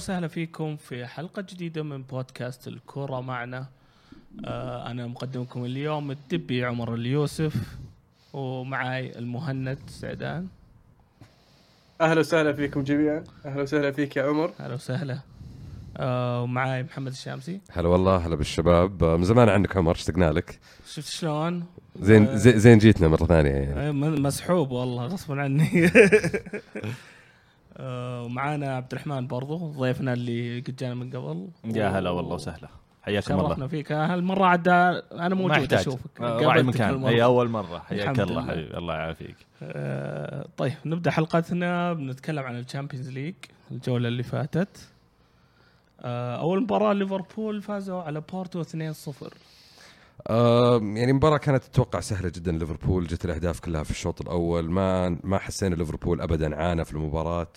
أهلا وسهلا فيكم في حلقة جديدة من بودكاست الكره معنا. آه أنا مقدمكم اليوم الدبي عمر اليوسف ومعاي المهند سعدان. أهلا وسهلا فيكم جميعا. أهلا وسهلا فيك يا عمر. أهلا وسهلا. آه ومعاي محمد الشامسي. هلا والله هلا بالشباب. آه، من زمان عنك عمر اشتقنا لك؟ شفت شلون؟ زين آه. زين, زين جيتنا مرة ثانية. يعني مسحوب والله غصبا عني. ومعانا عبد الرحمن برضو ضيفنا اللي قد جانا من قبل. يا هلا والله وسهلا. حياكم الله. شرفنا فيك. هالمرة عاد أنا موجود أشوفك. آه، راعي مكان. هي أول مرة. حياك الله لله. حبيبي. الله يعافيك. آه، طيب نبدأ حلقتنا بنتكلم عن ال Champions League الجولة اللي فاتت. آه، أول مباراة ليفربول فازوا على بورتو 2-0 آه يعني مباراة كانت تتوقع سهلة جدا ليفربول جت الأهداف كلها في الشوط الأول. ما ما حسينا ليفربول أبدا عانى في المباراة.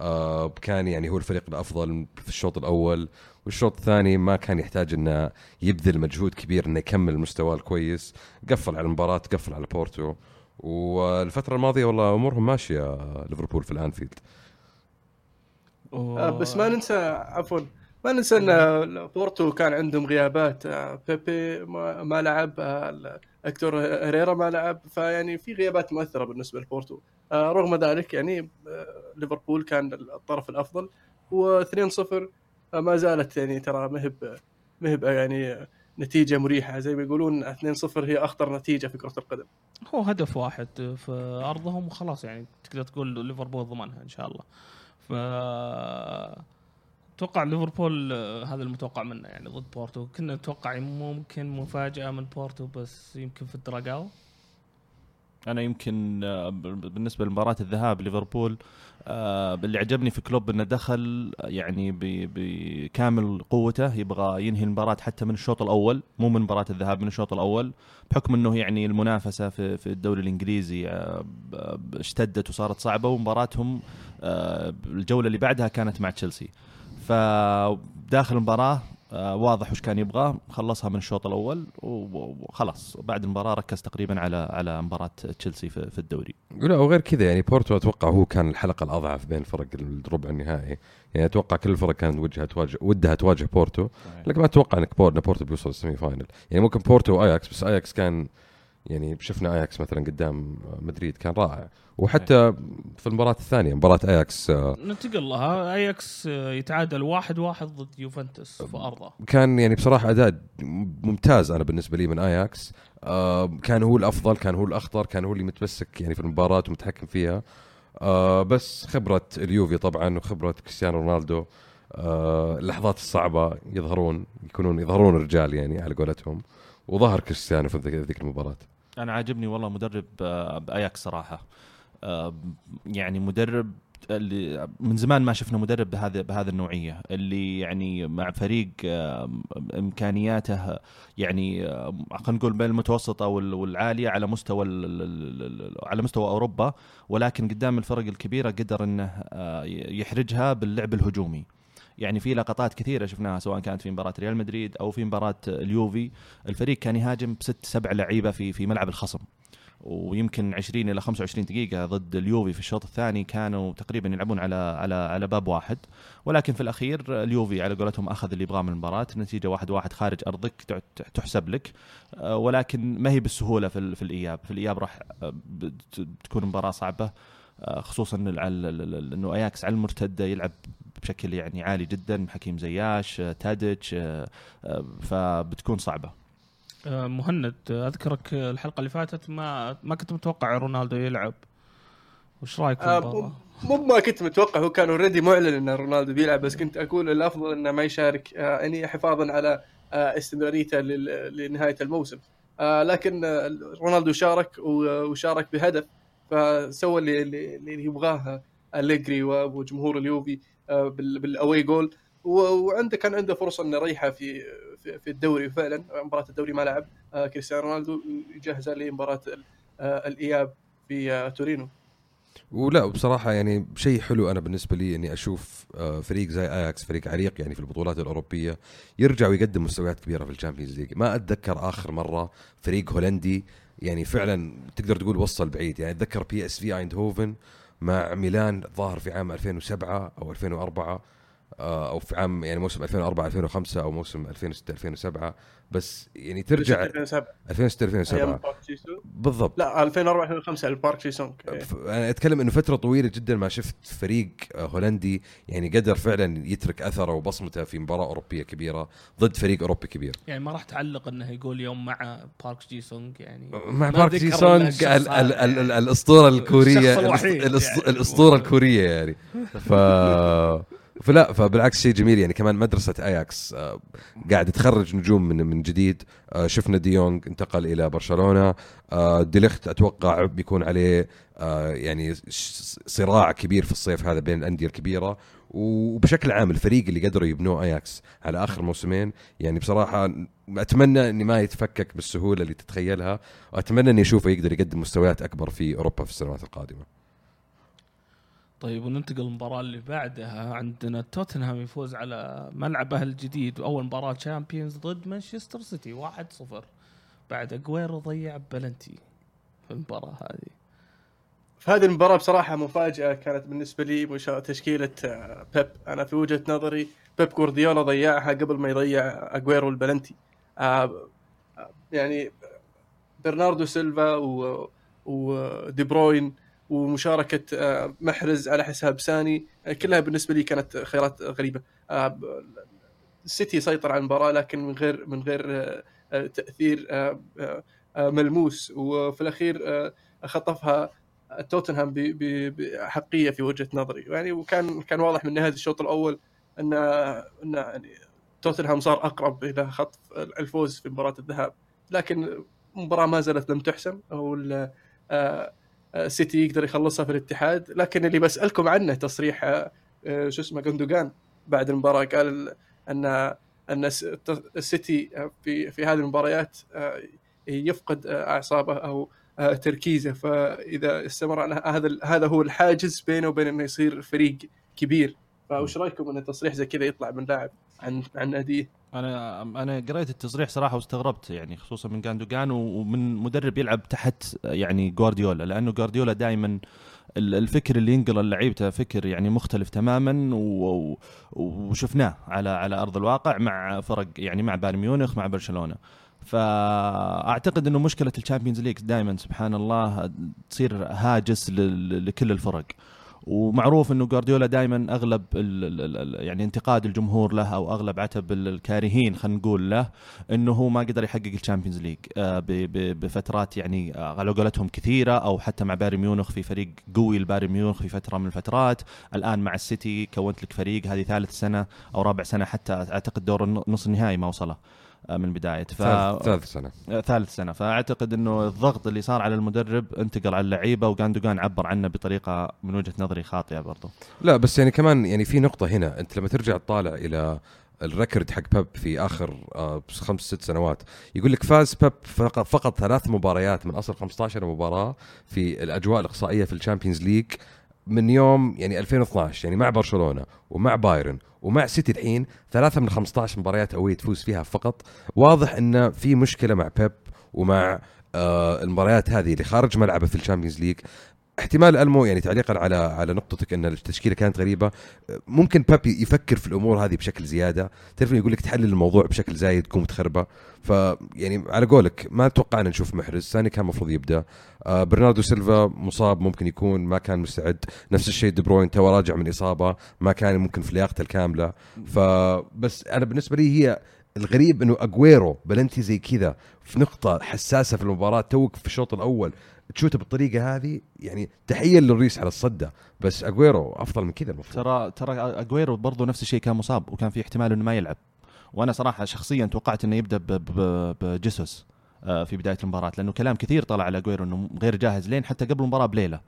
آه كان يعني هو الفريق الأفضل في الشوط الأول والشوط الثاني ما كان يحتاج إنه يبذل مجهود كبير إنه يكمل المستوى الكويس. قفل على المباراة قفل على بورتو. والفترة الماضية والله أمورهم ماشية ليفربول في الأنفيلد. و... آه، بس ما ننسى عفوا. ما ننسى إن بورتو كان عندهم غيابات آه، بيبي ما, ما لعب آه، اكتور هيريرا ما لعب فيعني في غيابات مؤثرة بالنسبة لبورتو. آه، رغم ذلك يعني ليفربول كان الطرف الأفضل و2-0 آه، ما زالت يعني ترى مهب مهب يعني نتيجة مريحة. زي ما يقولون 2-0 هي أخطر نتيجة في كرة القدم. هو هدف واحد في أرضهم وخلاص يعني تقدر تقول ليفربول ضمنها إن شاء الله. ف أتوقع ليفربول آه، هذا المتوقع منه يعني ضد بورتو. كنا نتوقع ممكن مفاجأة من بورتو بس يمكن في الدراجاو. أنا يمكن آه، بالنسبة لمباراة الذهاب ليفربول آه، اللي عجبني في كلوب إنه دخل يعني بكامل قوته. يبغى ينهي المباراة حتى من الشوط الأول مو من مباراة الذهاب من الشوط الأول بحكم إنه يعني المنافسة في الدوري الإنجليزي اشتدت وصارت صعبة ومباراتهم الجولة اللي بعدها كانت مع تشيلسي. فداخل المباراة آه، واضح وش كان يبغاه خلصها من الشوط الأول وخلاص. وبعد المباراة ركز تقريبا على على مباراة تشيلسي في, الدوري. لا وغير كذا يعني بورتو أتوقع هو كان الحلقة الأضعف بين فرق الربع النهائي. يعني أتوقع كل الفرق كانت وجهها تواجه ودها تواجه بورتو. لكن ما أتوقع إنك بورتو, بورتو بيوصل ال semi-final. يعني ممكن بورتو وأياكس بس أياكس كان يعني شفنا اياكس مثلا قدام مدريد كان رائع. وحتى في المباراة الثانية مباراة اياكس آه، ننتقل لها. اياكس آه، يتعادل واحد واحد ضد يوفنتوس في أرضه. كان يعني بصراحة أداء ممتاز أنا بالنسبة لي من اياكس آه كان هو الأفضل كان هو الأخطر كان هو اللي متمسك يعني في المباراة ومتحكم فيها. بس خبرة اليوفي طبعا وخبرة كريستيانو رونالدو اللحظات الصعبة يظهرون يكونون يظهرون الرجال يعني على قولتهم. وظهر كريستيانو في ذيك المباراة. أنا عاجبني والله مدرب آه، باياكس صراحة. آه، يعني مدرب اللي من زمان ما شفنا مدرب بهذا بهذه النوعية. اللي يعني مع فريق إمكانياته يعني خلينا نقول بين المتوسطه وال- والعالية على مستوى على مستوى أوروبا. ولكن قدام الفرق الكبيرة قدر إنه آه، يحرجها باللعب الهجومي. يعني في لقطات كثيرة شفناها سواء كانت في مباراة ريال مدريد أو في مباراة اليوفي. الفريق كان يهاجم بست سبع لعيبة في في ملعب الخصم. ويمكن 20 إلى 25 دقيقة ضد اليوفي في الشوط الثاني كانوا تقريبا يلعبون على على على باب واحد. ولكن في الأخير اليوفي على قولتهم أخذ اللي يبغاه من المباراة. النتيجه واحد واحد خارج أرضك تحسب لك. ولكن ما هي بالسهولة في, في الإياب. في الإياب راح بتكون مباراة صعبة خصوصا إنه أياكس على المرتدة يلعب بشكل يعني عالي جدا حكيم زياش آه، تاديتش آه، آه، فبتكون صعبة. مهند أذكرك الحلقة اللي فاتت ما ما كنت متوقع رونالدو يلعب. وش رأيك آه،؟ مو ما كنت متوقع هو كان already معلن إن رونالدو بيلعب بس كنت أقول الأفضل إنه ما يشارك آه، يعني حفاظا على آه، استمراريته لل- لنهاية الموسم. آه، لكن آه، رونالدو شارك وشارك بهدف فسوى اللي اللي, يبغاه أليجري وجمهور اليوفي. بال away goal. وعنده كان عنده فرصة إنه يريحه في في الدوري فعلا. مباراة الدوري ما لعب. آه، كريستيانو رونالدو يجهزه لمباراه آه، الإياب في آه، تورينو. ولا بصراحة يعني شيء حلو أنا بالنسبة لي إني أشوف آه، فريق زي أياكس فريق عريق يعني في البطولات الأوروبية يرجع ويقدم مستويات كبيرة في ال Champions League. ما أتذكر آخر مرة فريق هولندي يعني فعلا تقدر تقول وصل بعيد. يعني أتذكر PSV ايندهوفن مع ميلان ظاهر في عام 2007 أو 2004 آه، أو في عام يعني موسم 2004 2005 أو موسم 2006 2007 بس يعني ترجع 2007 2006 أيام 2007 بارك جي سونغ بالضبط. لا 2004 2005 البارك جي سونغ أنا أتكلم إنه فترة طويلة جدا ما شفت فريق آه، هولندي يعني قدر فعلا يترك أثره وبصمته في مباراة أوروبية كبيرة ضد فريق أوروبي كبير. يعني ما راح تعلق إنه يقول يوم مع بارك جي سونغ يعني مع بارك جي سونغ ال- ال- ال- ال- يعني. الأسطورة الكورية يعني. الأسطورة الكورية يعني. ف فلا فبالعكس شيء جميل يعني كمان مدرسة اياكس آه، قاعد تخرج نجوم من من جديد. آه، شفنا ديونج انتقل إلى برشلونة. آه، ديليخت أتوقع بيكون عليه يعني صراع كبير في الصيف هذا بين الأندية الكبيرة. وبشكل عام الفريق اللي قدروا يبنوه اياكس على آخر موسمين يعني بصراحة أتمنى إني ما يتفكك بالسهولة اللي تتخيلها وأتمنى اني اشوفه يقدر يقدم مستويات أكبر في أوروبا في السنوات القادمة. طيب وننتقل للمباراة اللي بعدها. عندنا توتنهام يفوز على ملعبه الجديد واول مباراة Champions ضد مانشستر سيتي 1-0 بعد اجويرو ضيع بلنتي في المباراة هذه. فهذه المباراة بصراحة مفاجأة كانت بالنسبة لي مشا... تشكيلة آه، بيب. أنا في وجهة نظري بيب جوارديولا ضيعها قبل ما يضيع أجويرو البلنتي. آه، آه، يعني برناردو سيلفا. ودي بروين ومشاركة آه، محرز على حساب ساني آه، كلها بالنسبة لي كانت خيارات غريبة. آه، ب- السيتي سيطر على المباراة لكن من غير من غير آه، آه، آه، آه، آه، ملموس. وفي الأخير آه، خطفها توتنهام بحقية في وجهة نظري. يعني وكان كان واضح من نهاية الشوط الأول أن أن يعني توتنهام صار أقرب إلى خطف الفوز في مباراة الذهاب. لكن المباراه ما زالت لم تحسم. آه، آه، سيتي يقدر يخلصها في الاتحاد. لكن اللي بسألكم عنه تصريح آه، آه، شو اسمه جندوجان بعد المباراة قال ال- أن ان الس- السيتي آه، في في هذه المباريات آه، يفقد آه، أعصابه أو آه، تركيزه. فإذا استمر على هذا هذا هو الحاجز بينه وبين إنه يصير فريق كبير. فايش رأيكم إن تصريح زي كذا يطلع من لاعب عن عن ناديه أنا أنا قريت التصريح صراحة واستغربت يعني خصوصا من جاندوجان ومن مدرب يلعب تحت يعني جوارديولا لأنه جوارديولا دائما الفكر اللي ينقله لعيبته فكر يعني مختلف تماما وشفناه على على أرض الواقع مع فرق يعني مع بايرن ميونخ مع برشلونة. فأعتقد إنه مشكلة ال Champions League دائما سبحان الله تصير هاجس لكل الفرق. ومعروف إنه جوارديولا دائما أغلب ال ال ال يعني انتقاد الجمهور له أو أغلب عتب ال- الكارهين خلينا نقول له إنه هو ما قدر يحقق ال Champions League. آه، بفترات يعني آه، على قولتهم كثيرة أو حتى مع بايرن ميونخ في فريق قوي لبايرن ميونخ في فترة من الفترات. الآن مع السيتي كونت لك فريق هذه ثالث سنة أو رابع سنة حتى أعتقد دور نص النهائي ما وصله. من بدايه ف... ثالث سنة. آه، ثالث سنة. فأعتقد إنه الضغط اللي صار على المدرب انتقل على اللعيبة وجاندوجان عبر عنه بطريقة من وجهة نظري خاطئة برضو. لا بس يعني كمان يعني في نقطة هنا. أنت لما ترجع تطالع إلى ال record حق بيب في آخر آه، خمس ست سنوات يقول لك فاز بيب فقط, فقط ثلاث مباريات من أصل 15 مباراة في الأدوار الإقصائية في ال Champions League. من يوم يعني 2012 يعني مع برشلونة ومع بايرن ومع سيتي الحين ثلاثة من 15 مباريات away تفوز فيها فقط. واضح أنه في مشكلة مع بيب ومع آه المباريات هذه اللي خارج ملعبه في ال Champions League. احتمال ألمو يعني تعليقا على على نقطتك أن التشكيلة كانت غريبة. ممكن بيب يفكر في الأمور هذه بشكل زيادة. تعرف يقول لك تحلل الموضوع بشكل زايد تقوم تخربه فيعني على قولك ما توقعنا نشوف محرز. ساني كان المفروض يبدأ. آه برناردو سيلفا مصاب ممكن يكون ما كان مستعد. نفس الشيء دي بروين توه راجع من إصابة ما كان ممكن في لياقته الكاملة. فبس أنا بالنسبة لي هي الغريب إنه اجويرو بلنتي زي كذا في نقطة حساسة في المباراة توك في الشوط الأول تشوته بالطريقة هذه يعني تحية للوريس على الصدة. بس اجويرو أفضل من كذا المفروض. ترى ترى اجويرو برضو نفس الشيء كان مصاب وكان في احتمال إنه ما يلعب. وأنا صراحة شخصيا توقعت إنه يبدأ بجيسوس آه، في بداية المباراة لأنه كلام كثير طلع على اجويرو إنه غير جاهز لين حتى قبل المباراة بليلة.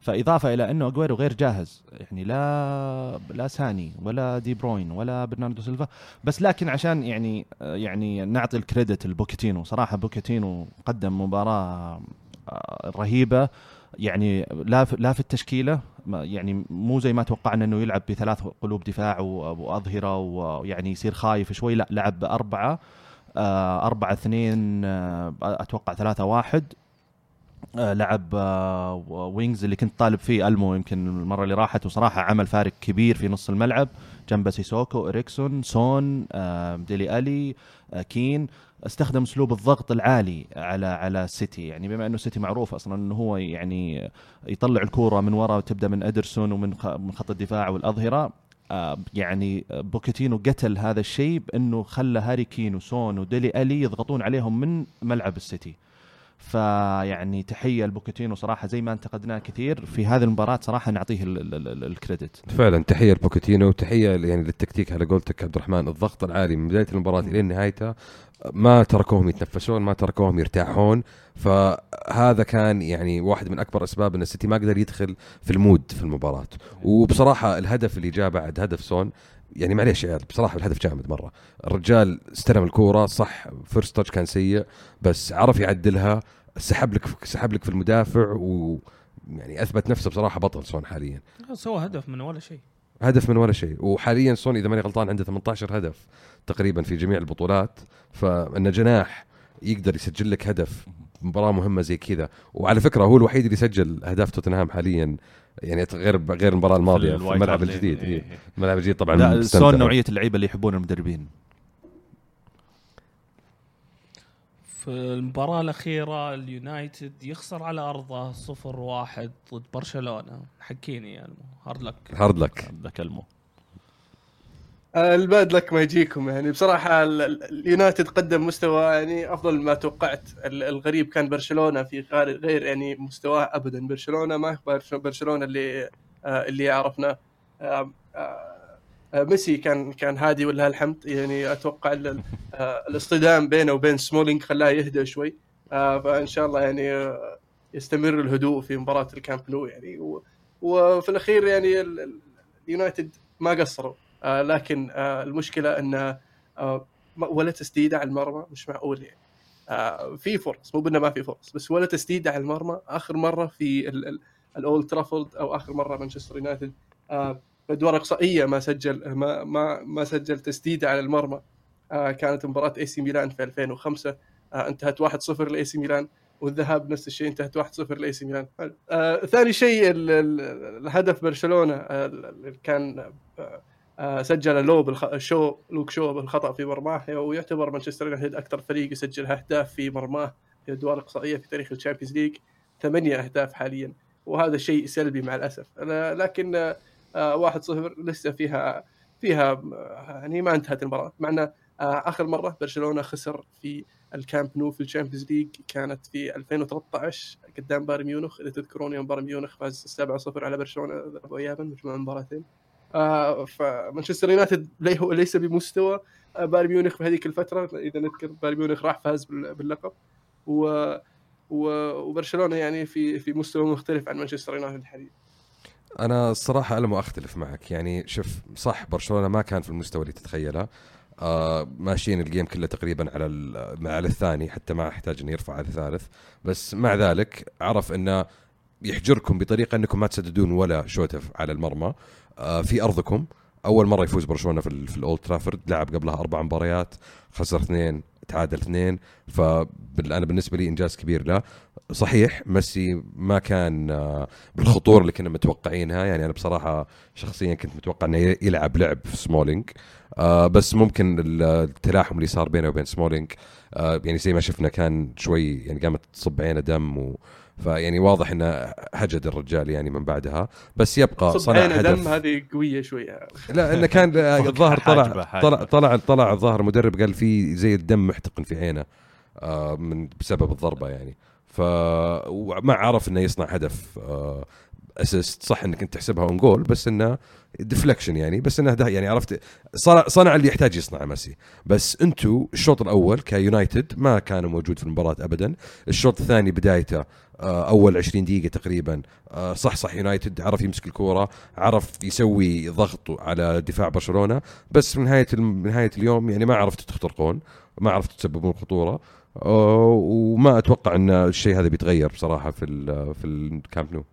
فإضافة إلى إنه اجويرو غير جاهز يعني لا لا ساني ولا دي بروين ولا برناردو سيلفا. بس لكن عشان يعني آه، يعني نعطي ال credit لبوكيتينو. صراحة بوكيتينو قدم مباراة رهيبة. يعني لا لا في التشكيلة. يعني مو زي ما توقعنا إنه يلعب بثلاث قلوب دفاع وأظهرة ويعني يصير خايف شوي. لا لعب بأربعة. آه، أربعة اثنين آه، أتوقع ثلاثة واحد. آه، لعب wings اللي كنت طالب فيه ألمو يمكن المرة اللي راحت. وصراحة عمل فارق كبير في نص الملعب. جنبه سيسوكو إريكسون سون ديلي ألي كين. أستخدم أسلوب الضغط العالي على على السيتي يعني بما أنه السيتي معروف أصلا إنه هو يعني يطلع الكورة من وراء وتبدأ من أدرسون ومن من خط الدفاع والأظهرة آه، يعني بوكيتينو قتل هذا الشيء بأنه خلى هاري كين وسون وديلي ألي يضغطون عليهم من ملعب السيتي. فيعني تحية لبوكيتينو صراحة زي ما انتقدناه كثير في هذه المباراة صراحة نعطيه ال- ال- ال- ال credit. فعلا تحية لبوكيتينو وتحية يعني للتكتيك على قولتك عبد الرحمن الضغط العالي من بداية المباراة إلى نهايتها ما تركوهم يتنفسون ما تركوهم يرتاحون. فهذا كان يعني واحد من أكبر أسباب إن السيتي ما قدر يدخل في ال mood في المباراة. وبصراحة الهدف اللي جاء بعد هدف سون يعني معليش يا عيال بصراحة الهدف جامد مرة. الرجال استلم الكورة صح first touch كان سيء بس عرف يعدلها سحب لك سحب لك في المدافع و يعني أثبت نفسه بصراحة بطل سون حاليا. سوى هدف من ولا شيء. هدف من ولا شيء. وحاليا سون إذا ماني غلطان عنده 18 هدف. تقريبا في جميع البطولات فإن جناح يقدر يسجل لك هدف مباراة مهمة زي كذا. وعلى فكرة هو الوحيد اللي سجل أهداف توتنهام حاليا يعني غير غير المباراة الماضية في, الملعب. الجديد. إيه،. الملعب الجديد طبعا لا. سون نوعية اللعيبة اللي يحبون المدربين. في المباراة الأخيرة اليونايتد يخسر على أرضه صفر واحد ضد برشلونة. حكيني يا المو هارد لك. هارد لك. ذا كلمه آه، ال bad luck ما يجيكم يعني. بصراحة ال- ال- اليونايتد قدم مستوى يعني أفضل مما توقعت. ال- الغريب كان برشلونة في غير يعني مستواه ابدا. برشلونة ما برشلونة اللي آه، اللي عرفناه آه، آه، آه، ميسي كان كان هادي ولله الحمد يعني أتوقع ال- ال- آه، الاصطدام بينه وبين سمولينج خلاه يهدى شوي. آه، فإن شاء الله يعني آه، يستمر الهدوء في مباراة الكامب نو يعني. وفي الأخير يعني ال- ال- اليونايتد ما قصروا. آه لكن آه المشكلة إن آه ولا تسديده على المرمى مش معقول يعني. آه في فرص مو بإنه ما في فرص بس ولا تسديده على المرمى. آخر مرة في ال- ال- الأولد ترافورد أو آخر مرة مانشستر يونايتد آه بادوار إقصائية ما سجل ما ما ما سجل تسديده على المرمى. آه كانت مباراة إي سي ميلان في 2005 آه انتهت 1-0 لإي سي ميلان والذهاب نفس الشيء انتهت 1-0 لإي سي ميلان. آه ثاني شيء ال- ال- الهدف برشلونة آه كان آه، سجل لو بالخ... شو لوك شو بالخطأ في مرماه ويعتبر مانشستر يونايتد أكثر فريق يسجل أهداف في مرماه في ادوار اقصائيه في تاريخ ال Champions League ثمانية أهداف حاليا وهذا شيء سلبي مع الأسف. لا- لكن آه، آه، 1-0 لسه فيها فيها آه، يعني ما انتهت المباراة. مع آه، آخر مرة برشلونة خسر في الكامب نو في ال Champions League كانت في 2013 قدام بايرن ميونخ. إذا تذكرون يوم بايرن ميونخ فاز 7-0 على برشلونة ذهاب وايابا مجموع مباراتين آه، فمانشستر يونايتد ليس بمستوى آه، بايرن ميونخ في هذيك الفترة إذا نذكر بايرن ميونخ راح فاز بال- باللقب. و وبرشلونة يعني في في مستوى مختلف عن مانشستر يونايتد حاليا أنا الصراحة المو اختلف معك. يعني شوف صح برشلونة ما كان في المستوى اللي تتخيله. آه ماشيين الجيم كله تقريبا على على الثاني حتى ما أحتاج انه يرفع على الثالث. بس مع ذلك عرف أنه يحجركم بطريقة أنكم ما تسددون ولا شوطه على المرمى. آه في أرضكم. أول مرة يفوز برشلونة في, في الأولد ترافورد لعب قبلها أربع مباريات خسر اثنين تعادل اثنين. فانا بالنسبة لي إنجاز كبير له. صحيح ميسي ما كان آه، بالخطورة اللي كنا متوقعينها. يعني أنا بصراحة شخصيا كنت متوقع إنه يلعب لعب في سمولينج آه بس ممكن ال- التلاحم اللي صار بينه وبين سمولينج آه يعني زي ما شفنا كان شوي يعني قامت تصب عينه دم و فيعني واضح انه هجد الرجال يعني من بعدها بس يبقى صنع عينه دم هدف هذه قوية شوية. لا إنه كان الظاهر طلع. طلع طلع طلع الظاهر المدرب قال في زي الدم محتقن في عينه آه من بسبب الضربة يعني. ف وما عرف إنه يصنع هدف آه assist صح إنك أنت تحسبها own goal بس إنه deflection يعني بس إنه ده يعني عرفت صنع, اللي يحتاج يصنعه ميسي. بس انتو الشوط الأول كيونايتد ما كان موجود في المباراة ابدا. الشوط الثاني بدايته آه، أول 20 دقيقة تقريبا آه، صح صح يونايتد عرف يمسك الكورة عرف يسوي ضغط على دفاع برشلونة. بس من نهاية نهاية اليوم يعني ما عرفتوا تخترقون ما عرفتوا تسببون خطوره آه، وما أتوقع إن الشيء هذا بيتغير بصراحة في في الكامب نو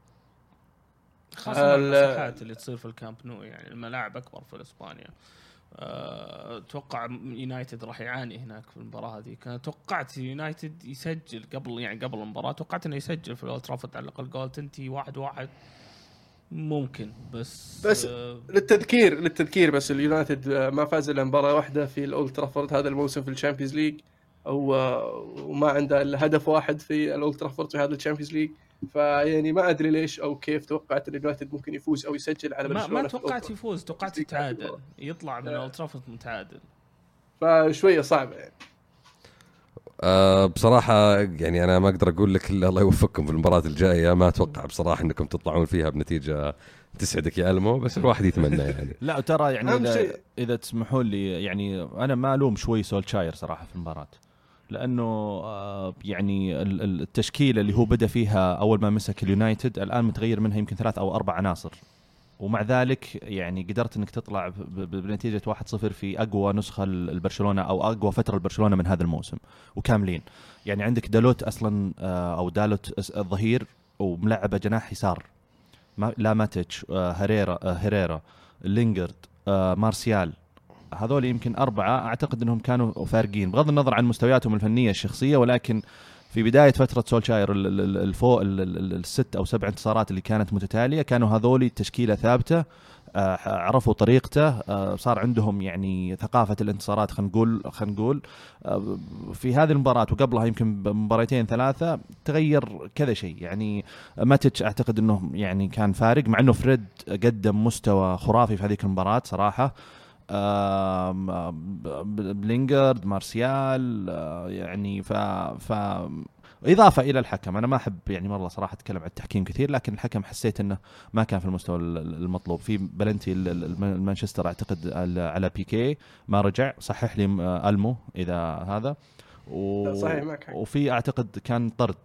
خاصة ال- المساحات اللي تصير في الكامب نو يعني الملاعب أكبر في إسبانيا. أه، أتوقع يونايتد راح يعاني هناك في المباراة هذه. كان توقعت يونايتد يسجل قبل يعني قبل المباراة توقعت إنه يسجل في الأولد ترافورد على الأقل جول تنتهي واحد واحد. ممكن بس بس- آه، للتذكير للتذكير بس اليونايتد آه، ما فاز إلا مباراة واحدة في الأولد ترافورد هذا الموسم في ال Champions League. آه، وما عنده إلا هدف واحد في الأولد ترافورد في هذا ال Champions League. فيعني ما أدري ليش أو كيف توقعت إن اليونايتد ممكن يفوز أو يسجل على ما برشلونة ما في توقعت. يفوز توقعت يتعادل. يطلع من آه. اولد ترافورد متعادل. فشوية صعبة يعني. أه بصراحة يعني أنا ما أقدر أقول لك إلا الله يوفقكم في المباراة الجاية. ما أتوقع بصراحة أنكم تطلعون فيها بنتيجة تسعدك يا ألمو بس الواحد يتمنى يعني. لا ترى يعني إذا إذا تسمحوا لي يعني أنا ما ألوم شوي سولشاير صراحة في المباراة. لأنه آه، يعني ال- ال- التشكيلة اللي هو بدأ فيها أول ما مسك اليونايتد الآن متغير منها يمكن ثلاث أو أربع عناصر. ومع ذلك يعني قدرت إنك تطلع بنتيجة 1-0 في أقوى نسخة لبرشلونه أو أقوى فترة لبرشلونه من هذا الموسم وكاملين. يعني عندك دالوت أصلا آه، أو دالوت الظهير وملعبه جناح يسار. لا ماتيتش آه، هريرا هيريرا لينجرد مارسيال هذول يمكن أربعة أعتقد أنهم كانوا فارقين بغض النظر عن مستوياتهم الفنية الشخصية ولكن في بداية فترة سولشاير ال- ال- ال- الفوق ال- ال- ال- الست أو سبع انتصارات اللي كانت متتالية كانوا هذول تشكيلة ثابتة آه، عرفوا طريقته آه، صار عندهم يعني ثقافة الانتصارات خلينا نقول خلينا نقول آه، في هذه المباراة وقبلها يمكن بمباراتين ثلاثة تغير كذا شيء. يعني ماتش أعتقد إنه يعني كان فارق مع إنه فريد قدم مستوى خرافي في هذيك المباراة صراحة. آم، آم، ب- بلينجارد مارسيال آه، يعني ف ف إضافة إلى الحكم. أنا ما أحب يعني مرة صراحة أتكلم عن التحكيم كثير لكن الحكم حسيت إنه ما كان في المستوى ال- ال- المطلوب. في بلنتي ال- ال- الم- المانشستر أعتقد على بيكي ما رجع. صحح لي آه، ألمو إذا هذا. و... صحيح، معك حق. وفي أعتقد كان طرد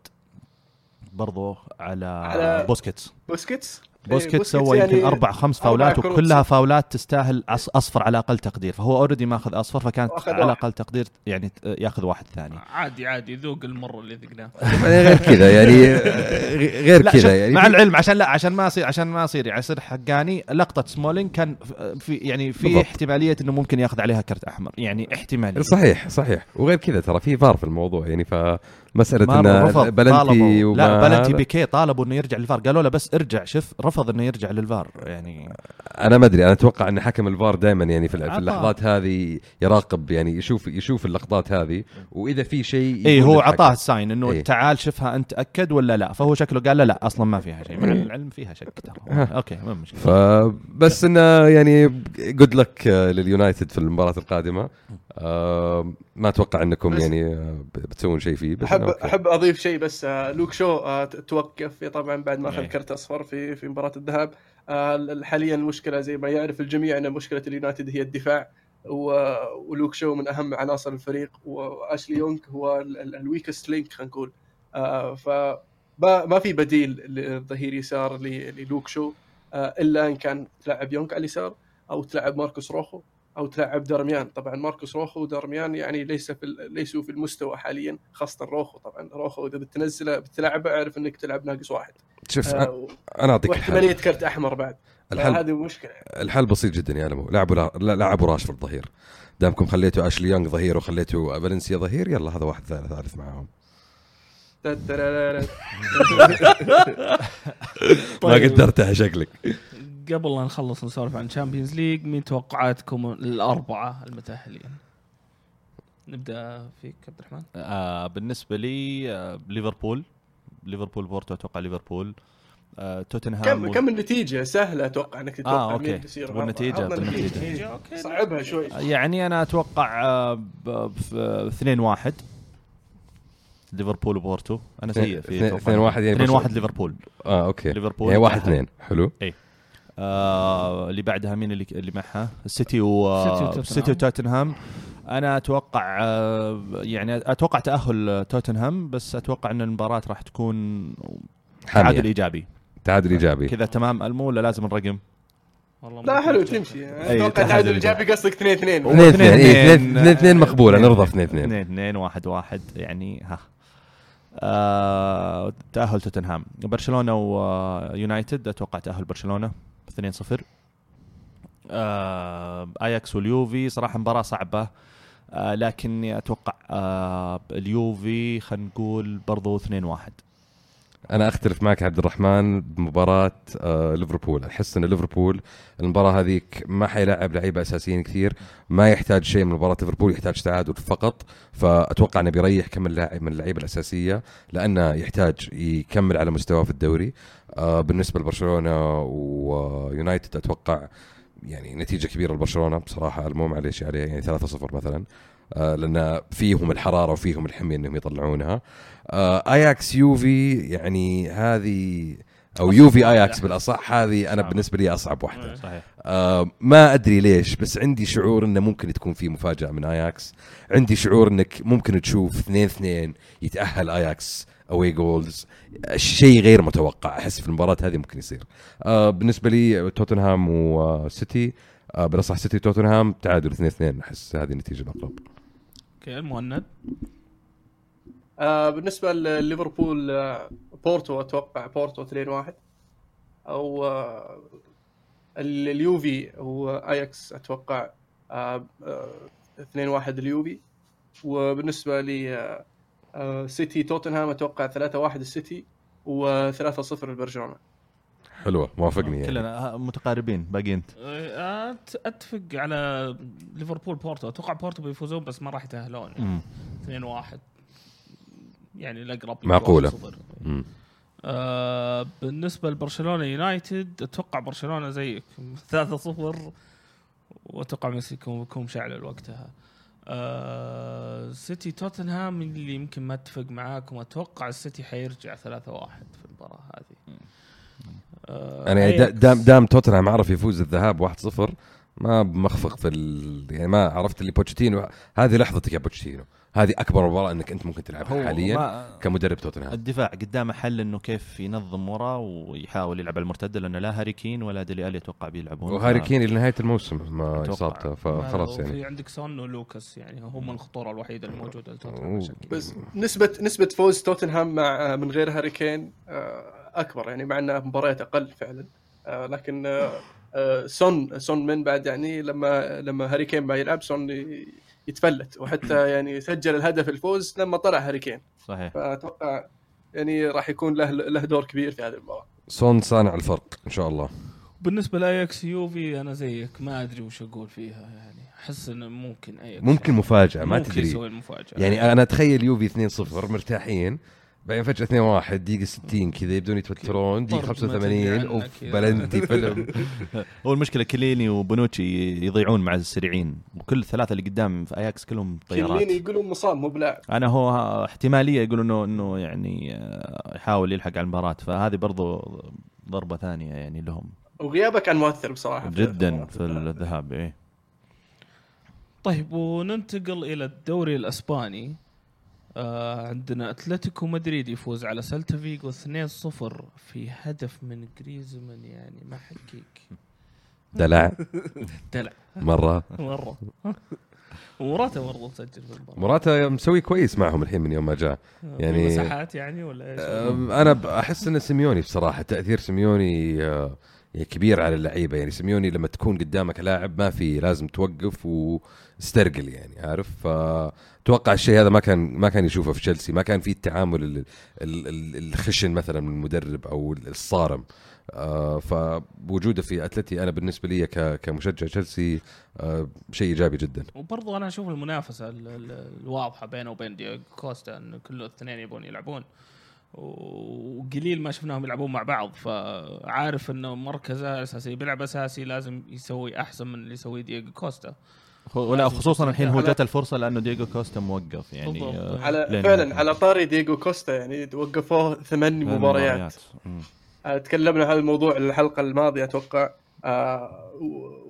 برضو على, على بوسكيتس. بوسكيتس؟ بوسكيتس إيه، سوى يمكن يعني أربع خمس فاولات وكلها. فاولات تستاهل أص- أصفر على أقل تقدير فهو already ماخذ أصفر فكانت على. أقل تقدير يعني ياخذ واحد ثاني عادي عادي ذوق المرة اللي ذقناه يعني غير كذا يعني غير كذا يعني مع في- العلم عشان لا عشان ما يصير عشان ما يصير يعني يصير حقاني لقطة سمولينج كان في يعني في بالضبط. احتمالية إنه ممكن ياخذ عليها كرت أحمر يعني احتمالية صحيح صحيح وغير كذا ترى في فار في الموضوع يعني فمسألة ما إن رفض بلنتي وما لا بلنتي بيكي طالبوا إنه يرجع للفار قالوا له بس ارجع شوف رفض إنه يرجع للفار يعني أنا ما أدري أنا أتوقع إن حكم الفار دائما يعني في, في عطى. اللحظات هذه يراقب يعني يشوف يشوف اللقطات هذه وإذا في شيء اي هو للحكم. عطاه ال sign إنه إيه. تعال شوفها أنت أكد ولا لا فهو شكله قال له لا أصلا ما فيها شيء مع إيه. العلم فيها شك ترى. أوكي ما مشكلة فبس إنه يعني good luck لليونايتد في المباراة القادمة آه ما أتوقع إنكم يعني آه، بتسوون شيء فيه بس احب أوكي. أحب أضيف شيء بس آه، لوك شو آه، توقف طبعا بعد ما أخذ إيه. كرت أصفر في في مباراة الذهاب آه، حاليا المشكلة زي ما يعرف الجميع إن مشكلة اليونايتد هي الدفاع ولوك شو من أهم عناصر الفريق وأشلي يونغ هو ال weakest link خلينا نقول ف ما في بديل للظهير يسار للوك شو إلا إن كان تلعب يونغ على اليسار أو تلعب ماركوس روخو أو تلعب دارميان. طبعا ماركوس روخو ودارميان يعني ليس في ليسوا في المستوى حاليا خاصة روخو. طبعا روخو إذا بتنزله بتلعبه أعرف إنك تلعب ناقص واحد. شوف آه، أنا أعطيك الحل. واحتماليه كرت أحمر بعد. الحل هذه مشكلة. الحل بسيط جدا يا لمو. لعبوا لعبوا راشفورد ظهير. دامكم خليتوا أشلي يونغ ظهير وخليتوا فالنسيا ظهير يلا هذا واحد ثالث معاهم. ما قدرتها شكلك قبل لا نخلص نسولف عن Champions League مين توقعاتكم الأربعة المتأهلين؟ نبدأ فيك عبد الرحمن آه بالنسبة لي آه ليفربول ليفربول بورتو أتوقع ليفربول آه توتنهام كم و- كم النتيجة سهلة أتوقع إنك تتوقع آه، أوكي. بالنتيجة. النتيجة. أوكي صعبها شوي يعني أنا أتوقع آه ب- ب- 2 1 ليفربول وبورتو أنا سيء في اثنين- توقع. اثنين واحد يعني 2 1 برشلونة. ليفربول آه أوكي ليفربول يعني واحد تأهل. اثنين حلو آه اللي بعدها مين اللي اللي معها؟ السيتي و سيتي وتوتنهام. السيتي وتوتنهام. أنا أتوقع آه يعني أتوقع تأهل توتنهام بس أتوقع إن المباراة راح تكون تعادل إيجابي. تعادل إيجابي. كذا تمام. المو ولا لازم الرقم؟ والله لا حلو تمشي. أتوقع تعادل. إيجابي. قصدك 2 2 اثنين اثنين اثنين- إيه، اثنين- اثنين اثنين مقبولة. اثنين- نرضى في اثنين اثنين. اثنين اثنين واحد واحد يعني ها. آه تأهل توتنهام. برشلونة ويونايتد أتوقع تأهل برشلونة. 2-0 آه آياكس واليوفي صراحة مباراة صعبة. آه لكني أتوقع آه اليوفي خلينا نقول برضو 2-1 أنا أختلف معك عبد الرحمن بمباراة آه ليفربول. أحس إن ليفربول المباراة هذيك ما حيلاعب لعيبة أساسيين كثير ما يحتاج شيء من مباراة ليفربول يحتاج تعادل فقط. فأتوقع إنه بيريح كم لاعب من اللعيبة الأساسية لأنه يحتاج يكمل على مستواه في الدوري. آه بالنسبة لبرشلونة ويونايتد أتوقع يعني نتيجة كبيرة لبرشلونة. بصراحة مو معليش عليه يعني 3-0 مثلا. لأن فيهم الحرارة وفيهم الحمية إنهم يطلعونها. آه آياكس يوفي يعني هذه أو يوفي آياكس بالأصح هذه أنا. بالنسبة لي أصعب واحدة. صحيح. آه ما أدري ليش بس عندي شعور إنه ممكن تكون في مفاجأة من آياكس. عندي شعور إنك ممكن تشوف 2 2 يتأهل آياكس away goals شيء غير متوقع أحس في المباراة هذه ممكن يصير. آه بالنسبة لي توتنهام وسيتي آه بالأصح سيتي توتنهام تعادل 2 2 أحس هذه النتيجة الأقرب. أوكي المهند. آه بالنسبة لليفربول آه بورتو أتوقع بورتو 2-1 أو آه ال- اليوفي واياكس أتوقع آه آه 2-1 اليوفي. وبالنسبة لي آه آه سيتي توتنهام أتوقع 3-1 السيتي و3-0 البرشلونة. حلوة موافقني يعني. كلنا متقاربين باقي أنت. آه، أتفق على ليفربول بورتو. أتوقع بورتو بيفوزون بس ما راح يتأهلون. مم. 2 1 يعني الأقرب معقولة. 1-0. مم. آه بالنسبة لبرشلونة يونايتد أتوقع برشلونة زيك. 3 0 وأتوقع ميسي يكون يكون مشعل وقتها. آه سيتي توتنهام اللي يمكن ما أتفق معاكم. أتوقع السيتي حيرجع 3 1 في المباراة هذه. آه أنا يعني دا- أياكس- دام دام توتنهام عرف يفوز الذهاب 1-0 ما بمخفق في ال... يعني ما عرفت اللي بوتشيتينو. هذه لحظتك يا بوتشيتينو. هذه أكبر مباراة إنك أنت ممكن تلعبها حاليا ما كمدرب توتنهام. الدفاع قدامه حل إنه كيف ينظم ورا ويحاول يلعب على المرتدة لأنه لا هاري كين ولا ديلي الي أتوقع بيلعبون. وهاري ف- كين إلى نهايه الموسم ما. إصابته فخلاص يعني. عندك سون ولوكاس يعني هم الخطورة الوحيدة الموجودة لتوتنهام. بس نسبة نسبة فوز توتنهام مع من غير هاري كين آه، أكبر يعني مع إنها مباريات أقل فعلا. آه، لكن آه، آه، سون سون من بعد يعني لما لما هاري كين ما يلعب سون يتفلت. وحتى يعني سجل الهدف الفوز لما طلع هاري كين. صحيح. فأتوقع يعني راح يكون له له دور كبير في هذه المباراة. سون صانع الفرق إن شاء الله. بالنسبة لاياكس يوفي أنا زيك ما أدري وش أقول فيها يعني أحس إنه ممكن اياكس ممكن مفاجأة ما ممكن تدري. يسوي المفاجأة. يعني أنا أتخيل يوفي 2-0 مرتاحين بعدين فجأة 2-1 دقيقة 60 كذا يبدون يتوترون دقيقة طرد ما 85 تدري أوف. بلنتي فيلم. هو المشكلة كليني وبونوتشي يضيعون مع السريعين وكل الثلاثة اللي قدام في أياكس كلهم طيارات. كليني يقولون مصاب مو بلاعب. أنا هو احتمالية يقولوا انه إنه يعني آه، يحاول يلحق على المباراة فهذه برضو ضربة ثانية يعني لهم. وغيابه كان مؤثر بصراحة. جدا في الذهاب إيه. طيب وننتقل إلى الدوري الأسباني. آه عندنا أتلتيكو مدريد يفوز على سلتا فيجو 2-0 في هدف من جريزمان يعني ما حكيك دلع. دلع. مرة. مرة. ومراته برضه مسجل في المباراة. مراته مسوي كويس معهم الحين من يوم ما جاء. يعني- في مساحات يعني ولا إيش؟ أم، أنا أحس إن سيميوني بصراحة تأثير سيميوني آه، يعني كبير على اللعيبة. يعني سيميوني لما تكون قدامك لاعب ما في لازم توقف واسترجل يعني عارف؟ فتوقع الشيء هذا ما كان ما كان يشوفه في تشيلسي ما كان في التعامل ال- ال- ال- الخشن مثلا من المدرب أو الصارم. آه فوجوده في أتلتي أنا بالنسبة لي كمشجع تشيلسي آه شيء إيجابي جدا. وبرضه أنا أشوف المنافسة ال- ال- الواضحة بينه وبين دياغو كوستا انه كل الاثنين يبون يلعبون. وقليل ما شفناهم يلعبون مع بعض فعارف إنه مركزه أساسي بيلعب أساسي لازم يسوي أحسن من اللي يسويه دياغو كوستا. ولا خصوصا الحين هو جت الفرصة لأنه دييغو كوستا موقف يعني بالضبط. آه، على فعلا على طاري دييغو كوستا يعني وقفوه ثمان مباريات. آه، تكلمنا عن هذا الموضوع الحلقة الماضية أتوقع. آه،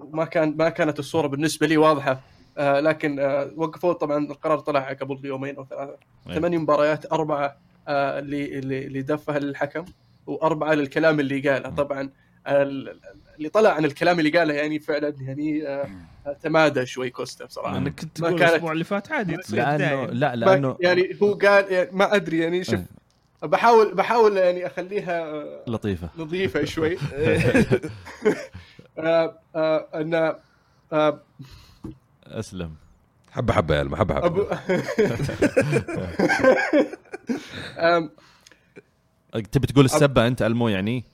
وما كان ما كانت الصورة بالنسبة لي واضحة. آه، لكن آه، وقفوه. طبعا القرار طلع قبل يومين أو ثلاثة. أي. ثمانية مباريات أربعة اللي اللي اللي دفها الحكم وأربعة للكلام اللي قاله. طبعا ال- اللي طلع عن الكلام اللي قاله يعني فعلا يعني آه، تمادى شوي كوستا بصراحه أنا كنت تقول كانت- الأسبوع اللي فات عادي تصير لأنه. لا لأنه يعني هو قال يعني ما أدري يعني شوف بحاول بحاول يعني أخليها آه، لطيفة. نظيفة شوي. آه، آه، إن آه، أسلم. حبة حبة يا حبة حبة أبو... تبي تقول السبة أنت ألمو يعني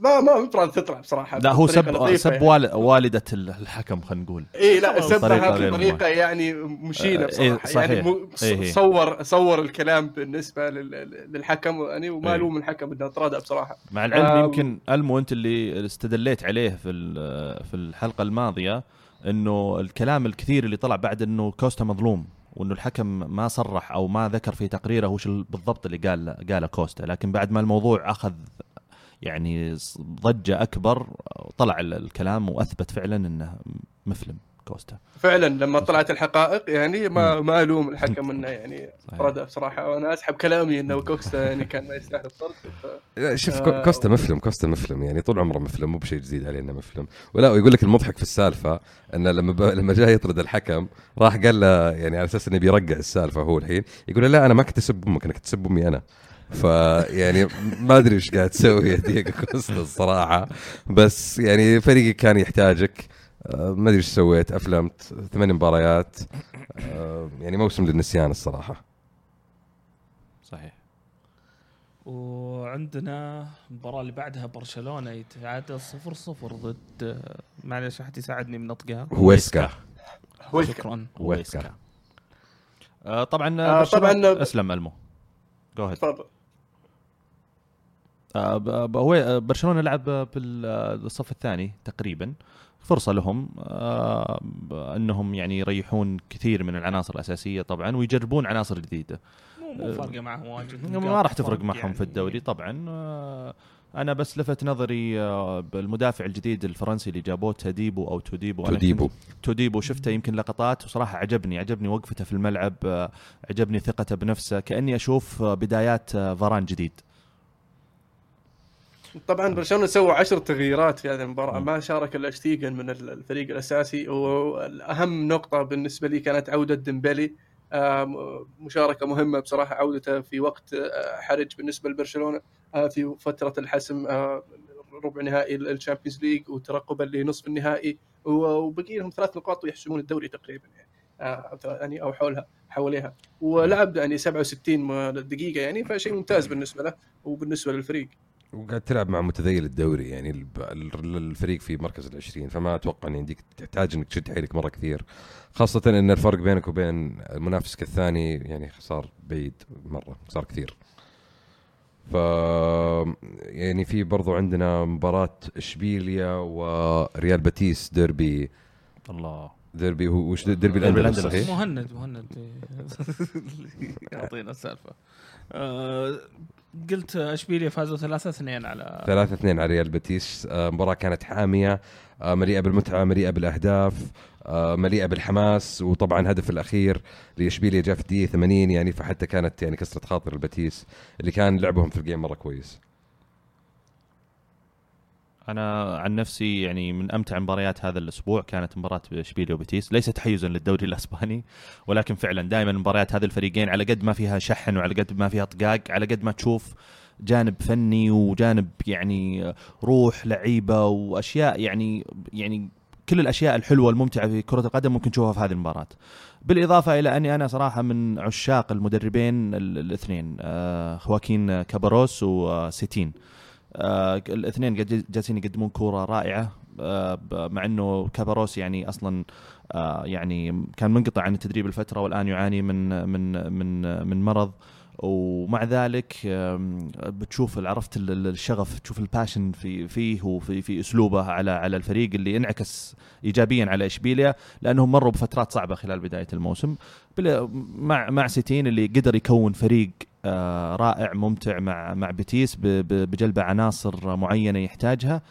ما ما مفروض تطلع بصراحة لا هو سب سب يعني. وال- والدة الحكم خلينا نقول اي لا بطريقة سبها بطريقة يعني مشينة إيه، بصراحة يعني صحيح. مو- إيه، إيه. صور صور الكلام بالنسبة لل- للحكم يعني وما إيه. ألوم الحكم إنه طرده بصراحة مع العلم آه، يمكن ألمو أنت اللي استدليت عليه في ال- في الحلقة الماضية إنه الكلام الكثير اللي طلع بعد إنه كوستا مظلوم وإنه الحكم ما صرح أو ما ذكر في تقريره وش ال- بالضبط اللي قال قاله كوستا. لكن بعد ما الموضوع أخذ يعني ضجة أكبر طلع ال- الكلام وأثبت فعلا إنه مفلم. كوستا. فعلا لما طلعت الحقائق يعني ما ما ألوم الحكم إنه يعني. طرده بصراحة وأنا أسحب كلامي إنه كوكستا يعني كان ما يستاهل الطرد ف- شوف آه. كو- كوستا مفلم كوستا مفلم يعني طول عمره مفلم مو بشيء جديد عليه إنه مفلم. ولا ويقول لك المضحك في السالفة إنه لما ب... لما جاي يطرد الحكم راح قال له يعني على أساس إنه بيرقع السالفة هو الحين يقول له لا أنا ما كنت أسب أمك أنا كنت أسب أمي أنا. فيعني ما أدري إيش قاعد تسوي يا دييغو كوستا الصراحة. بس يعني فريقك كان يحتاجك. ما أدري إيش سويت افلمت ثمان مباريات آه، يعني موسم للنسيان الصراحة. صحيح. وعندنا المباراة اللي بعدها برشلونة يتعادل صفر صفر ضد معلش أحد يساعدني من نطقها. هويسكا. هويسكا. شكرا. هويسكا. آه طبعا آه، طبعاً- أسلم ألمو. جو تفضل. آه، ب- ب- هو آه، برشلونة لعب بالصف الثاني تقريبا. فرصة لهم آه، إنهم يعني يريحون كثير من العناصر الأساسية طبعا ويجربون عناصر جديدة. مو مو فارقة معهم واجد. ما راح تفرق فرق معهم يعني. في الدوري طبعا. آه، أنا بس لفت نظري آه، بالمدافع الجديد الفرنسي اللي جابوه تاديبو أو توديبو. توديبو. توديبو شفته يمكن لقطات وصراحة عجبني عجبني وقفته في الملعب آه، عجبني ثقته بنفسه كأني أشوف آه، بدايات آه، فاران جديد. طبعا برشلونة سووا عشر تغييرات في هذه المباراة. ما شارك إلا شتيجن من ال- الفريق الأساسي. واهم نقطة بالنسبة لي كانت عودة ديمبلي مشاركة مهمة بصراحة عودته في وقت آه، حرج بالنسبة لبرشلونة آه، في فترة الحسم آه، ربع نهائي ال Champions League وترقبا لنصف النهائي. وبقي لهم ثلاث نقاط ويحسمون الدوري تقريبا يعني يعني أو حولها حواليها. ولعب يعني 67 دقيقة يعني فشيء ممتاز بالنسبة له وبالنسبة للفريق. وقاعد تلعب مع متذيل الدوري يعني الفريق في مركز العشرين فما أتوقع إن يديك تحتاج إنك تشد حيلك مرة كثير. خاصة إن الفرق بينك وبين منافسك الثاني يعني صار بعيد مرة صار كثير. ف يعني في برضو عندنا مباراة إشبيليا وريال باتيس ديربي. الله. ديربي هو وش ديربي الأندلس. صحيح؟ مهند مهند. يعطينا السالفة. آه، قلت اشبيليا فازوا 3 2 على ثلاثة اثنين على ريال باتيس آه، مباراة كانت حامية. آه، مليئة بالمتعة مليئة بالأهداف آه، مليئة بالحماس وطبعا الهدف الأخير لإشبيليا جاء في الدقيقة 80 يعني فحتى كانت يعني كسرة خاطر الباتيس اللي كان لعبهم في ال game مرة كويس. أنا عن نفسي يعني من أمتع مباريات هذا الأسبوع كانت مباراة اشبيليا وبيتيس ليس تحيزا للدوري الأسباني ولكن فعلا دائما مباريات هذه الفريقين على قد ما فيها شحن وعلى قد ما فيها طقاق على قد ما تشوف جانب فني وجانب يعني روح لعيبة وأشياء يعني يعني كل الأشياء الحلوة الممتعة في كرة القدم ممكن تشوفها في هذه المباراة. بالإضافة إلى أني أنا صراحة من عشاق المدربين ال- الاثنين آه خواكين كاباروس وسيتين. الاثنين قاعد جالسين يقدمون كورة رائعة آه مع إنه كاباروس يعني أصلا آه يعني كان منقطع عن التدريب الفترة والآن يعاني من من من من مرض. ومع ذلك بتشوف عرفت ال- ال- الشغف تشوف ال passion في فيه وفي في أسلوبه على على الفريق اللي انعكس ايجابيا على إشبيليا لأنهم مروا بفترات صعبة خلال بداية الموسم. مع مع سيتين اللي قدر يكون فريق آه، رائع ممتع مع مع بيتيس ب- ب- بجلب عناصر معينة يحتاجها.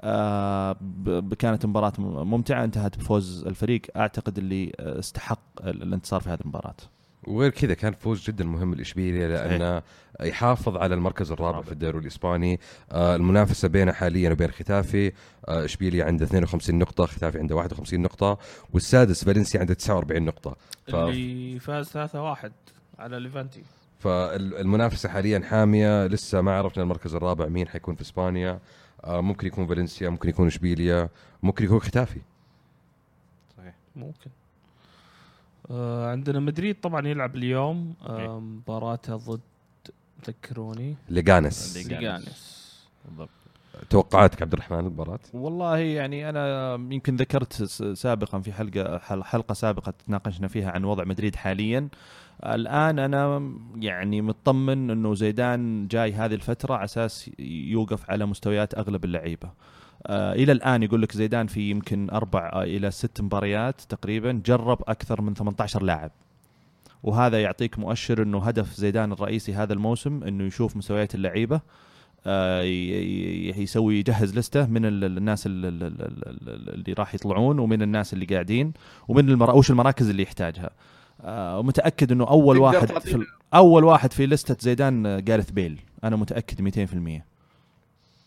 آه، ب- ب- كانت مباراة ممتعة انتهت بفوز الفريق. أعتقد اللي آه، استحق ال- الانتصار في هذه المباراة. وغير كذا كان فوز جدا مهم لاشبيليا لأنه يحافظ على المركز الرابع في الدوري الإسباني. آه، المنافسة بينه حاليا وبين ختافي. آه، اشبيليا عنده 52 نقطة ختافي عنده 51 نقطة والسادس فالنسيا عنده 49 نقطة. ف... اللي فاز 3 1 على ليفانتي. فالمنافسة حاليا حامية لسه ما عرفنا المركز الرابع مين حيكون في إسبانيا. آه، ممكن يكون فالنسيا ممكن يكون إشبيليا ممكن يكون خيتافي. صحيح. ممكن. آه عندنا مدريد طبعا يلعب اليوم. إيه. آه مباراته ضد ذكروني ليجانس. ليجانس. بالضبط. توقعاتك عبد الرحمن المباراة؟ والله يعني أنا يمكن ذكرت سابقا في حلقة حل- حلقة سابقة تناقشنا فيها عن وضع مدريد حاليا. الآن أنا يعني مطمن إنه زيدان جاي هذه الفترة على أساس يوقف على مستويات أغلب اللعيبة. آه إلى الآن يقول لك زيدان في يمكن أربع إلى ست مباريات تقريبا جرب أكثر من 18 لاعب. وهذا يعطيك مؤشر إنه هدف زيدان الرئيسي هذا الموسم إنه يشوف مستويات اللعيبة آه، يسوي يجهز لسته من ال- ال- الناس ال- ال- ال- ال- اللي راح يطلعون ومن الناس اللي قاعدين ومن المرا... وش المراكز اللي يحتاجها. ومتأكد إنه أول واحد في أول واحد في لستة زيدان آه، جارث بيل. أنا متأكد 200%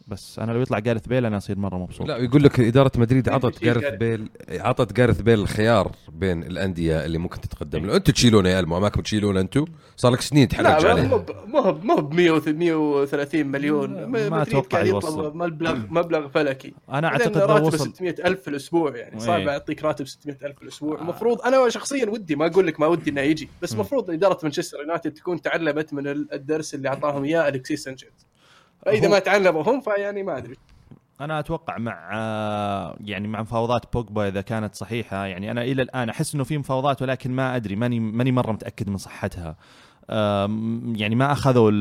بس أنا لو يطلع جاريث بيل أنا أصير مرة مبسوط لا يقول لك إدارة مدريد عطت جاريث؟ بيل عطت جاريث بيل الخيار بين الأندية اللي ممكن تتقدم له أنتم تشيلونه يا ألمو ماكم تشيلونه أنتم صار لك سنين تحرج لا عليه مو مو ب- مو ب 130 مليون ما يطلب يوصل. مبلغ مبلغ فلكي أنا أعتقد راتبه وصل 600 ألف في الأسبوع يعني صعب إيه. أعطيك راتب 600 ألف في الأسبوع آه. المفروض أنا شخصيا ودي ما أقول لك ما ودي إنه يجي بس. المفروض إدارة مانشستر يونايتد تكون تعلمت من ال- الدرس اللي أعطاهم إياه ألكسيس سانشيز فإذا هو- ما تعلموا هم فيعني ما أدري. أنا أتوقع مع يعني مع مفاوضات بوجبا إذا كانت صحيحة يعني أنا إلى الآن أحس إنه في مفاوضات ولكن ما أدري ماني ماني مرة متأكد من صحتها. يعني ما أخذوا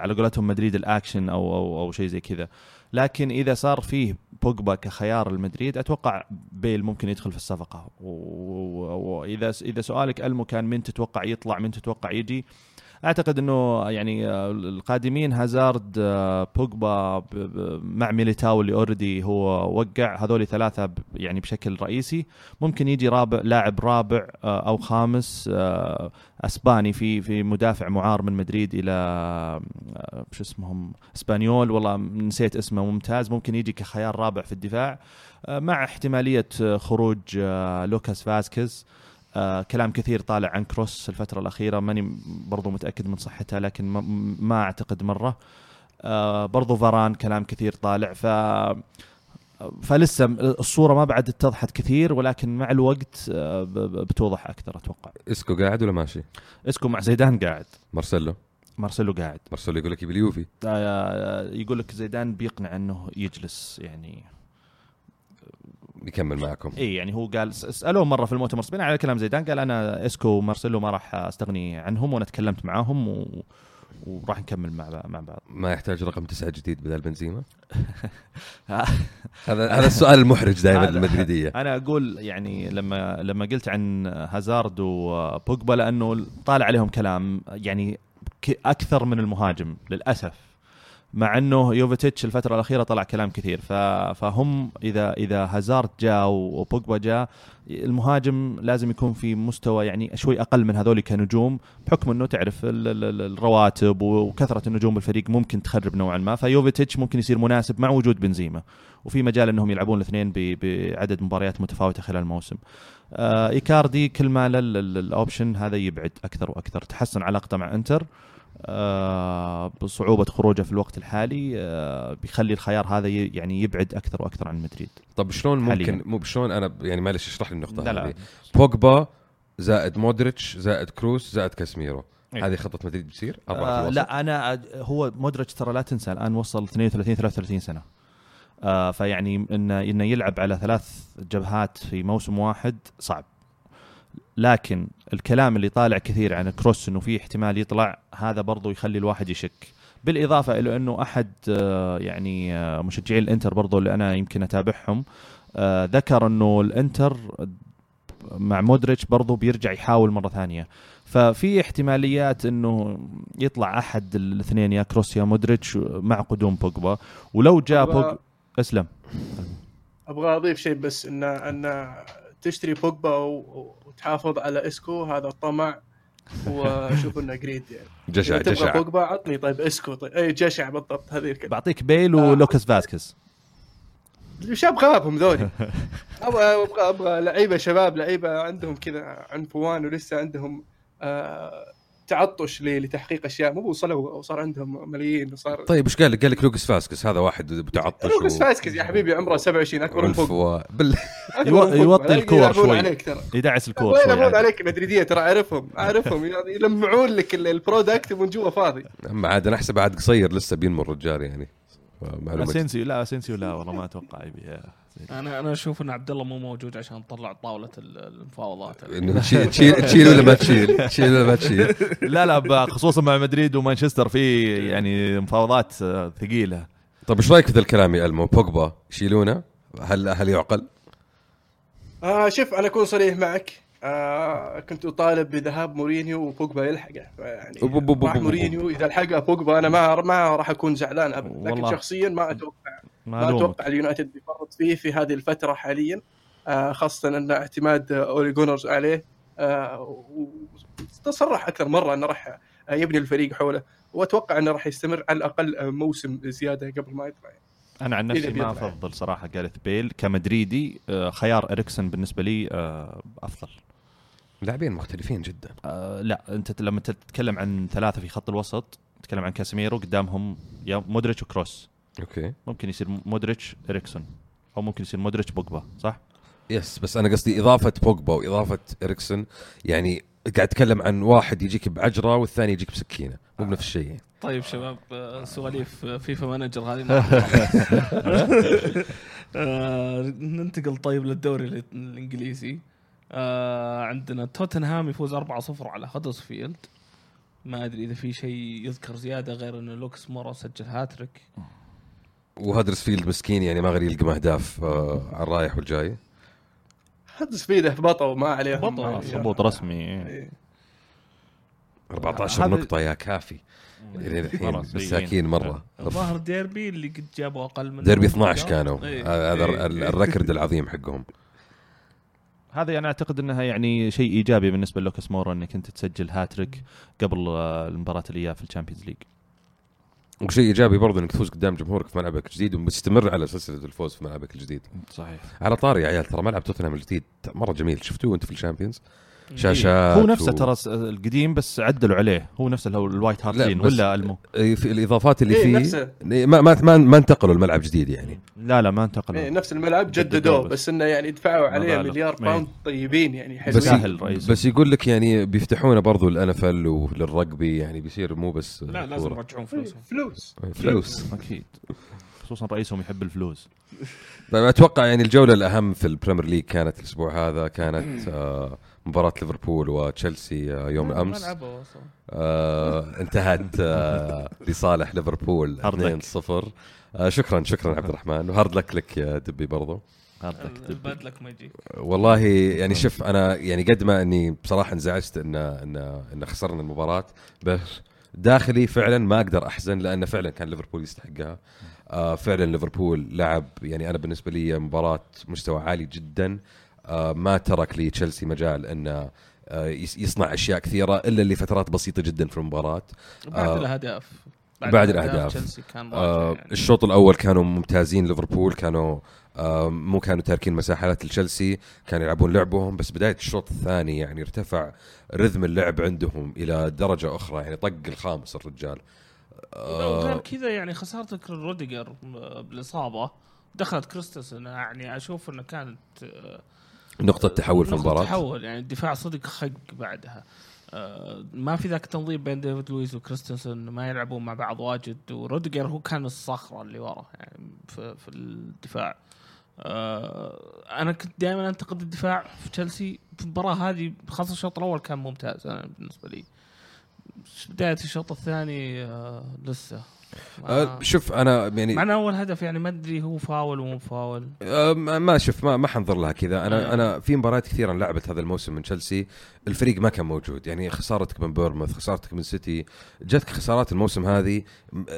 على قولتهم مدريد الأكشن أو أو أو شيء زي كذا. لكن إذا صار فيه بوجبا كخيار المدريد أتوقع بيل ممكن يدخل في الصفقة. واذا إذا سؤالك ألمو كان من تتوقع يطلع من تتوقع يجي أعتقد إنه يعني آه، القادمين هازارد آه، بوجبا مع ميليتاو اللي already هو وقع هذول ثلاثة يعني بشكل رئيسي. ممكن يجي رابع لاعب رابع آه، أو خامس أسباني في في مدافع معار من مدريد إلى شو اسمهم إسبانيول. والله نسيت اسمه ممتاز. ممكن يجي كخيار رابع في الدفاع مع احتمالية خروج لوكاس فاسكيز. آه كلام كثير طالع عن كروس الفترة الأخيرة ماني برضو متأكد من صحتها لكن ما, ما أعتقد مرة. آه برضو فاران كلام كثير طالع ف فلسه الصورة ما بعد اتضحت كثير ولكن مع الوقت آه بتوضح أكثر أتوقع. إسكو قاعد ولا ماشي؟ إسكو مع زيدان قاعد. مارسيلو. مارسيلو قاعد. مارسيلو يقول لك يبي اليوفي. آه يقول لك زيدان بيقنع إنه يجلس يعني يكمل معكم. اي يعني هو قال سألوه مرة في المؤتمر بناء على كلام زيدان قال أنا إسكو ومارسيلو ما راح أستغني عنهم وأنا تكلمت معاهم و... وراح نكمل مع مع بعض. ما يحتاج رقم تسعة جديد بدل بنزيما؟ هذا هذا السؤال المحرج دائما للمدريديه أنا أقول يعني لما لما قلت عن هازارد وبوجبا لأنه طالع عليهم كلام يعني أكثر من المهاجم للأسف. مع إنه يوفيتش الفترة الأخيرة طلع كلام كثير. فهم اذا إذا هازارد جاء وبوجبا جاء المهاجم لازم يكون في مستوى يعني شوي أقل من هذول كنجوم بحكم إنه تعرف ال- ال- ال- الرواتب وكثرة النجوم بالفريق ممكن تخرب نوعا ما فيوفيتش ممكن يصير مناسب مع وجود بنزيما وفي مجال إنهم يلعبون الاثنين بعدد مباريات متفاوتة خلال الموسم. آه إيكاردي كل ما ال option هذا يبعد أكثر وأكثر تحسن علاقته مع إنتر آه بصعوبة خروجه في الوقت الحالي آه بيخلي الخيار هذا يعني يبعد أكثر وأكثر عن مدريد. طب شلون. ممكن مو شلون أنا يعني معلش اشرح لي النقطة لا لا هذه بوجبا زائد مودريتش زائد كروس زائد كاسميرو إيه. هذه خطة مدريد بتصير آه. لا أنا هو مودريتش ترى لا تنسى الآن وصل 32 33 سنة. آه فيعني انه إنه يلعب على ثلاث جبهات في موسم واحد صعب. لكن الكلام اللي طالع كثير عن كروس إنه في احتمال يطلع هذا برضو يخلي الواحد يشك. بالإضافة إلى إنه أحد آه يعني آه مشجعي الإنتر برضو اللي أنا يمكن أتابعهم آه ذكر إنه الإنتر مع مودريتش برضو بيرجع يحاول مرة ثانية. ففي احتماليات إنه يطلع أحد الاثنين يا كروس يا مودريتش مع قدوم بوجبا ولو جاء أبغى- بوج اسلم أبغى أضيف شيء بس ان إن تشتري بوجبا وتحافظ على إسكو هذا طمع وأشوف إنه greed يعني. جشع جشع. بوجبا عطني. طيب إسكو طيب. إي جشع بالضبط هذه الكلمة. بعطيك بيل آه. ولوكاس فاسكيز. شاب غابهم ذولي. أبغى أبغى أبغى لعيبة شباب لعيبة عندهم كذا عنفوان ولسه عندهم آه تعطش ل- لتحقيق أشياء. مو وصلوا وصار عندهم ملايين وصار طيب إيش قال لك؟ قال لك لوكاس فاسكيز؟ هذا واحد متعطش لوكاس فاسكيز يا حبيبي عمره 27 أكبر من فوق. و... بال... يوطي الكور شوي. عليك ترى. يدعس الكور وين شوي. يلعبون. عليك مدريديه ترى أعرفهم أعرفهم. يعني يلمعون لك ال- product من جوا فاضي. أما عاد أنا أحسب عاد قصير لسه بينمو الرجال يعني. اسينسيو لا اسينسيو لا والله ما أتوقع يبي. أنا أنا أشوف إن عبد الله مو موجود عشان تطلع طاولة ال- المفاوضات. إنه تشيل تشيل ولا ما تشيل؟ تشيل ولا ما تشيل؟ لا لا خصوصا مع مدريد ومانشستر في يعني مفاوضات آه، ثقيلة. طيب إيش رأيك في ذا الكلام يا ألمو؟ بوجبا يشيلونه؟ هل هل يعقل؟ آه شوف أنا أكون صريح معك. آه كنت أطالب بذهاب مورينيو وبوجبا يلحقه. يعني راح. مورينيو إذا لحقه بوجبا أنا ما ما راح أكون زعلان ابدا. لكن. شخصيا ما أتوقع ما أتوقع اليونايتد بيفرط فيه في هذه الفترة حاليا آه خاصة أن اعتماد أولي جونار عليه آه وصرح أكثر مرة أنه راح يبني الفريق حوله وأتوقع أنه راح يستمر على الأقل موسم زيادة قبل ما يطلع. أنا عن نفسي ما بيطلع. أفضل صراحة جاريث بيل كمدريدي آه، خيار اريكسن بالنسبة لي أفضل. لاعبين مختلفين جدا. آه، لا أنت لما تتكلم عن ثلاثة في خط الوسط تتكلم عن كاسيميرو قدامهم يا مودريتش وكروس. okay. ممكن يصير مودريتش إريكسون. أو ممكن يصير مودريتش بوجبا صح؟ yes بس أنا قصدي إضافة بوجبا وإضافة إريكسن. يعني قاعد أتكلم عن واحد يجيك بعجرة والثاني يجيك بسكينة. مو بنفس الشيء. يعني. طيب شباب آه، سواليف فيفا manager هذه. ما آه، ننتقل طيب للدوري ال- الإنجليزي. آه، عندنا توتنهام يفوز 4-0 على هدرسفيلد ما أدري إذا في شيء يذكر زيادة غير إنه لوكاس مورا سجل هاتريك. وهدرسفيلد مسكين يعني ما غير يلقى أهداف آه على الرايح والجاي. هدرسفيلد هبطوا ما عليهم يعني. آه، هبوط رسمي. إيه. 14 هذا- نقطة يا كافي. يعني الحين مساكين. مرة. الظاهر ديربي اللي قد جابوا أقل من ديربي 12 كانوا. إيه. هذا إيه. ال- record العظيم حقهم. هذا أنا أعتقد إنها يعني شيء إيجابي بالنسبة لوكاس مورا إنك أنت تسجل هاتريك قبل آه، المباراة اللي في ال Champions League. وشيء إيجابي برضه إنك تفوز قدام جمهورك في ملعبك الجديد ومستمر على سلسلة الفوز في ملعبك الجديد. صحيح. على طاري يا عيال ترى ملعب توتنهام الجديد مرة جميل. شفتوه انت في ال Champions؟ شاشات هو نفسه و- ترى س- القديم بس عدلوا عليه هو نفسه اللي هو الوايت هارت لين بس- ولا ألمو إيه، في الإضافات اللي إيه، فيه نفسه. إيه، ما ما ما, ما انتقلوا الملعب جديد يعني لا لا ما انتقلوا إيه نفس الملعب جددوه بس. بس إنه يعني دفعوا عليه. مليار إيه. pound طيبين يعني بس حلوين سهل رئيس بس يقول لك يعني بيفتحونه برضو ال NFL والرجبي يعني بيصير مو بس لا لازم. يرجعون إيه، فلوسهم فلوس فلوس أكيد خصوصا رئيسهم يحب الفلوس طيب أتوقع يعني الجولة الأهم في ال Premier League كانت الأسبوع هذا كانت آه مباراة ليفربول وتشيلسي آه يوم ما أمس. لعبوا أصلاً. آه انتهت آه لصالح ليفربول hard luck. 2-0 آه شكرا شكرا عبد الرحمن. و hard luck لك يا دبي برضو. هذا كتب. الباد لك ما يجيك. والله يعني شوف أنا يعني قد ما إني بصراحة انزعجت إن إن إن خسرنا المباراة بس داخلي فعلا ما أقدر أحزن لأن فعلا كان ليفربول يستحقها. آه فعلا ليفربول لعب يعني أنا بالنسبة لي مباراة مستوى عالي جدا. ما ترك لي تشيلسي مجال انه آه يصنع أشياء كثيرة إلا لفترات بسيطة جدا في المباراة بعد آه. الأهداف بعد الأهداف. تشيلسي كان آه يعني. الشوط الأول كانوا ممتازين ليفربول كانوا آه مو كانوا تاركين مساحات لتشيلسي كانوا يلعبون لعبهم بس بداية الشوط الثاني يعني ارتفع رتم اللعب عندهم إلى درجة أخرى يعني طق الخامس الرجال وغير آه كذا يعني خسارتك روديجر بالاصابه دخلت كريستنسن يعني أشوف إنه كانت آه، نقطة تحول في نقطة المباراة. تحول يعني الدفاع صدق خق بعدها. آه، ما في ذاك التنظيم بين ديفيد لويس وكريستنسن ما يلعبون مع بعض واجد وروديجر هو كان الصخرة اللي ورا يعني في, في الدفاع. آه، أنا كنت دائما أنتقد الدفاع في تشيلسي في المباراة هذه خاصة الشوط الأول كان ممتاز أنا بالنسبة لي. بداية الشوط الثاني آه، لسه. آه شوف أنا يعني مع أول هدف يعني ما أدري هو فاول ومو فاول. آه، ما شوف ما ما حنظر لها كذا. أنا آه. أنا في مباريات كثيرة لعبت هذا الموسم من تشيلسي. الفريق ما كان موجود. يعني خسارتك من بورموث خسارتك من سيتي جاتك خسارات الموسم هذه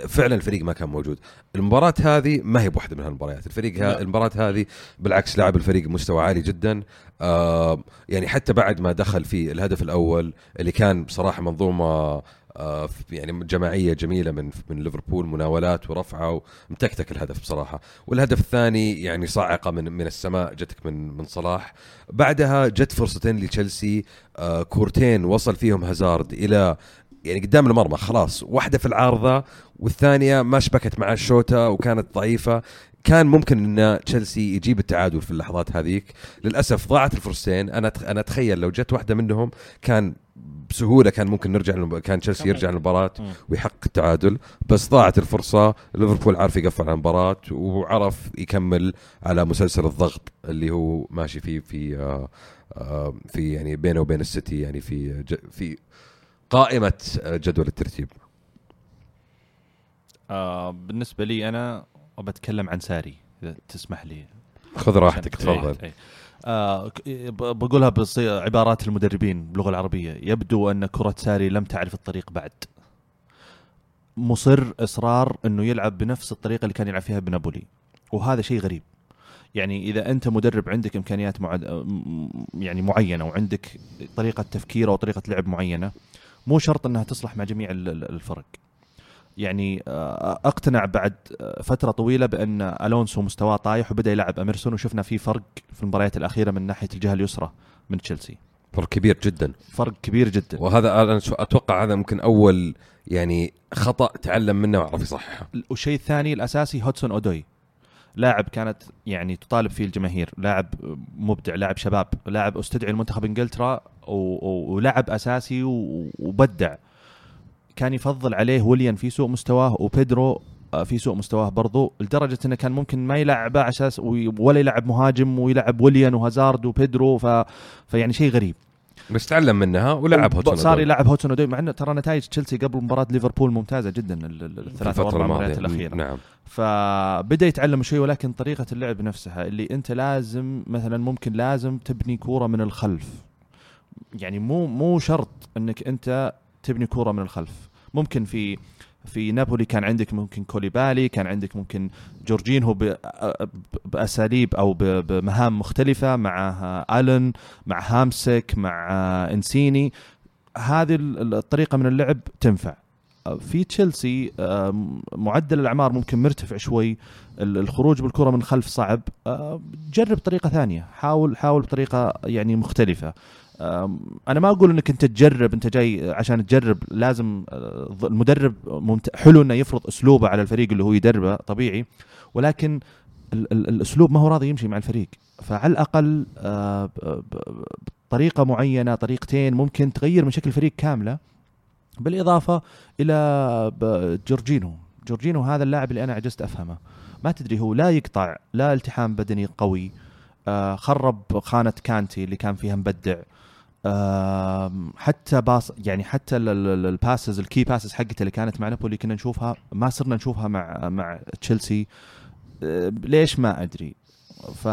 فعلا الفريق ما كان موجود. المباراة هذه ما هي بواحدة من هالمباريات. الفريق ها. المباراة هذه بالعكس لعب الفريق مستوى عالي جدا. آه يعني حتى بعد ما دخل في الهدف الأول اللي كان بصراحة منظومة آه، يعني جماعية جميلة من من ليفربول مناولات ورفعة ومتكتك الهدف بصراحة. والهدف الثاني يعني صاعقة من من السماء جتك من من صلاح. بعدها جت فرصتين لتشيلسي. آه، كورتين وصل فيهم هازارد إلى يعني قدام المرمى خلاص. واحدة في العارضة والثانية ما شبكت مع الشوطه وكانت ضعيفة. كان ممكن إن تشيلسي يجيب التعادل في اللحظات هذيك. للأسف ضاعت الفرصتين. أنا أنا أتخيل لو جت واحدة منهم كان بسهولة كان ممكن نرجع للم- كان تشيلسي يرجع. للمباراة. ويحقق التعادل بس ضاعت الفرصة ليفربول عارف يقفل على المباراة وعرف يكمل على مسلسل الضغط اللي هو ماشي فيه في آه، آه، في يعني بينه وبين السيتي يعني في ج- في قائمة آه، جدول الترتيب آه بالنسبة لي أنا بتكلم عن ساري إذا تسمح لي خذ راحتك تفضل إيه، إيه. آه ب- بقولها بعبارات المدربين باللغة العربية. يبدو أن كرة ساري لم تعرف الطريق بعد. مصر إصرار إنه يلعب بنفس الطريقة اللي كان يلعب فيها بنابولي. وهذا شيء غريب. يعني إذا أنت مدرب عندك إمكانيات معد... يعني معينة وعندك طريقة تفكير أو طريقة لعب معينة مو شرط إنها تصلح مع جميع ال- ال- الفرق. يعني آه، أقتنع بعد آه، فترة طويلة بأن ألونسو مستواه طايح وبدأ يلعب أميرسون وشفنا في فرق في المباريات الأخيرة من ناحية الجهة اليسرى من تشيلسي. فرق كبير جدا. فرق كبير جدا. وهذا أنا أتوقع هذا ممكن أول يعني خطأ تعلم منه وعرف يصححه والشيء الثاني الأساسي هودسون أودوي. لاعب كانت يعني تطالب فيه الجماهير لاعب مبدع لاعب شباب لاعب أستدعي المنتخب إنجلترا و- و- ولاعب أساسي و- وبدع. كان يفضل عليه ويليان في سوء مستواه وبيدرو آه، في سوء مستواه برضو لدرجة إنه كان ممكن ما يلعبه على أساس ولا يلعب مهاجم ويلعب ويليان وهازارد وبيدرو ف... فيعني شيء غريب. بس تعلم منها ولعب هودسون صار يلعب هودسون أودوي مع إنه ترى نتائج تشيلسي قبل مباراة ليفربول ممتازة جدا الثلاث أربع مباريات الأخيرة. نعم. فبدأ يتعلم شوي ولكن طريقة اللعب نفسها اللي أنت لازم مثلا ممكن لازم تبني كورة من الخلف. يعني مو مو شرط إنك أنت تبني كورة من الخلف. ممكن في في نابولي كان عندك ممكن كوليبالي كان عندك ممكن جورجينهو بأساليب أو بمهام مختلفة مع ألن مع هامسك مع إنسيني. هذه ال- الطريقة من اللعب تنفع. في تشيلسي معدل الأعمار ممكن مرتفع شوي ال- الخروج بالكرة من خلف صعب. جرب طريقة ثانية. حاول حاول بطريقة يعني مختلفة. أنا ما أقول إنك أنت تجرب أنت جاي عشان تجرب لازم آه، المدرب. حلو إنه يفرض أسلوبه على الفريق اللي هو يدربه طبيعي ولكن ال- ال- الأسلوب ما هو راضي يمشي مع الفريق. فعلى الأقل آه، بطريقة معينة طريقتين ممكن تغير من شكل الفريق كاملة بالإضافة إلى جورجينو. جورجينو هذا اللاعب اللي أنا عجزت أفهمه. ما تدري هو لا يقطع لا التحام بدني قوي آه خرب خانة كانتي اللي كان فيها مبدع. حتى pass يعني حتى ال- ال- ال passes ال key passes حقته اللي كانت مع نابولي كنا نشوفها ما صرنا نشوفها مع مع تشيلسي ليش ما أدري. ف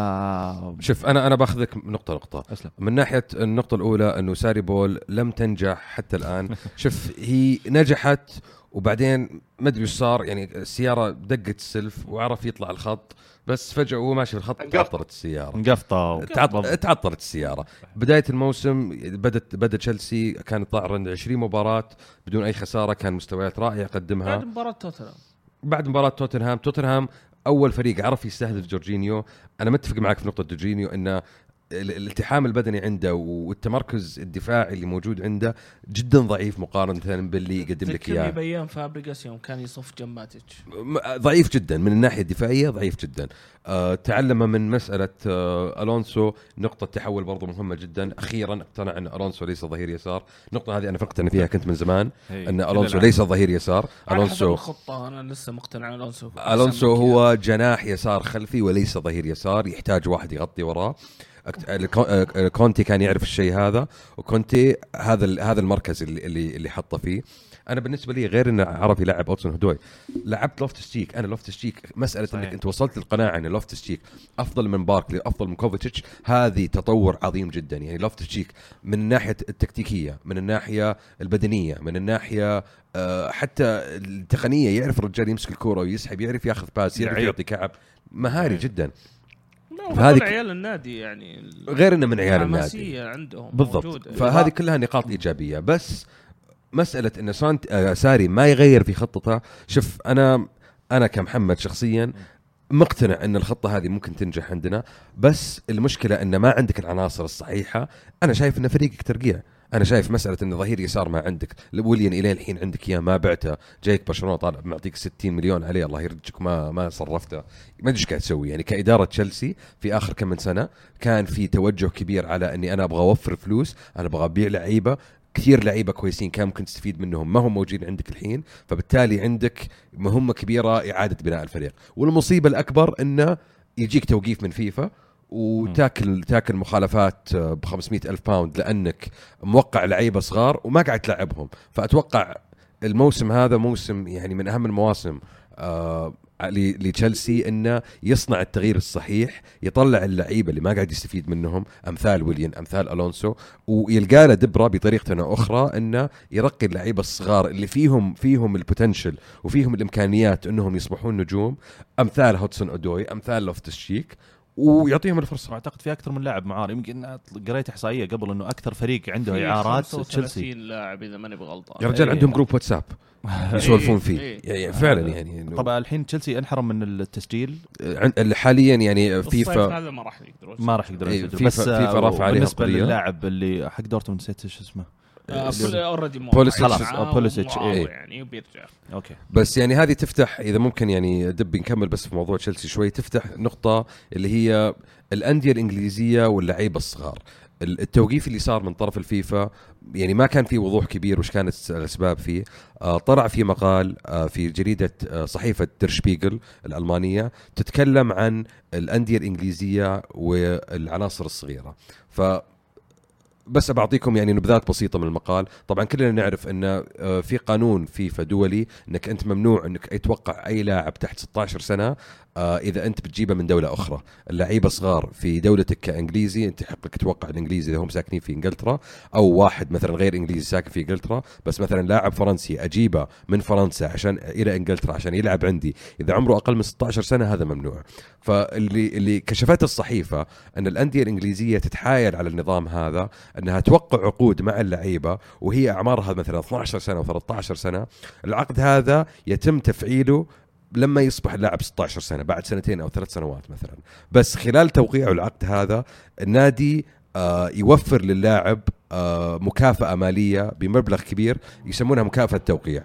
شوف أنا أنا باخذك نقطة نقطة. أسلم. من ناحية النقطة الأولى إنه Sarri ball لم تنجح حتى الآن. شوف هي نجحت وبعدين ما أدري إيش صار يعني السيارة دقت السلف وعرف يطلع الخط بس فجأة وهو ماشي في الخط. تعطلت السيارة. انقفطه تعط- تعطلت السيارة. بداية الموسم بدت بدأ تشيلسي كان طلع عند 20 مباراة بدون أي خسارة كان مستويات رائعة قدمها بعد مباراة توتنهام. بعد مباراة توتنهام توتنهام أول فريق عرف يستهدف جورجينيو. أنا متفق معك في نقطة جورجينيو إنه الالتحام البدني عنده والتمركز الدفاعي اللي موجود عنده جدا ضعيف مقارنة باللي يقدم لك تذكرني إياه. بأيام فابريجاس يوم كان يصف جماتش م- ضعيف جدا من الناحية الدفاعية ضعيف جدا. آه تعلم من مسألة آه ألونسو نقطة تحول برضو مهمة جدا. أخيرا اقتنع أن ألونسو ليس ظهير يسار. النقطة هذه أنا فقت فيها كنت من زمان أن ألونسو ليس ظهير يسار. ألونسو الخطة أنا لسه مقتنع ألونسو ألونسو هو جناح يسار خلفي وليس ظهير يسار يحتاج واحد يغطي وراه. كونتي كان يعرف الشيء هذا وكونتي هذا هذا المركز اللي اللي اللي حطه فيه. أنا بالنسبة لي غير إنه عرف يلعب هودسون أودوي لعبت لوفتس تشيك أنا لوفتس تشيك مسألة صحيح. انك أنت وصلت للقناعة إن لوفتس تشيك أفضل من باركلي أفضل من كوفاسيتش. هذه تطور عظيم جدا. يعني لوفتس تشيك من الناحية التكتيكية من الناحية البدنية من الناحية آه، حتى التقنية يعرف الرجال يمسك الكورة ويسحب يعرف ياخذ pass يعرف. يعطي كعب. مهاري. جدا. فهذه ك- عيال النادي يعني غير إنه من عيال النادي. عندهم بالضبط. موجودة. فهذه كلها نقاط إيجابية. بس مسألة إن سانت آه ساري ما يغير في خطته. شوف أنا أنا كمحمد شخصيا مقتنع إن الخطة هذه ممكن تنجح عندنا. بس المشكلة إن ما عندك العناصر الصحيحة. أنا شايف إن فريقك ترقيع أنا شايف مسألة إن ظهير يسار ما عندك. ويليان إلى الحين عندك إياه ما بعته. جايك برشلونة طالع معطيك 60 مليون عليه الله يرجعك ما ما صرفته. ما أدري إيش قاعد تسوي. يعني كإدارة تشيلسي في آخر كم من سنة كان في توجه كبير على إني أنا أبغى أوفر فلوس أنا أبغى أبيع لعيبة كثير لعيبة كويسين كان ممكن تستفيد منهم ما هم موجودين عندك الحين. فبالتالي عندك مهمة كبيرة إعادة بناء الفريق. والمصيبة الأكبر إنه يجيك توقيف من فيفا وتاكل تاكل مخالفات ب 500 ألف pound لأنك موقع لعيبة صغار وما قاعد تلعبهم. فأتوقع الموسم هذا موسم يعني من أهم المواسم آه لتشيلسي إنه يصنع التغيير الصحيح يطلع اللعيبة اللي ما قاعد يستفيد منهم أمثال ويليان أمثال ألونسو ويلقى له دبرة بطريقة أخرى إنه يرقي اللعيبة الصغار اللي فيهم فيهم ال potential وفيهم الإمكانيات إنهم يصبحون نجوم. أمثال هودسون أودوي أمثال لوفتس شيك ويعطيهم الفرصة. واعتقد في أكثر من لاعب معار يمكن قريت إحصائية قبل إنه أكثر فريق عنده في إعارات 35 تشيلسي. لاعب إذا ماني بغلطان. يا رجال إيه. عندهم group واتساب يسولفون فيه. إيه. يعني فعلا يعني إنه طبعا الحين تشيلسي أنحرم من التسجيل. عن- حاليا يعني فيفا هذا ما راح يقدرون ما راح يقدرون إيه، يسجلوا فيفا- فيفا رفع عليها بالنسبة. للاعب اللي حق دورتموند نسيت إيش اسمه. already بوليسيتش. خلاص، بوليسيتش، إيه. يعني بيرجع okay. بس يعني هذه تفتح إذا ممكن يعني دب نكمل بس في موضوع تشيلسي شوي تفتح نقطة اللي هي الأندية الإنجليزية واللعيبة الصغار. ال- التوقيف اللي صار من طرف الفيفا يعني ما كان في وضوح كبير وش كانت الأسباب فيه. آه طلع في مقال آه في جريدة آه صحيفة در شبيغل الألمانية تتكلم عن الأندية الإنجليزية والعناصر الصغيرة. ف بس بعطيكم يعني نبذات بسيطة من المقال. طبعا كلنا نعرف إن آه، في قانون فيفا دولي إنك أنت ممنوع إنك أي توقع أي لاعب تحت 16 سنة إذا أنت بتجيبه من دولة أخرى. اللعيبة صغار في دولتك كإنجليزي أنت يحق لك توقع الإنجليزي إذا هم ساكنين في إنجلترا أو واحد مثلا غير إنجليزي ساكن في إنجلترا بس مثلا لاعب فرنسي أجيبه من فرنسا عشان إلى إنجلترا عشان يلعب عندي. إذا عمره أقل من 16 سنة هذا ممنوع. فاللي اللي كشفته الصحيفة أن الأندية الإنجليزية تتحايل على النظام هذا أنها توقع عقود مع اللعيبة وهي أعمارها مثلا 12 سنة و13 سنة. العقد هذا يتم تفعيله لما يصبح اللاعب 16 سنة بعد سنتين أو ثلاث سنوات مثلا. بس خلال توقيعه العقد هذا النادي آه، يوفر للاعب آه، مكافأة مالية بمبلغ كبير يسمونها مكافأة توقيع.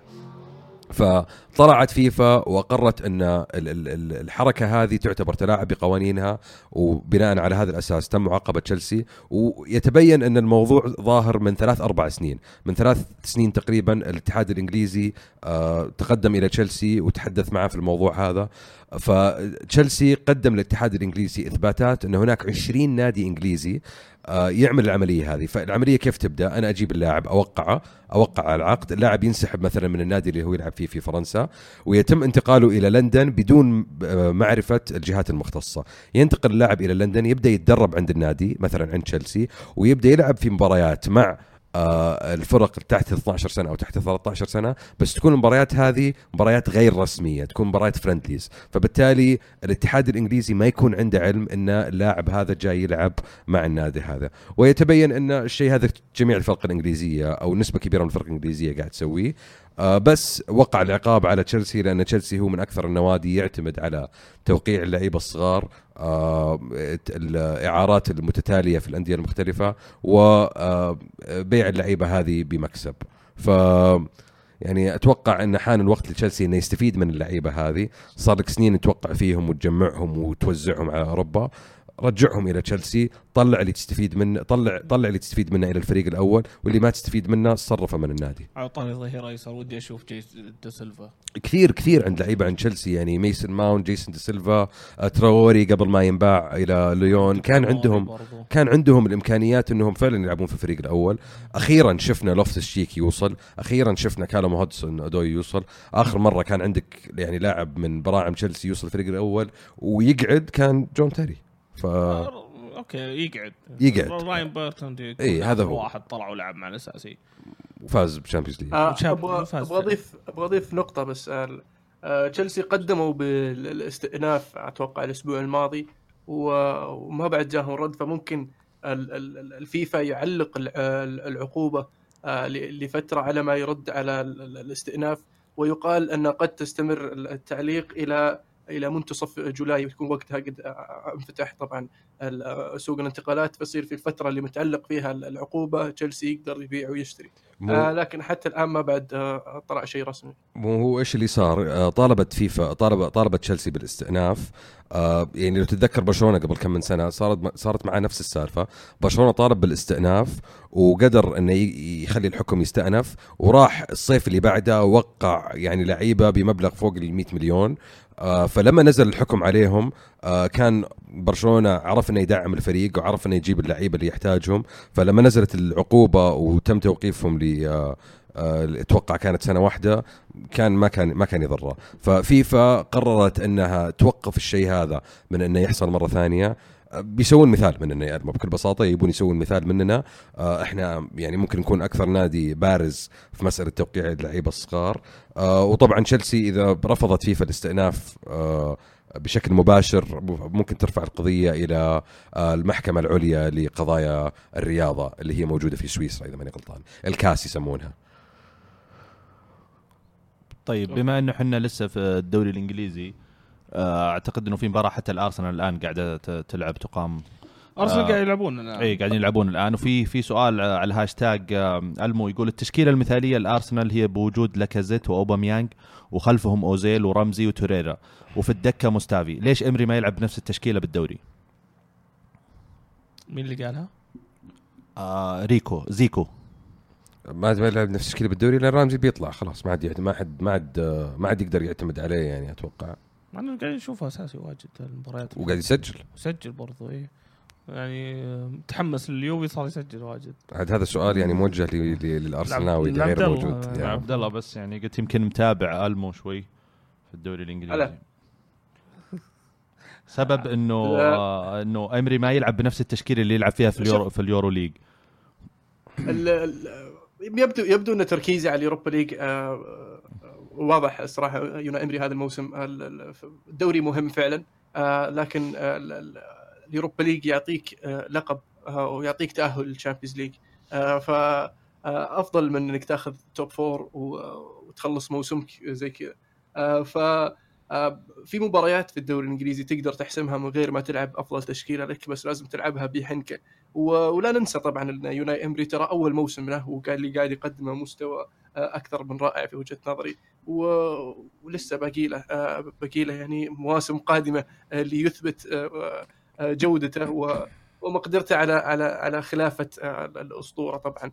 فطلعت فيفا واقرت أن ال- ال- ال- الحركة هذه تعتبر تلاعب بقوانينها وبناء على هذا الأساس تم معاقبة تشيلسي ويتبين أن الموضوع ظاهر من ثلاث أربع سنين. من ثلاث سنين تقريبا الاتحاد الإنجليزي آه، تقدم إلى تشيلسي وتحدث معه في الموضوع هذا. فتشيلسي قدم للاتحاد الإنجليزي إثباتات أن هناك 20 نادي إنجليزي يعمل العملية هذه. فالعملية كيف تبدأ؟ أنا أجيب اللاعب أوقعه أوقع على العقد. اللاعب ينسحب مثلا من النادي اللي هو يلعب فيه في فرنسا ويتم انتقاله إلى لندن بدون آه، معرفة الجهات المختصة. ينتقل اللاعب إلى لندن يبدأ يتدرب عند النادي مثلا عند تشيلسي ويبدأ يلعب في مباريات مع آه، الفرق تحت 12 سنة أو تحت 13 سنة بس تكون المباريات هذه مباريات غير رسمية تكون مباريات فرندليز فبالتالي الاتحاد الإنجليزي ما يكون عنده علم إن اللاعب هذا جاي يلعب مع النادي هذا. ويتبين إن الشيء هذا جميع الفرق الإنجليزية أو نسبة كبيرة من الفرق الإنجليزية قاعد تسويه. آه، بس وقع العقاب على تشيلسي لأن تشيلسي هو من أكثر النوادي يعتمد على توقيع اللعيبة الصغار آه، الإعارات المتتالية في الأندية المختلفة وبيع اللعيبة هذه بمكسب. ف يعني أتوقع أن حان الوقت لتشيلسي إنه يستفيد من اللعيبة هذه. صار لك سنين تتوقع فيهم وتجمعهم وتوزعهم على أوروبا. رجعهم إلى تشيلسي طلع اللي تستفيد منه طلع طلع اللي تستفيد منه إلى الفريق الأول واللي ما تستفيد منه صرفه من النادي. أعطاني ظهير أيسر ودي أشوف دا سيلفا. كثير كثير عند لعيبة عند تشيلسي يعني ميسن ماونت جيسون دي سيلفا آه، تراوري قبل ما ينباع إلى ليون. كان عندهم برضو. كان عندهم الإمكانيات إنهم فعلا يلعبون في الفريق الأول. أخيرا شفنا لوفتس شيك يوصل أخيرا شفنا كالوم هودسون أودوي يوصل. آخر مرة كان عندك يعني لاعب من براعم تشيلسي يوصل الفريق الأول ويقعد كان جون تيري. ف آه، okay يقعد يقعد. راين بيرتراند إيه، هذا هو. واحد طلع ولعب مع الاساسي وفاز بال Champions League آه، أبغى اضيف أبغى أضيف نقطة بس آه، آه، تشيلسي قدموا بالاستئناف أتوقع الأسبوع الماضي وما بعد جاهم رد فممكن ال- ال- ال- الفيفا يعلق ال- ال- العقوبة ل- لفترة على ما يرد على ال- ال- الاستئناف ويقال أن قد تستمر التعليق إلى إلى منتصف July يكون وقتها قد انفتح طبعا سوق الانتقالات فيصير في الفترة اللي متعلق فيها العقوبة تشيلسي يقدر يبيع ويشتري. مو آه لكن حتى الآن ما بعد آه طلع شيء رسمي. مو هو إيش اللي صار؟ آه، طالبت فيفا طالب طالبت تشيلسي بالاستئناف. آه، يعني لو تتذكر برشلونة قبل كم من سنة صارت صارت معاه نفس السالفة، برشلونة طالب بالاستئناف وقدر إنه يخلي الحكم يستأنف وراح الصيف اللي بعده وقع يعني لعيبة بمبلغ فوق ال 100 مليون. فلما نزل الحكم عليهم آه، كان برشلونة عرف إنه يدعم الفريق وعرف إنه يجيب اللعيبة اللي يحتاجهم. فلما نزلت العقوبة وتم توقيفهم ل آه، آه، أتوقع كانت سنة واحدة كان ما كان ما كان يضره. ففيفا قررت إنها توقف الشيء هذا من إنه يحصل مرة ثانية. آه، بيسوون مثال مننا يا أدمى بكل بساطة يبون يسوون مثال مننا. آه، إحنا يعني ممكن نكون أكثر نادي بارز في مسألة توقيع اللعيبة الصغار. آه، وطبعا تشيلسي إذا رفضت فيفا الاستئناف آه، بشكل مباشر ممكن ترفع القضية إلى المحكمة العليا لقضايا الرياضة اللي هي موجودة في سويسرا إذا ماني غلطان. الكاس يسمونها. طيب بما أنه إحنا لسه في الدوري الإنجليزي أعتقد إنه في مباراة حتى الأرسنال الآن قاعدة ت- تلعب تقام. أرسنال آه. قاعد يلعبون الآن. إي قاعدين يلعبون الآن. وفي في سؤال على الهاشتاج آه، ألمو يقول التشكيلة المثالية لارسنال هي بوجود لاكازيت واوباميانج وخلفهم أوزيل ورمزي وتوريرا. وفي الدكة مستافي ليش إمري ما يلعب بنفس التشكيلة بالدوري؟ مين اللي قالها؟ آه ريكو زيكو. ما ما يلعب نفس التشكيلة بالدوري لأن رامزي بيطلع خلاص ما عاد ما حد ما عاد ما عاد يقدر يعتمد عليه يعني أتوقع. مع إنه قاعد نشوفه أساسي واجد المباريات وقاعد يسجل يسجل برضو اي يعني متحمس لليوفي صار يسجل واجد عاد هذا السؤال يعني موجه ل- ل- للارسناوي اللي غير. موجود. يعني. عبد الله بس يعني قلت يمكن متابع ألمو شوي في الدوري الإنجليزي هلا. سبب إنه. آه إنه إمري ما يلعب بنفس التشكيلة اللي يلعب فيها في اليورو في اليورو league يبدو يبدو ان تركيزي على اليوروبا league آه، واضح الصراحه أوناي إمري هذا الموسم ال- ال- الدوري مهم فعلا. آه، لكن ال- ال- اليوروبا league يعطيك آه، لقب آه، ويعطيك تأهل لل Champions League. ف أفضل من إنك تأخذ توب فور وتخلص موسمك زي كذا. ف في مباريات في الدوري الإنجليزي تقدر تحسمها من غير ما تلعب أفضل تشكيلة لك بس لازم تلعبها بحنكة. ولا ننسى طبعا إن يوناي إمري ترى أول موسم له وكان اللي قاعد يقدمه مستوى أكثر من رائع في وجهة نظري. و- ولسه باقي له آه، باقي له يعني مواسم قادمة آه، ليثبت آه، جودته و- ومقدرته على على على خلافة الأسطورة طبعا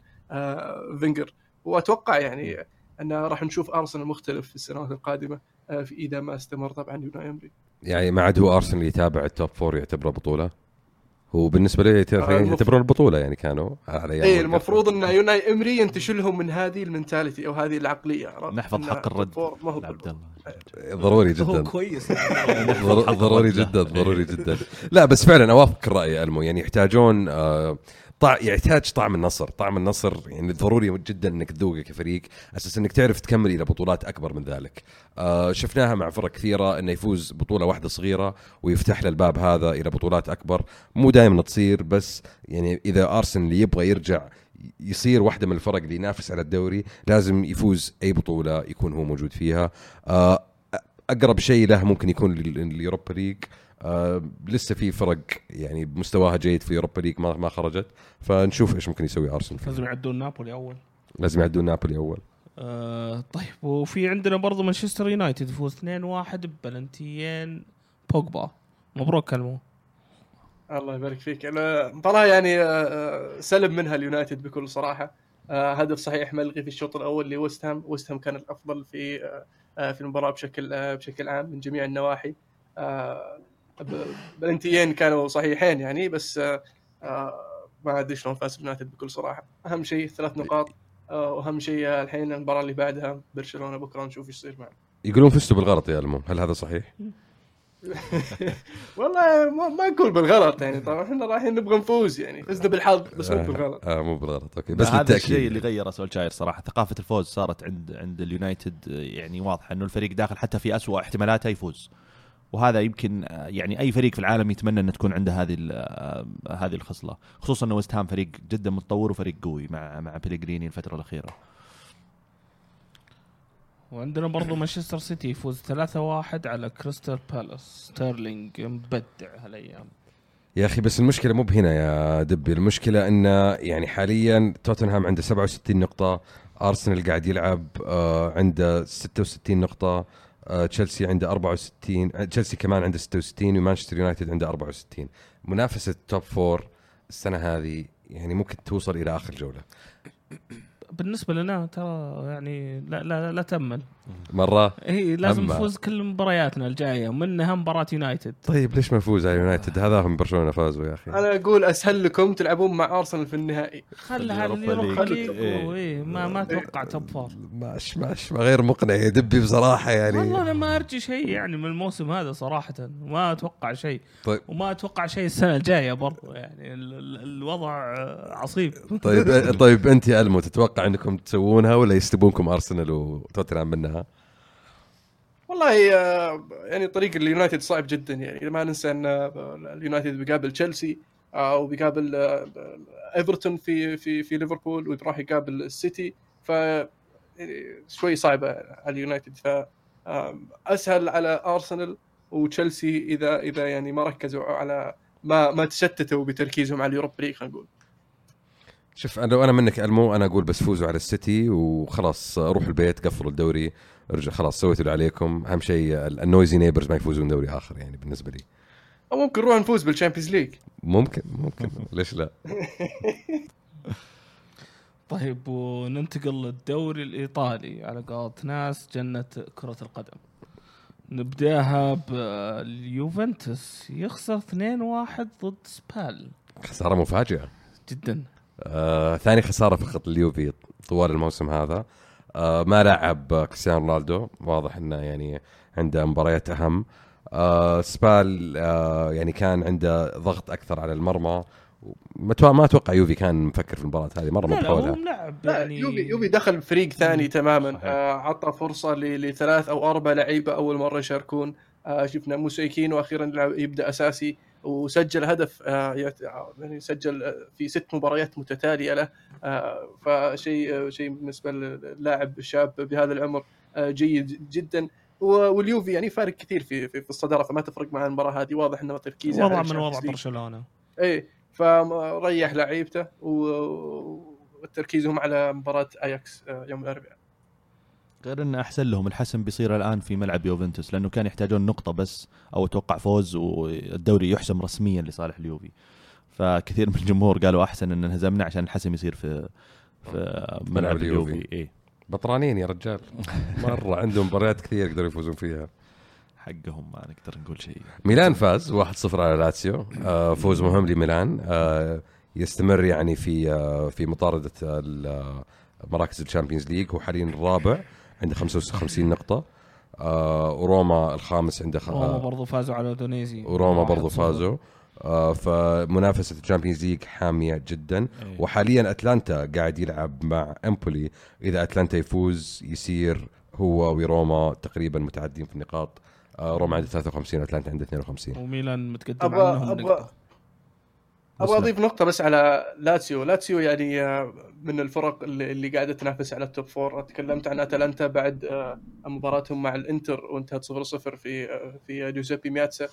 فينجر. وأتوقع يعني أن راح نشوف أرسنال مختلف في السنوات القادمة في إذا ما استمر طبعا أوناي إمري. يعني ما عاد هو أرسنال يتابع ال top four يعتبره بطولة؟ هو بالنسبة لي آه، المف- يعتبرون البطولة يعني كانوا على أيام اي. المفروض إن أوناي إمري ينتشلهم من هذه ال mentality أو هذه العقلية عرفت؟ نحفظ حق الرد. ما هو عبد الله. ضروري هو جدا. كويس. ضر- ضروري جدا ضروري جدا. لا بس فعلا أوافق الرأي ألمو. يعني يحتاجون آه، طع يحتاج طعم النصر طعم النصر يعني ضروري جدا إنك تذوقه كفريق أساس إنك تعرف تكمل إلى بطولات أكبر من ذلك. آه، شفناها مع فرق كثيرة إنه يفوز بطولة واحدة صغيرة ويفتح له الباب هذا إلى بطولات أكبر. مو دائما تصير بس يعني إذا أرسنال يبغى يرجع يصير واحدة من الفرق اللي ينافس على الدوري لازم يفوز أي بطولة يكون هو موجود فيها. آه، أقرب شيء له ممكن يكون اليوروبا league. آه لسه في فرق يعني بمستواها جيد في اليوروبا league ما ما خرجت. فنشوف إيش ممكن يسوي أرسنال. لازم يعدون نابولي أول. لازم يعدون نابولي أول. آه طيب وفي عندنا برضو مانشستر يونايتد يفوز 2-1 ببلنتيين بوجبا. مبروك ألمو. الله يبارك فيك. أنا مباراة يعني آه، آه، سلب منها اليونايتد بكل صراحة. آه، هدف صحيح ملغي في الشوط الأول لويست هام. ويست هام كان الأفضل في في المباراة بشكل بشكل عام من جميع النواحي. بلنتيين كانوا صحيحين يعني بس آه، آه، ما أدري شلون فاز اليونايتد بكل صراحة. أهم شيء ثلاث نقاط آه، وأهم شيء الحين المباراة اللي بعدها برشلونة بكرة نشوف إيش يصير معنا. يقولون فزتوا بالغلط يا ألمو هل هذا صحيح؟ والله ما, ما نقول بالغلط يعني طبعا إحنا رايحين نبغى نفوز يعني. فزنا بالحظ بس مو بالغلط. آه مو بالغلط. أوكي بس هذا بالتأكيد. الشيء اللي غير سولشاير صراحة. ثقافة الفوز صارت عند عند اليونايتد يعني واضحة إنه الفريق داخل حتى في أسوأ احتمالاته يفوز. وهذا يمكن آه، يعني أي فريق في العالم يتمنى أن تكون عنده هذه ال- آه، هذه الخصلة خصوصا انه ويست هام فريق جدا متطور وفريق قوي مع مع بيليجريني الفترة الأخيرة. وعندنا برضو مانشستر سيتي يفوز 3-1 على كريستال بالاس ستيرلينج مبدع هالأيام. يا أخي بس المشكلة مو بهنا يا دبي. المشكلة انه يعني حاليا توتنهام عنده 67 نقطة ارسنال قاعد يلعب آه عنده 66 نقطة تشيلسي عنده 64 آه، تشيلسي كمان عنده 66 ومانشستر يونايتد عنده 64 منافسة ال top four السنة هذه يعني ممكن توصل إلى آخر جولة. بالنسبة لنا ترى يعني لا لا لا تأمل. مرة؟ اي لازم. نفوز كل مبارياتنا الجاية ومنها مباراة يونايتد. طيب ليش ما نفوز على يونايتد؟ هذا هم برشلونة فازوا يا أخي. أنا أقول أسهل لكم تلعبون مع أرسنال في النهائي. خلها اللي اليوروبا يروح ليج. إيه. إيه، ما ما أتوقع top four ماش ماش غير مقنع يا دبي بصراحة يعني. والله أنا ما أرجي شيء يعني من الموسم هذا صراحة ما أتوقع شيء. طيب. وما أتوقع شيء السنة الجاية برضو يعني ال- ال- الوضع عصيب. طيب طيب انت يا ألمو تتوقع أنكم تسوونها ولا يسبقونكم أرسنال وتوتنهام منها؟ والله آه، يعني طريق اليونايتد صعب جدا يعني ما ننسى أن آه، اليونايتد بيقابل تشيلسي آه، وبيقابل إيفرتون في في في ليفربول وراح يقابل السيتي. ف يعني شوي صعبة على اليونايتد. ف أسهل على أرسنال وتشيلسي إذا إذا يعني ما ركزوا على ما ما تشتتوا بتركيزهم على ال Europa League خلينا نقول. شوف أنا لو أنا منك ألمو أنا أقول بس فوزوا على السيتي وخلاص روحوا البيت قفلوا الدوري ارجع خلاص سويتوا اللي عليكم. أهم شيء ال noisy neighbors ما يفوزون دوري آخر يعني بالنسبة لي. أو ممكن نروح نفوز بال Champions League ممكن ممكن. ليش لا؟ طيب وننتقل للدوري الإيطالي. على قولة ناس جنة كرة القدم. نبدأها باليوفنتوس يخسر 2-1 ضد سبال. خسارة مفاجئة. جدا. آه، ثاني خسارة فقط اليوفي طوال الموسم هذا. آه، ما لعب كريستيانو رونالدو. واضح إنه يعني عنده مباريات أهم. آه، سبال آه، يعني كان عنده ضغط أكثر على المرمى. ما أتوقع يوفي كان مفكر في المباراة هذه مره لا لا هو بحولها ملعب لا يعني. يوفي يوفي دخل فريق ثاني تماما. آه، عطى فرصة لثلاث أو أربع لعيبة أول مرة يشاركون. آه، شفنا موسيكين وأخيرا يبدأ أساسي. وسجل هدف آه، يعت- يعني سجل آه، في ست مباريات متتالية له. آه، فشيء آه، شيء بالنسبة للاعب الشاب بهذا العمر آه، جيد جدا. واليوفي يعني فارق كثير في في الصدارة فما تفرق مع المباراة هذه. واضح إنه تركيزه وضع من وضع. برشلونة. إيه فريح لعيبته وتركيزهم على مباراة أياكس آه، يوم الأربعاء. غير انه أحسن لهم الحسم بيصير الآن في ملعب يوفنتوس لأنه كان يحتاجون نقطة بس أو أتوقع فوز والدوري يحسم رسميا لصالح اليوفي. فكثير من الجمهور قالوا أحسن إن انهزمنا عشان الحسم يصير في في ملعب اليوفي. اليوفي. إيه. بطرانين يا رجال. مرة عندهم مباريات كثير يقدروا يفوزون فيها. حقهم ما نقدر نقول شيء. ميلان فاز 1-0 على لاتسيو. آه، فوز مهم لميلان. آه، يستمر يعني في آه، في مطاردة مراكز ال Champions League. هو حاليا الرابع عنده 55 نقطة. آه، وروما الخامس عنده خ- روما آه، برضو فازوا على اودونيزي وروما برضو 1-0. فازوا. آه، فمنافسة ال Champions League حامية جدا. إيه. وحاليا أتلانتا قاعد يلعب مع امبولي إذا أتلانتا يفوز يصير هو وروما تقريبا متعدين في النقاط. آه، روما عنده 53 واتلانتا عنده 52 وميلان متقدم أبغى عنهم نقطة. أبغى. أضيف نقطة بس على لاتسيو. لاتسيو يعني آه، من الفرق اللي اللي قاعدة تنافس على ال top four تكلمت عن أتلانتا بعد آه، مباراتهم مع الإنتر وانتهت 0-0 في آه، في جوزيبي مياتسا.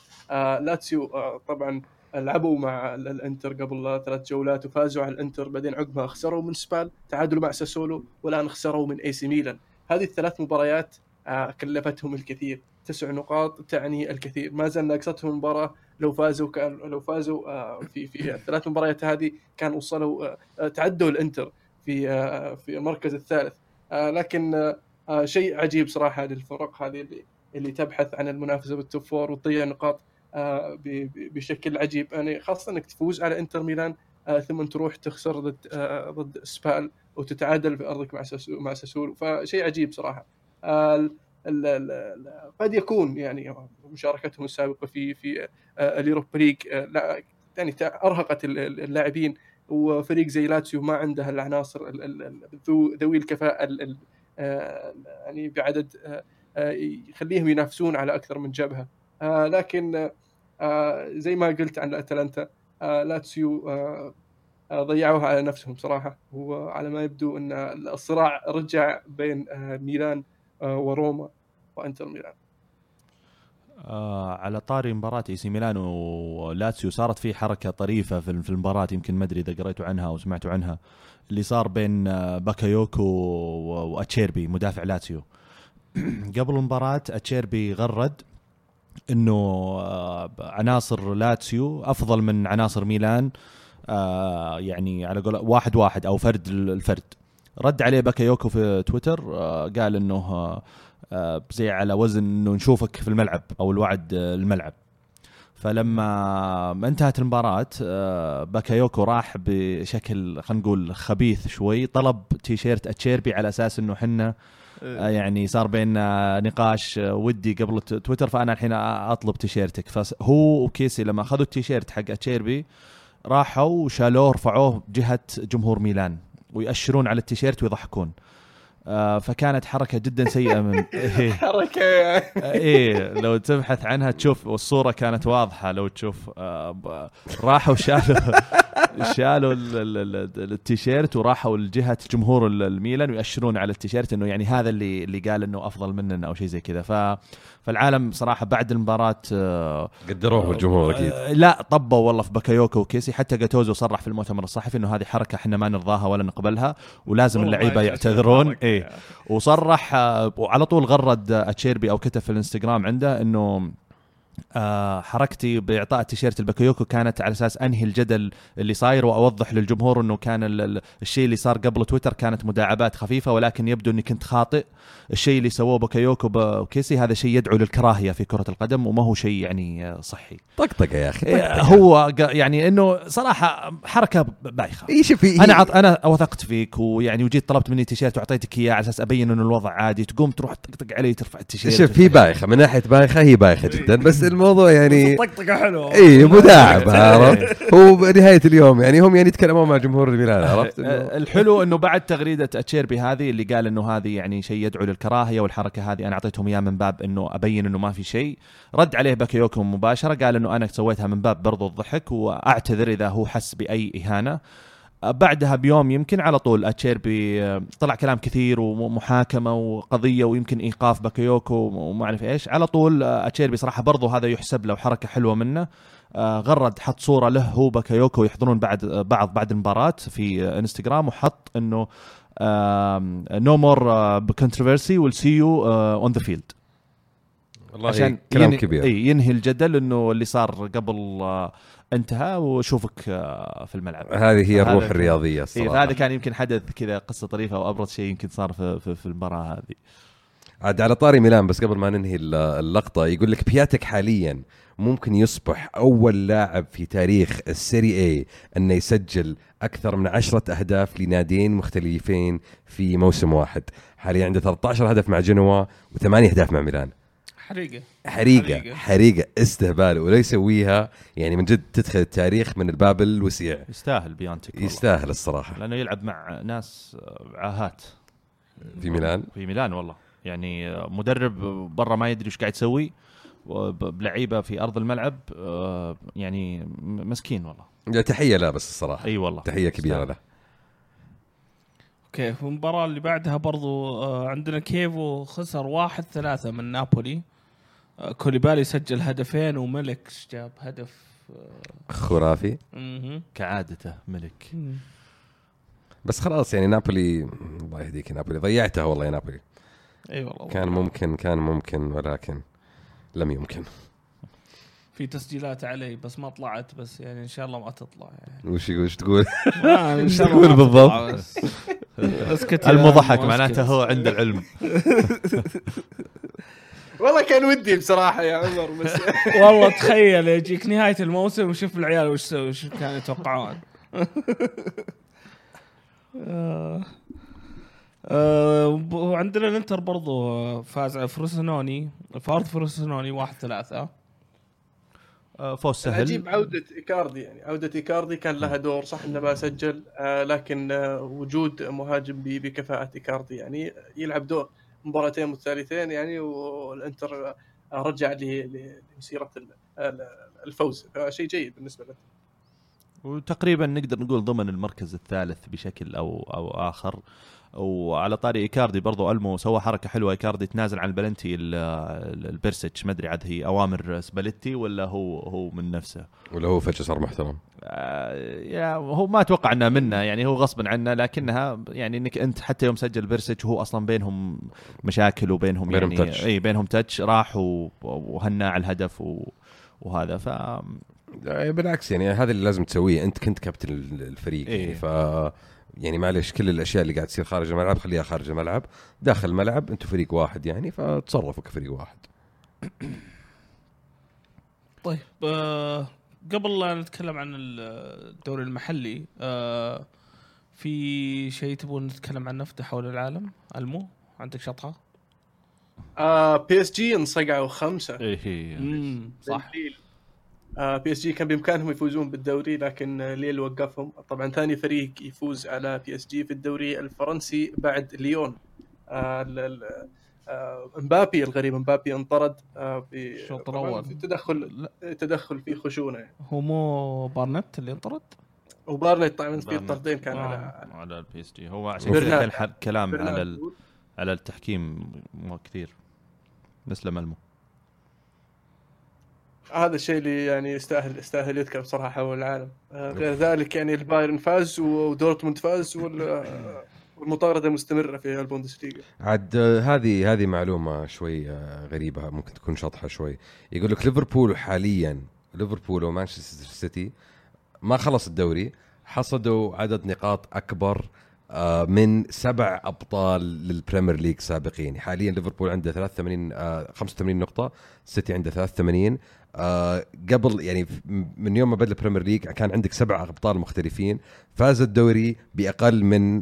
لاتسيو طبعا لعبوا مع ال- الإنتر قبل ثلاث جولات وفازوا على الإنتر. بعدين عقبها خسروا من سبال تعادلوا مع ساسولو والآن خسروا من اي سي ميلان. هذه الثلاث مباريات كلفتهم الكثير. تسع نقاط تعني الكثير. ما زال ناقصتهم المباراه لو فازوا كان لو فازوا آه، في في الثلاث مباريات هذه كان وصلوا آه، آه، تعدوا الإنتر في في المركز الثالث. لكن شيء عجيب صراحة للفرق هذه اللي اللي تبحث عن المنافسة بال top four وتضيع نقاط بشكل عجيب. يعني خاصة إنك تفوز على إنتر ميلان ثم تروح تخسر ضد ضد سبال وتتعادل في أرضك مع مع ساسولو فشيء عجيب صراحة. قد يكون يعني مشاركتهم السابقة في في آه، اليوروبا ليج آه، يعني أرهقت ال- ال- اللاعبين وفريق زي لاتسيو ما عنده العناصر ال- ال- ال- ذو- ذوي الكفاءة ال- ال- آه، يعني بعدد يخليهم ينافسون على أكثر من جبهة. لكن زي ما قلت عن أتلانتا لاتسيو ضيعوها على نفسهم صراحة. وعلى ما يبدو أن الصراع رجع بين ميلان وروما. وإنتر ميلان. آه على طاري مباراة إي سي ميلان ولاتسيو صارت في حركة طريفة في المباراة يمكن ما أدري إذا قريتوا عنها أو سمعتوا عنها اللي صار بين آه، باكايوكو واتشيربي مدافع لاتسيو. قبل المباراة أتشيربي غرد إنه آه، عناصر لاتسيو أفضل من عناصر ميلان آه، يعني على قول واحد واحد أو فرد الفرد. رد عليه باكايوكو في تويتر قال إنه زي على وزن إنه نشوفك في الملعب أو الوعد آه، الملعب. فلما انتهت المباراة آه، باكايوكو راح بشكل خلينا نقول خبيث شوي طلب تيشيرت أتشيربي على أساس إنه حنا آه، يعني صار بيننا نقاش آه، ودي قبل تويتر فأنا الحين أطلب تيشيرتك. فهو وكيسي لما أخذوا التيشيرت حق اتشيربي راحوا وشالوه رفعوه جهة جمهور ميلان ويأشرون على التيشيرت ويضحكون. آه، فكانت حركة جدا سيئة من إيه. حركة. إيه لو تبحث عنها تشوف والصورة كانت واضحة. لو تشوف آه، راحوا شالوا شالوا ال- ال- ال- التيشيرت وراحوا لجهة جمهور ال- الميلان ويأشرون على التيشيرت إنه يعني هذا اللي اللي قال إنه أفضل مننا أو شيء زي كذا. ف فالعالم صراحة بعد المباراة آه، قدروه الجمهور أكيد. آه، لا طبوا والله في باكايوكو وكيسي. حتى جاتوزو صرح في المؤتمر الصحفي إنه هذه حركة إحنا ما نرضاها ولا نقبلها ولازم اللعيبة يعتذرون. يعتذر. إيه. وصرح آه، وعلى طول غرد اتشيربي أو كتب في الإنستغرام عنده إنه آه، حركتي بإعطاء تيشيرت لباكايوكو كانت على أساس أنهي الجدل اللي صاير وأوضح للجمهور إنه كان ال- ال- الشيء اللي صار قبل تويتر كانت مداعبات خفيفة ولكن يبدو إني كنت خاطئ. الشيء اللي سووه باكيوكو وكيسي هذا شيء يدعو للكراهية في كرة القدم وما هو شيء يعني آه، صحي طقطقه يا أخي طقطقة. هو قا- يعني إنه صراحة حركة بايخة. أنا عط أنا وثقت فيك ويعني وجيت طلبت مني تيشيرت واعطيتك إياه على أساس أبين إنه الوضع عادي. تقوم تروح تطقطق علي ترفع التيشيرت. شوف هي بايخة من ناحية بايخة هي بايخة جدا بس الموضوع يعني طقطقه حلوة. اي مداعب عرفت؟ هو بنهاية اليوم يعني هم يعني يتكلمون مع جمهور الميلان عرفت؟ الحلو إنه بعد تغريدة أتشيربي هذه اللي قال إنه هذه يعني شيء يدعو للكراهية والحركة هذه أنا أعطيتهم إياه من باب إنه أبين إنه ما في شيء. رد عليه باكيوكو مباشرة قال إنه أنا سويتها من باب برضو الضحك وأعتذر إذا هو حس بأي إهانة. بعدها بيوم يمكن على طول أتشيربي طلع كلام كثير ومحاكمة وقضية ويمكن إيقاف باكيوكو وما أعرف إيش. على طول أتشيربي صراحة برضو هذا يحسب له حركة حلوة منه. آه، غرد حط صورة له هو باكايوكو يحضرون بعد بعض بعد المباراة في إنستغرام وحط إنه no more controversy we'll see you on the field والله عشان كلام ينهي كبير. ينهي الجدل إنه اللي صار قبل آه، انتهى وشوفك آه، في الملعب. هذه هي الروح الرياضية إيه الصراحه هذا كان يمكن حدث كذا قصة طريفة وابرز شيء يمكن صار في في, في المباراة هذه. عاد على طاري ميلان بس قبل ما ننهي الل- اللقطة يقول لك بياتك حاليا ممكن يصبح أول لاعب في تاريخ السيري اي إنه يسجل أكثر من عشرة أهداف لناديين مختلفين في موسم واحد. حاليا عنده 13 هدف مع جنوا وثمانية أهداف مع ميلان. حريقة. حريقة حريقة. حريقة استهبال ولا يسويها يعني من جد تدخل التاريخ من الباب الوسيع. يستاهل بيانتك. يستاهل الصراحة. لأنه يلعب مع ناس آه، عاهات. في ميلان؟ في ميلان والله. يعني آه، مدرب برا ما يدري إيش قاعد يسوي بلعيبة في أرض الملعب آه، يعني مسكين والله. لا، تحية لا بس الصراحة. إي والله. تحية كبيرة. له. أوكي في المباراة اللي بعدها برضو عندنا كيفو خسر واحد ثلاثة من نابولي. كوليبالي سجل هدفين وملك جاب هدف خرافي. مهم. كعادته ملك. بس خلاص يعني نابولي الله يهديك نابولي. ضيعتها والله يا نابولي. إي والله كان ممكن كان ممكن ولكن لم يمكن. في تسجيلات علي بس ما طلعت بس يعني إن شاء الله ما تطلع يعني. وش وش تقول؟ آه، إن شاء الله تقول بالضبط؟ اسكت المضحك معناته. هو عنده العلم. والله كان ودي بصراحة يا عمر بس والله تخيل يجيك نهاية الموسم وشوف العيال وش سووا وش كانوا يتوقعون. آه. آه، وعندنا الانتر برضو آه، فاز على فروسينوني في أرض فروسينوني واحد ثلاثة. آه، فوز سهل. العجيب عودة إيكاردي يعني عودة إيكاردي كان لها دور صح إنه ما سجل آه لكن آه وجود مهاجم ب- بكفاءة إيكاردي يعني يلعب دور. مباراتين متتاليتين يعني والإنتر رجع لمسيرة ال- ال- الفوز. فشيء جيد بالنسبة له وتقريبا نقدر نقول ضمن المركز الثالث بشكل أو أو آخر. وعلى طاري إيكاردي برضو المو سوى حركة حلوة. إيكاردي تنازل عن البلنتي ال- ال- البرسيتش ما أدري عاد هي أوامر سباليتي ولا هو هو من نفسه. ولا هو فجاه صار محترم. آه، يا هو ما أتوقع انها منه يعني هو غصبا عنه لكنها يعني إنك أنت حتى يوم سجل بيرسيتش وهو أصلا بينهم مشاكل وبينهم بينهم يعني تاتش. اي بينهم تاتش راح وهنا على الهدف وهذا. ف لا، بالعكس يعني هذا اللي لازم تسويه. أنت كنت كابتن ال- الفريق إيه. يعني ف يعني معلش كل الأشياء اللي قاعد تصير خارج الملعب خليها خارج الملعب. داخل الملعب أنتم فريق واحد يعني فتصرفوا كفريق واحد. طيب آه قبل لا نتكلم عن الدوري المحلي آه في شيء تبون نتكلم عنه في حول العالم؟ المو عندك شطحة؟ آه PSG انصقعوا خمسة. إيه امم صح PSG كان بإمكانهم يفوزون بالدوري لكن آه، ليل وقفهم طبعا ثاني فريق يفوز على PSG في الدوري الفرنسي بعد ليون آه ال- آه مبابي الغريب مبابي انطرد آه في الشوط. في تدخل تدخل في خشونة يعني. هو مو بارنت اللي انطرد؟ وبارنت طبعا في. طردين كان آه. على على ال PSG هو عشان. كذا كان كلام على. على التحكيم مو كثير بس لملمو هذا الشيء اللي يعني يستاهل يستاهل يذكر بصراحة حول العالم. آه، غير ذلك يعني البايرن فاز ودورتموند فاز وال- والمطاردة مستمرة في البوندسليغا. عاد آه، هذه هذه معلومة شوي آه، غريبة ممكن تكون شطحة شوي. يقول لك ليفربول حاليا ليفربول ومانشستر سيتي ما خلص الدوري حصدوا عدد نقاط أكبر من سبع أبطال لل Premier League سابقين. حاليا ليفربول عنده 83 آه، 85 نقطة سيتي عنده 83 آه، قبل يعني من يوم ما بدأ ال Premier League كان عندك سبع أبطال مختلفين فاز الدوري بأقل من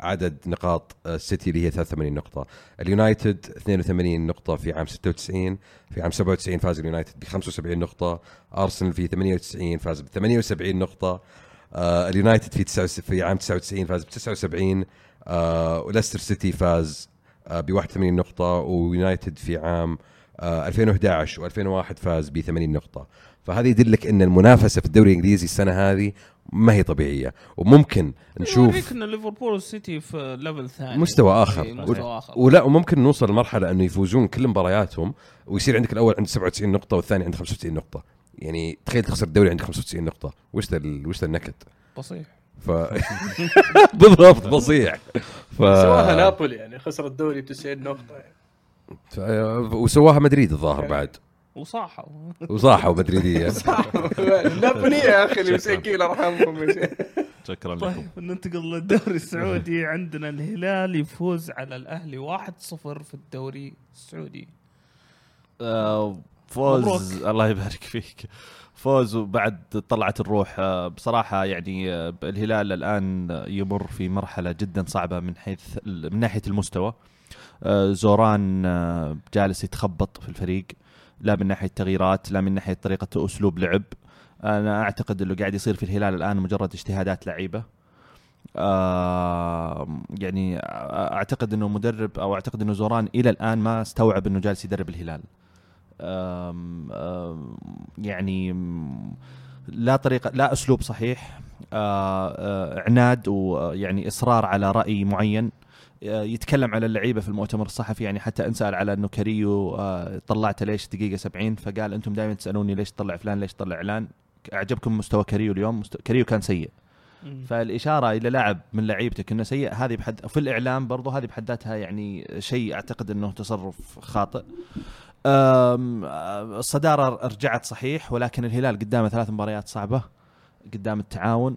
عدد نقاط آه، السيتي اللي هي 83 نقطة. اليونايتد 82 نقطة في عام 96 في عام 97 فاز اليونايتد ب 75 نقطة. أرسنال في 98 فاز ب 78 نقطة. آه اليونايتد في 9 في عام 99 فاز ب 79 آه وليستر سيتي فاز ب 81 نقطة ويونايتد في عام 2011 و2001 فاز ب 80 نقطة. فهذا يدلك إن المنافسة في الدوري الإنجليزي السنة هذه ما هي طبيعية. وممكن نشوف يوريك إن ليفربول والسيتي في level ثاني. مستوى آخر. إيه، مستوى آخر. ولا وممكن نوصل لمرحلة إنه يفوزون كل مبارياتهم ويصير عندك الأول عنده 97 نقطة والثاني عنده 95 نقطة. يعني تخيل تخسر الدوري عندك 95 نقطة. وش ذا وش ذا النكد بصيح. ف بالضبط بصيح. ف... سواها نابولي يعني خسر الدوري ب 90 نقطة. يعني. وسواها مدريد الظاهر بعد. وصاحوا. وصاحوا مدريدية. نابولي يا أخي المساكين ارحمهم يا شيخ. شكرا لكم. طيب ننتقل للدوري السعودي. عندنا الهلال يفوز على الأهلي 1-0 في الدوري السعودي. آه، فوز مبروك. الله يبارك فيك. فوز وبعد طلعت الروح. آه، بصراحة يعني آه، الهلال الآن يمر في مرحلة جدا صعبة من حيث من ناحية المستوى. زوران آه، جالس يتخبط في الفريق لا من ناحية تغييرات لا من ناحية طريقة أسلوب لعب. أنا أعتقد أنه قاعد يصير في الهلال الآن مجرد اجتهادات لعيبة. آه يعني أعتقد إنه مدرب أو أعتقد إنه زوران إلى الآن ما استوعب إنه جالس يدرب الهلال. يعني لا طريقة لا أسلوب صحيح. آه آه عناد ويعني إصرار على رأي معين. آه، يتكلم على اللعيبة في المؤتمر الصحفي يعني حتى انسال على إنه كريو آه، طلعته ليش دقيقة 70 فقال أنتم دائما تسألوني ليش تطلع فلان ليش تطلع علان؟ أعجبكم مستوى كريو اليوم؟ مستوى كريو كان سيء. فالإشارة إلى لاعب من لعيبتك إنه سيء هذه بحد في الإعلام برضو هذه بحد ذاتها يعني شيء أعتقد إنه تصرف خاطئ. آه، الصدارة رجعت صحيح ولكن الهلال قدامه ثلاث مباريات صعبة قدام التعاون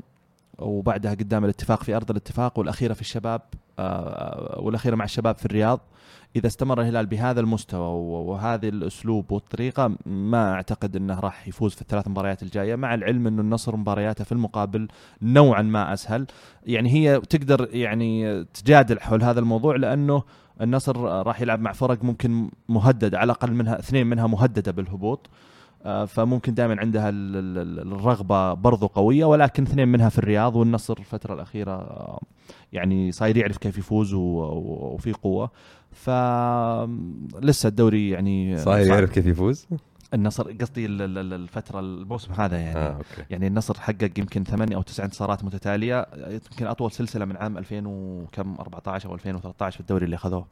وبعدها قدام الاتفاق في أرض الاتفاق والأخيرة في الشباب. آه، والاخيره مع الشباب في الرياض. إذا استمر الهلال بهذا المستوى وهذه الأسلوب والطريقة ما أعتقد إنه راح يفوز في الثلاث مباريات الجاية. مع العلم إنه النصر مبارياته في المقابل نوعا ما أسهل. يعني هي تقدر يعني تجادل حول هذا الموضوع لأنه النصر راح يلعب مع فرق ممكن مهدد على الأقل منها اثنين منها مهددة بالهبوط. آه، فممكن دائما عندها ال- ال- ال- الرغبة برضو قوية ولكن اثنين منها في الرياض والنصر الفترة الأخيرة آه، يعني صاير يعرف كيف يفوز وفي قوة فلسه الدوري يعني صعب. يعرف كيف يفوز؟ النصر قصدي ال- ال- ال- الفترة الموسم هذا يعني آه أوكي يعني النصر حقق يمكن ثمانية أو تسع انتصارات متتالية يمكن أطول سلسلة من عام 2000 وكم 14 أو 2013 في الدوري اللي اخذوه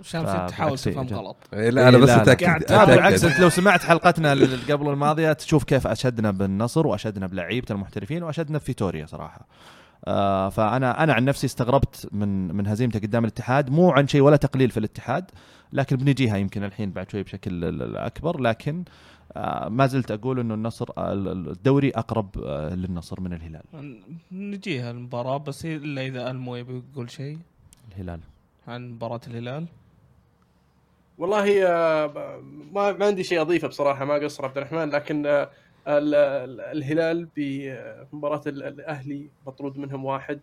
عشان تحاول بالعكس تفهم غلط. إيه، لا أنا إيه، بس. أتأكد. بالعكس انت لو سمعت حلقتنا اللي قبل الماضية تشوف كيف أشدنا بالنصر وأشدنا بلعيبة المحترفين وأشدنا بفيتوريا صراحة. آه فأنا أنا عن نفسي استغربت من من هزيمته قدام الاتحاد مو عن شيء ولا تقليل في الاتحاد لكن بنجيها يمكن الحين بعد شوي بشكل ال- ال- اكبر لكن آه ما زلت أقول إنه النصر ال- ال- الدوري أقرب آه للنصر من الهلال. نجيها المباراة بس إلا إذا المو يبي يقول شيء. الهلال. عن مباراة الهلال. والله آه، ما ما عندي شيء أضيفه بصراحة ما قصر عبد الرحمن لكن آه، ال- ال- الهلال بمباراه ال- الأهلي مطرود منهم واحد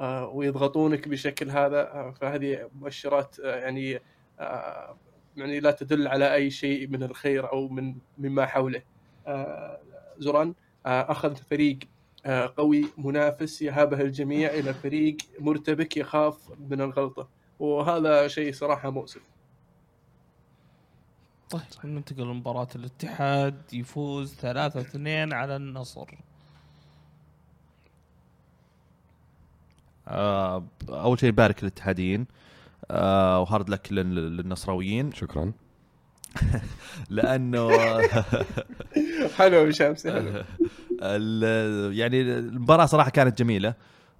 آه، ويضغطونك بشكل هذا آه، فهذه مؤشرات آه، يعني آه، يعني لا تدل على أي شيء من الخير أو من مما حوله. آه، آه، أخذ فريق آه، قوي منافس يهابه الجميع إلى فريق مرتبك يخاف من الغلطة. وهذا شيء صراحة مؤسف. طيب ننتقل لمباراة الاتحاد يفوز 3-2 على النصر. آه أول شيء بارك للاتحاديين. آه وهارد لك لل- للنصراويين. شكرا. لأنه حلو يا شمس حلو. يعني المباراة صراحة كانت جميلة.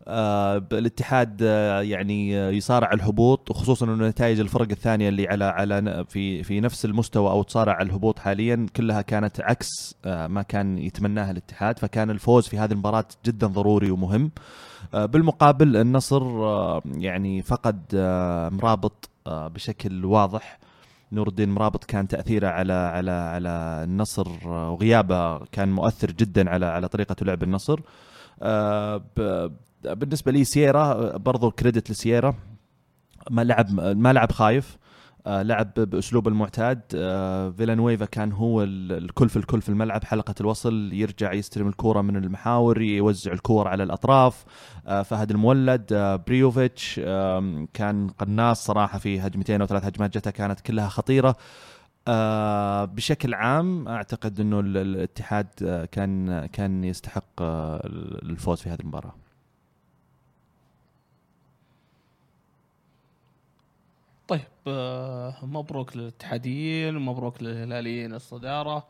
آه الاتحاد آه يعني آه، يصارع الهبوط وخصوصا إنه نتائج الفرق الثانية اللي على على في في نفس المستوى أو تصارع الهبوط حاليا كلها كانت عكس ما كان يتمناها الاتحاد فكان الفوز في هذه المباراة جدا ضروري ومهم. بالمقابل النصر يعني فقد مرابط بشكل واضح. نور الدين مرابط كان تأثيره على على على النصر وغيابه كان مؤثر جدا على على طريقة لعب النصر. بالنسبة لي سييرا برضو كريدت لسييرا. ما لعب ما لعب خايف. آه، لعب بأسلوب المعتاد. آه، فيلانويفا كان هو ال- الكل في الكل في الملعب حلقة الوصل يرجع يستلم الكورة من المحاور يوزع الكور على الأطراف. آه، فهد المولد بريوفيتش كان قناص صراحة في هجمتين أو ثلاث هجمات جتها كانت كلها خطيرة. بشكل عام أعتقد إنه ال- الاتحاد كان كان يستحق الفوز في هذه المباراة. طيب آه مبروك للاتحاديين ومبروك للهلاليين الصدارة.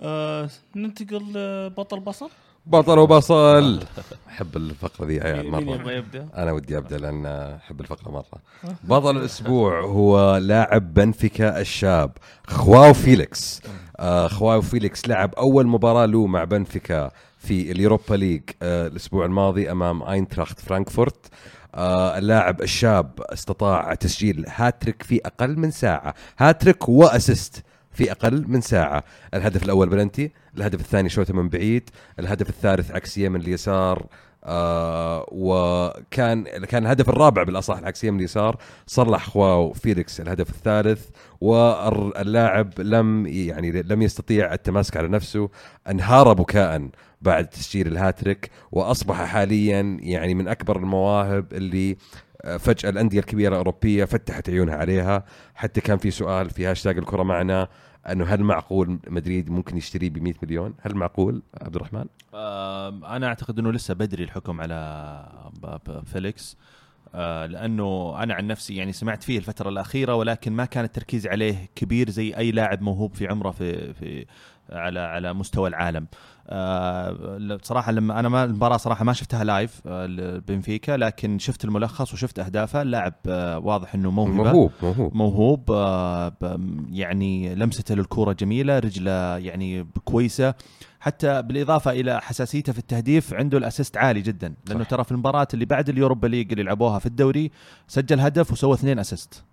آه ننتقل لبطل بصل؟ بطل وبصل أحب الفقرة ذي يا عيال مين مرة. يبغى يبدأ؟ أنا ودي أبدأ لأن أحب الفقرة مرة. بطل الأسبوع هو لاعب بنفيكا الشاب خواو فيليكس. آه خواو فيليكس لعب أول مباراة له مع بنفيكا في ال Europa League آه الأسبوع الماضي أمام أينتراخت فرانكفورت. اللاعب الشاب استطاع تسجيل هاتريك في أقل من ساعة. hat-trick و assist في أقل من ساعة. الهدف الأول بلنتي الهدف الثاني شوطه من بعيد الهدف الثالث عكسيه من اليسار آه وكان كان الهدف الرابع بالأصح العكسيه من اليسار. صلح خواو فيليكس الهدف الثالث واللاعب لم يعني لم يستطيع التماسك على نفسه انهار بكاء. بعد تسجيل الهاتريك وأصبح حاليا يعني من أكبر المواهب اللي آه، فجأة الأندية الكبيرة الأوروبية فتحت عيونها عليها حتى كان في سؤال في هاشتاج الكرة معنا أنه هل معقول مدريد ممكن يشتريه ب 100 مليون؟ هل معقول عبد الرحمن؟ آه، أنا أعتقد أنه لسه بدري الحكم على فيليكس آه، لأنه أنا عن نفسي يعني سمعت فيه الفترة الأخيرة ولكن ما كان التركيز عليه كبير زي أي لاعب موهوب في عمره في في على على مستوى العالم آه، صراحة لما أنا ما المباراة صراحة ما شفتها live آه، لبنفيكا لكن شفت الملخص وشفت أهدافه. اللاعب آه، واضح إنه موهبة. موهوب موهوب. موهوب آه، يعني لمسته للكرة جميلة رجله يعني كويسة. حتى بالإضافة إلى حساسيته في التهديف عنده ال assist عالي جدا. لأنه صح. ترى في المباراة اللي بعد ال Europa League اللي لعبوها في الدوري سجل هدف وسوى اثنين assist.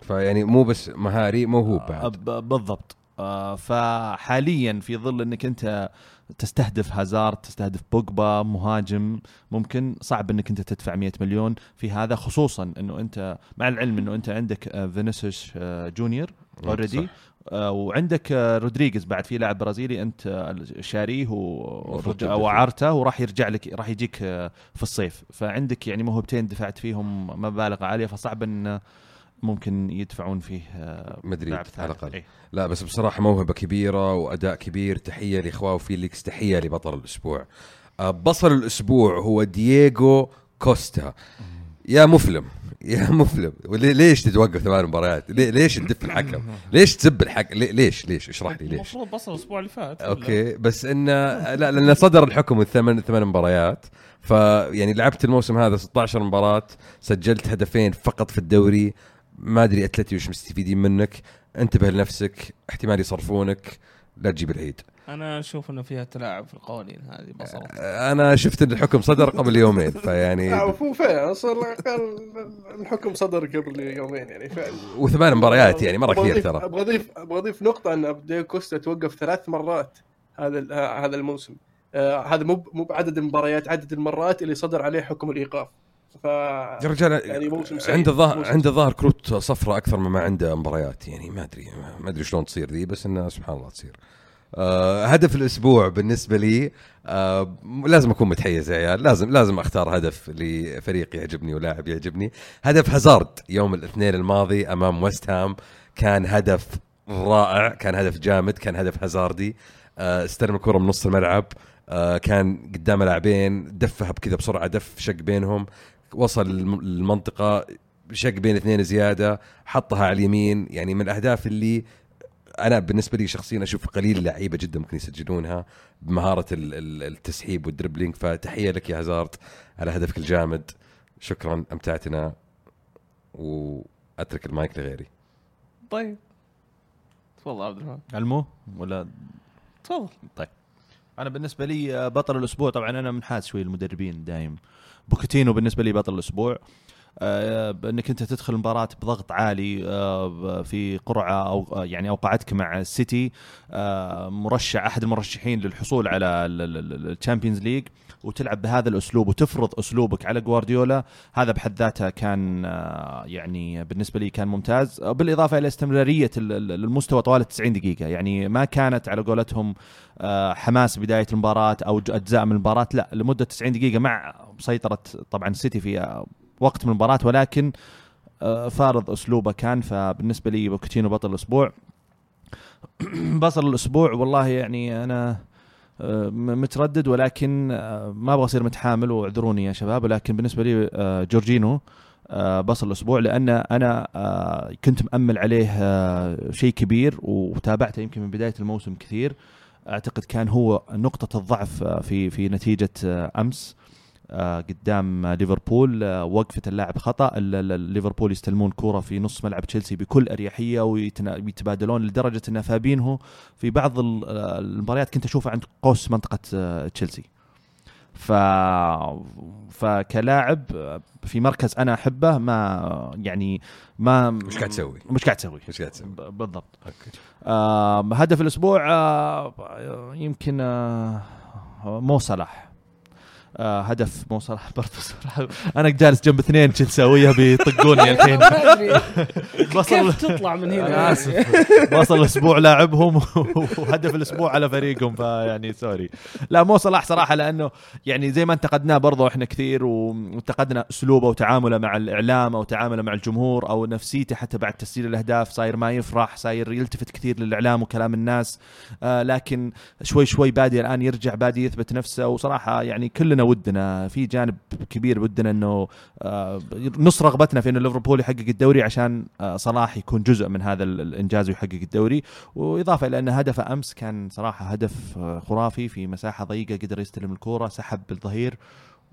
فيعني مو بس مهاري موهوب آه، بعد. بالضبط. آه، فحاليا في ظل إنك أنت تستهدف هازارد تستهدف بوجبا مهاجم ممكن صعب إنك أنت تدفع 100 مليون في هذا خصوصا إنه أنت مع العلم إنه أنت عندك آه، فينيسيوس آه، جونيور already صح. وعندك آه، رودريغيز بعد في لاعب برازيلي أنت آه، شاريه المفروض و- تبدأ فيه. وأعرته وراح يرجع لك راح يجيك آه، في الصيف فعندك يعني موهبتين دفعت فيهم مبالغ عالية فصعب إن ممكن يدفعون فيه آه، مدريد على ثالث. الأقل. إيه. لا بس بصراحة موهبة كبيرة وأداء كبير. تحية لخواو فيليكس تحية لبطل الأسبوع. آه، بطل الأسبوع هو دييغو كوستا. يا مفلم يا مفلم. ليش تتوقف ثمان مباريات؟ لي- ليش تدف الحكم؟ ليش تسب الحكم؟ لي- ليش ليش؟ اشرح لي ليش. المفروض بصل الأسبوع اللي فات؟ أوكي بس انه لا لأن صدر الحكم الثمان ثمان مباريات. فيعني لعبت الموسم هذا 16 مباراة سجلت هدفين فقط في الدوري. ما أدري أتلتي وش مستفيدين منك. انتبه لنفسك احتمال يصرفونك لا تجيب العيد. أنا أشوف إنه فيها تلاعب في القوانين هذه بصل أنا شفت إن الحكم صدر قبل يومين فيعني آه، هو فعلا الحكم صدر قبل يومين يعني فعلا وثمان مباريات يعني مرة كثير أضيف- ترى. أبغى اضيف أبغى اضيف نقطة إن ديو كوستا توقف ثلاث مرات هذا آه، هذا الموسم. آه، هذا مو مو بعدد المباريات عدد المرات اللي صدر عليه حكم الإيقاف. ف يا رجال يعني موسم سيء عنده ظهر موسم عنده ظهر كروت صفراء أكثر مما عنده مباريات يعني ما أدري ما أدري شلون تصير ذي بس انها سبحان الله تصير. آه هدف الأسبوع بالنسبة لي آه لازم أكون متحيز يا عيال لازم لازم أختار هدف لفريق يعجبني ولاعب يعجبني. هدف هازارد يوم الاثنين الماضي أمام ويست هام كان هدف رائع كان هدف جامد كان هدف هازاردي. آه استلم الكرة من نص الملعب آه كان قدام لاعبين دفها بكذا بسرعة دف شق بينهم. وصل الم- المنطقة شق بين اثنين زيادة حطها على اليمين. يعني من الأهداف اللي أنا بالنسبة لي شخصيا أشوف قليل لعيبة جدا ممكن يسجلونها بمهارة ال- ال- التسحيب وال dribbling. فتحية لك يا هازارد على هدفك الجامد. شكرا أمتعتنا وأترك المايك لغيري. طيب. تفضل عبد الرحمن. المو ولا؟ تفضل. أنا بالنسبة لي بطل الأسبوع طبعا أنا منحاز شوي المدربين دايم. بوتشيتينو بالنسبة لي بطل الأسبوع. آه، بانك أنت تدخل مباراة بضغط عالي آه، في قرعة أو يعني أوقعتك مع السيتي آه، مرشح أحد المرشحين للحصول على ال Champions League وتلعب بهذا الأسلوب وتفرض أسلوبك على جوارديولا هذا بحد ذاته كان يعني بالنسبة لي كان ممتاز. بالإضافة إلى استمرارية ال- ال- المستوى طوال 90 دقيقة. يعني ما كانت على قولتهم حماس بداية المباراة أو أجزاء من المباراة. لا لمدة 90 دقيقة مع سيطره طبعا السيتي في وقت من المباراة ولكن آه، فارض أسلوبه كان. فبالنسبة لي بوكيتينو بطل الأسبوع. بطل الأسبوع والله يعني أنا آه، متردد ولكن آه، ما أبغى أصير متحامل واعذروني يا شباب. ولكن بالنسبة لي جورجينو بصل الأسبوع لأن أنا كنت مأمل عليه شيء كبير وتابعته يمكن من بداية الموسم كثير. أعتقد كان هو نقطة الضعف في في نتيجة أمس. قدام آه، ليفربول. آه، وقفة اللاعب خطأ. ليفربول يستلمون كورة في نص ملعب تشيلسي بكل أريحية ويتبادلون لدرجة أن فابينهو في بعض آه، المباريات كنت أشوفه عند قوس منطقة تشيلسي. ف فكلاعب في مركز أنا أحبه ما يعني ما وش قاعد تسوي؟ مش قاعد تسوي. وش قاعد تسوي؟ ب- بالضبط. okay. آه هدف الأسبوع آه يمكن آه مو صلاح. آه هدف مو صلاح برضه صراحة. أنا جالس جنب اثنين تشيلساويه بيطقوني الحين. بصل كيف تطلع من هنا؟ أنا آسف. بصل الأسبوع لاعبهم وهدف الأسبوع على فريقهم فيعني sorry. لا مو صلاح صراحة لأنه يعني زي ما انتقدناه برضه إحنا كثير وانتقدنا أسلوبه وتعامله مع الإعلام أو تعامله مع الجمهور أو نفسيته حتى بعد تسجيل الأهداف صاير ما يفرح صاير يلتفت كثير للإعلام وكلام الناس. آه لكن شوي شوي بادي الآن يرجع بادي يثبت نفسه. وصراحة يعني كلنا ودنا في جانب كبير ودنا انه آه نص رغبتنا في إنه ليفربول يحقق الدوري عشان آه صلاح يكون جزء من هذا ال- الإنجاز ويحقق الدوري. وإضافة إلى أن هدفه أمس كان صراحة هدف آه، خرافي في مساحة ضيقة قدر يستلم الكورة سحب بالظهير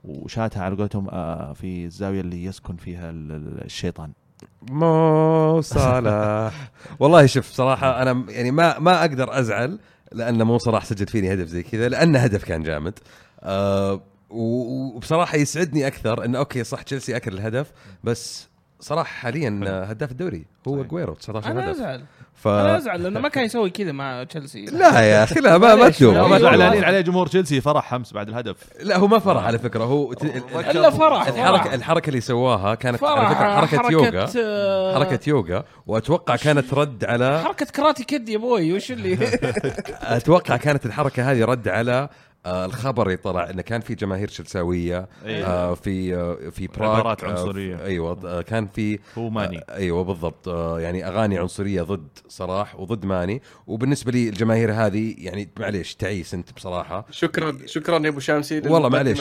وشاتها على قولتهم في الزاوية اللي يسكن فيها ال- ال- الشيطان. مو صلاح والله شوف صراحة أنا يعني ما ما أقدر أزعل لأن مو صلاح سجل فيني هدف زي كذا لأن هدف كان جامد. وبصراحة يسعدني أكثر انه أوكي صح تشيلسي أكل الهدف بس صراحة حاليا هداف الدوري هو. اجويرو 19 أنا هدف أزعل ف أنا أزعل لأنه ما كان يسوي كذا مع تشيلسي لا يا أخي لا ما ما. ما زعلانين. عليه جمهور تشيلسي فرح أمس بعد الهدف لا هو ما فرح على فكرة هو ت- إلا فرح الحركه فرح. الحركة اللي سواها كانت على فرح فكرة حركة يوغا آه، حركة يوغا وأتوقع كانت رد على حركة كراتي كد يا أبوي وش اللي أتوقع كانت الحركة هذه رد على آه، الخبر اللي طلع إنه كان في جماهير تشيلساويه أيوة. آه، في آه، في براغ عبارات آه، عنصرية. أيوه آه، كان في هو ماني آه، أيوه بالضبط آه، يعني أغاني عنصرية ضد صلاح وضد ماني وبالنسبة لي الجماهير هذه يعني معليش تعيس أنت بصراحة شكرا شكرا يا أبو شامسي والله معليش.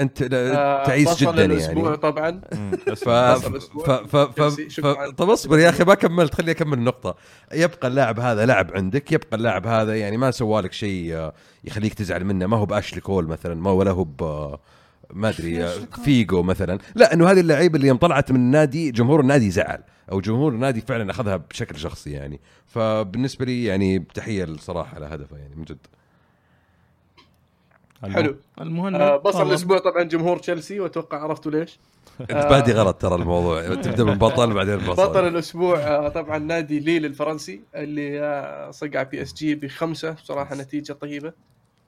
أنت آه، تعيس جدا الأسبوع يعني. طبعا. ف... الأسبوع. ف... ف... ف... ف... طب اصبر يا أخي ما كملت خليني أكمل النقطة يبقى اللاعب هذا لاعب عندك يبقى اللاعب هذا يعني ما سوى لك شيء آه، يخليك تزعل منه. ما هو باشلي كول مثلا ما ولا هو ب آه، ما أدري فيجو مثلا. لا إنه هذه اللعيبة اللي يوم طلعت من النادي جمهور النادي زعل أو جمهور النادي فعلا أخذها بشكل شخصي يعني. فبالنسبة لي يعني تحية الصراحة على هدفه يعني من جد. حلو. المهم آه بصل. الأسبوع طبعا جمهور تشيلسي وأتوقع عرفتوا ليش. أنت بادي غلط ترى الموضوع. تبدأ من بطل بعدين بطل بطل الأسبوع آه طبعا نادي ليل الفرنسي اللي آه صقع PSG بخمسة. بصراحة نتيجة طيبة.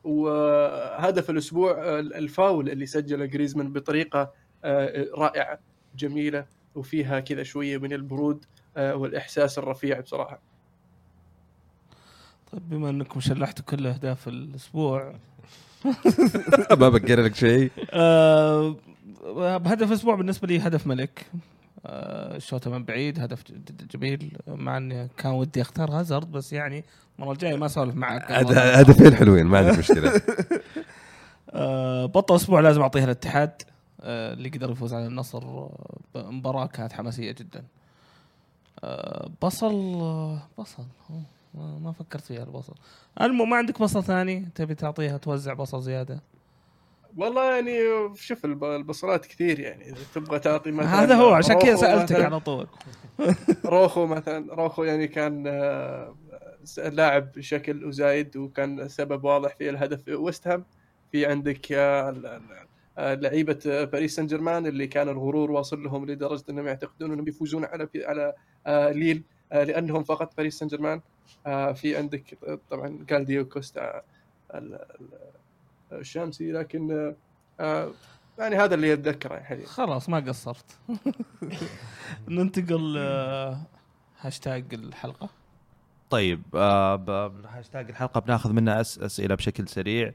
وهدف الأسبوع الفاول اللي سجله جريزمان بطريقة آه رائعة جميلة وفيها كذا شوية من البرود والإحساس الرفيع بصراحة. طيب بما إنكم شلحتوا كل أهداف الأسبوع ما بقى لك شيء. آه بهدف الأسبوع بالنسبة لي هدف ملك. آه الشوطه من بعيد هدف جدا جميل. مع إني كان ودي أختار هازارد بس يعني المرة الجاية ما أسولف معك. هد- هدفين حلوين ما عندي مشكلة. آه بطل الأسبوع لازم اعطيها الاتحاد. آه اللي قدر يفوز على النصر مباراة كانت حماسية جدا. بصل بصل. ما فكرت فيها البصل. المهم ما عندك بصل ثاني؟ تبي تعطيها توزع بصل زيادة؟ والله يعني شوف الب- البصلات كثير يعني. إذا تبغى تعطي مثلا هذا هو عشان كذا سألتك. على طول. روخو مثلا روخو يعني كان آه، لاعب بشكل وزايد وكان سبب واضح في الهدف ويست هام. في عندك آه، آه، لعيبة باريس سان جيرمان اللي كان الغرور واصل لهم لدرجة أنهم يعتقدون أنهم بيفوزون على على ليل لأنهم فقط باريس سان جيرمان. في عندك طبعا دوجلاس كوستا ال- ال- الشامسي لكن آه، آه، يعني هذا اللي أتذكره يعني حاليا. خلاص ما قصرت. ننتقل آه، هاشتاج الحلقة. طيب آه هاشتاج الحلقة بناخذ منها أس أسئلة بشكل سريع.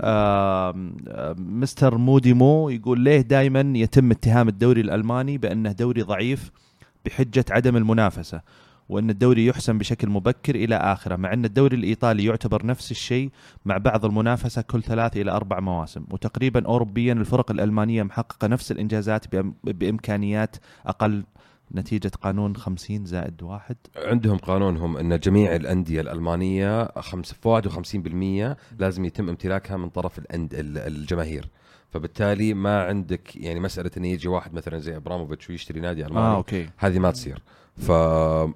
آه آه، مستر مودي مو يقول ليه دائما يتم اتهام الدوري الألماني بأنه دوري ضعيف بحجة عدم المنافسة؟ وأن الدوري يحسم بشكل مبكر إلى آخره مع أن الدوري الإيطالي يعتبر نفس الشيء مع بعض المنافسة كل ثلاث إلى أربع مواسم وتقريبا اوروبيا الفرق الألمانية محققة نفس الإنجازات بإم- بإمكانيات أقل نتيجة قانون 50 زائد واحد. عندهم قانونهم أن جميع خمس فوائد 50% لازم يتم امتلاكها من طرف الأند ال- الجماهير. فبالتالي ما عندك يعني مسألة انه يجي واحد مثلا زي إبراموفيتش ويشتري نادي ألماني آه okay. هذه ما تصير. ف...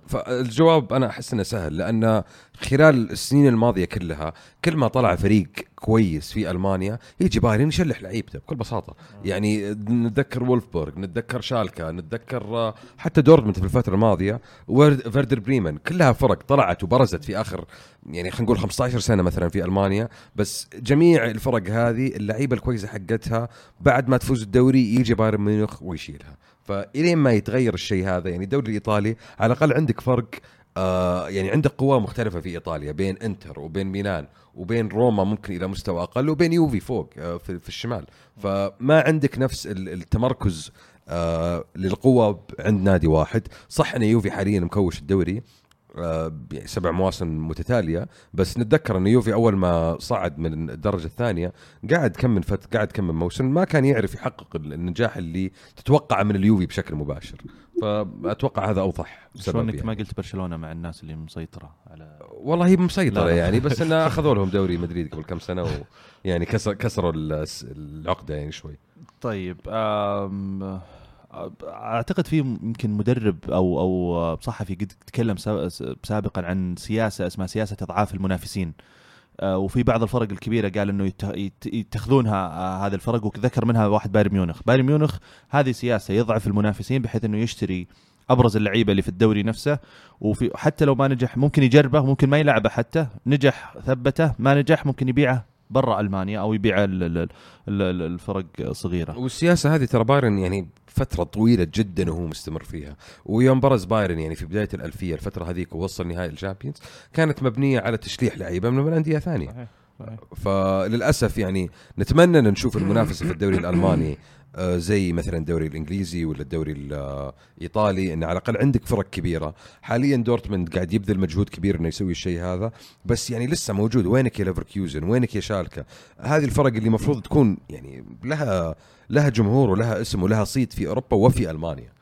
فالجواب أنا أحس إنه سهل لأن خلال السنين الماضية كلها كل ما طلع فريق كويس في ألمانيا يجي بايرن يشلح لعيبته بكل بساطة. يعني نتذكر وولفبورغ نتذكر شالكا نتذكر آه، حتى دورتموند في الفترة الماضية فيردر بريمن كلها فرق طلعت وبرزت في آخر يعني خلينا نقول 15 سنة مثلا في ألمانيا. بس جميع الفرق هذه اللعيبة الكويسة حقتها بعد ما تفوز الدوري يجي بايرن ميونخ ويشيلها. فإلين ما يتغير الشيء هذا يعني الدوري الايطالي على الأقل عندك فرق آه يعني عندك قوى مختلفة في إيطاليا بين إنتر وبين ميلان وبين روما ممكن إلى مستوى أقل وبين يوفي فوق آه في, في الشمال. فما عندك نفس ال- التمركز آه للقوة عند نادي واحد. صح أن يوفي حاليا مكوش الدوري سبع مواسم متتالية بس نتذكر إن يوفي أول ما صعد من الدرجة الثانية قاعد كم من فت قاعد كم من موسم ما كان يعرف يحقق النجاح اللي تتوقع من اليوفي بشكل مباشر فأتوقع هذا أوضح شلون إنك يعني. ما قلت برشلونة مع الناس اللي مسيطرة على والله هي مسيطرة. يعني بس انه أخذوا لهم دوري مدريد قبل كم سنة ويعني كسر كسروا العقدة يعني شوي طيب أعتقد في يمكن مدرب أو أو صحفي قد تكلم سا- سابقا عن سياسة اسمها سياسة أضعاف المنافسين. آه، وفي بعض الفرق الكبيرة قال إنه يت- يت- يتخذونها آه، هذه الفرق وذكر منها واحد بايرن ميونخ. بايرن ميونخ هذه سياسة يضعف المنافسين بحيث إنه يشتري أبرز اللعيبة اللي في الدوري نفسه. وفي حتى لو ما نجح ممكن يجربه ممكن ما يلعبه حتى. نجح ثبته ما نجح ممكن يبيعه. برا ألمانيا أو يبيعه ال- ال- ال- ال- الفرق صغيرة. والسياسة هذه ترى بايرن يعني فترة طويلة جدا وهو مستمر فيها. ويوم برز بايرن يعني في بداية الألفية الفترة هذيك ووصل نهائي ال Champions كانت مبنية على تشليح لعيبة من انديه ثانية صحيح صحيح. فللأسف يعني نتمنى ان نشوف المنافسة في الدوري الألماني زي مثلا الدوري الإنجليزي ولا الدوري الإيطالي إن على الأقل عندك فرق كبيرة. حاليا دورتموند قاعد يبذل مجهود كبير إنه يسوي الشيء هذا بس يعني لسه موجود. وينك يا ليفركيوزن وينك يا شالكة؟ هذه الفرق اللي المفروض تكون يعني لها لها جمهور ولها اسم ولها صيت في أوروبا وفي ألمانيا.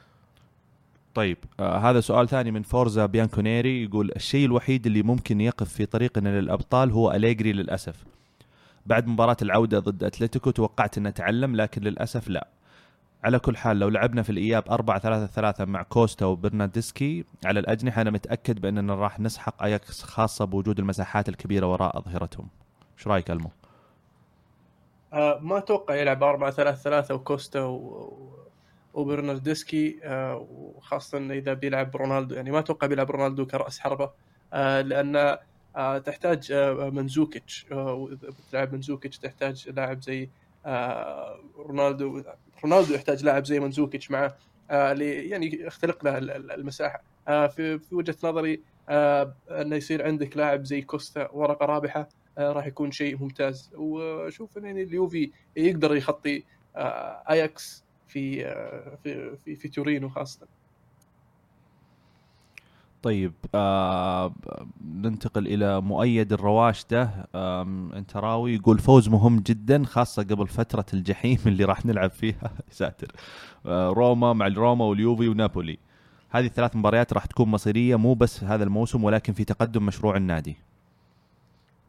طيب آه هذا سؤال ثاني من فورزا بيانكونيري يقول الشيء الوحيد اللي ممكن يقف في طريقنا للأبطال هو أليجري للأسف. بعد مباراة العودة ضد أتلتيكو توقعت إنه تعلم لكن للأسف لا. على كل حال لو لعبنا في الإياب 4 3 3 مع كوستا وبرناردسكي على الأجنحة أنا متأكد بأننا راح نسحق أياكس خاصة بوجود المساحات الكبيرة وراء أظهرتهم. إيش رأيك ألمو؟ آه، ما أتوقع يلعب 4 3 3 وكوستا و... وبرناردسكي آه، وخاصة إذا بيلعب رونالدو. يعني ما أتوقع بيلعب رونالدو كرأس حربة آه، لأن تحتاج آه، منزوكيتش. آه، بتلعب منزوكيتش تحتاج لاعب زي آه، رونالدو. رونالدو يحتاج لاعب زي منزوكيتش معه آه، لي- يعني يختلق له ال- ال- المساحة. آه، في وجهة نظري آه، إنه يصير عندك لاعب زي كوستا ورقه رابحة آه، راح يكون شيء ممتاز. وشوف إن يعني اليوفي يقدر يخطي آه، أياكس في آه، في في, في تورينو خاصة. طيب آه ننتقل إلى مؤيد الرواش ده. آم، انتراوي يقول فوز مهم جدا خاصة قبل فترة الجحيم اللي راح نلعب فيها. ساتر. آه روما مع الروما واليوفي ونابولي. هذه الثلاث مباريات راح تكون مصيرية مو بس هذا الموسم ولكن في تقدم مشروع النادي.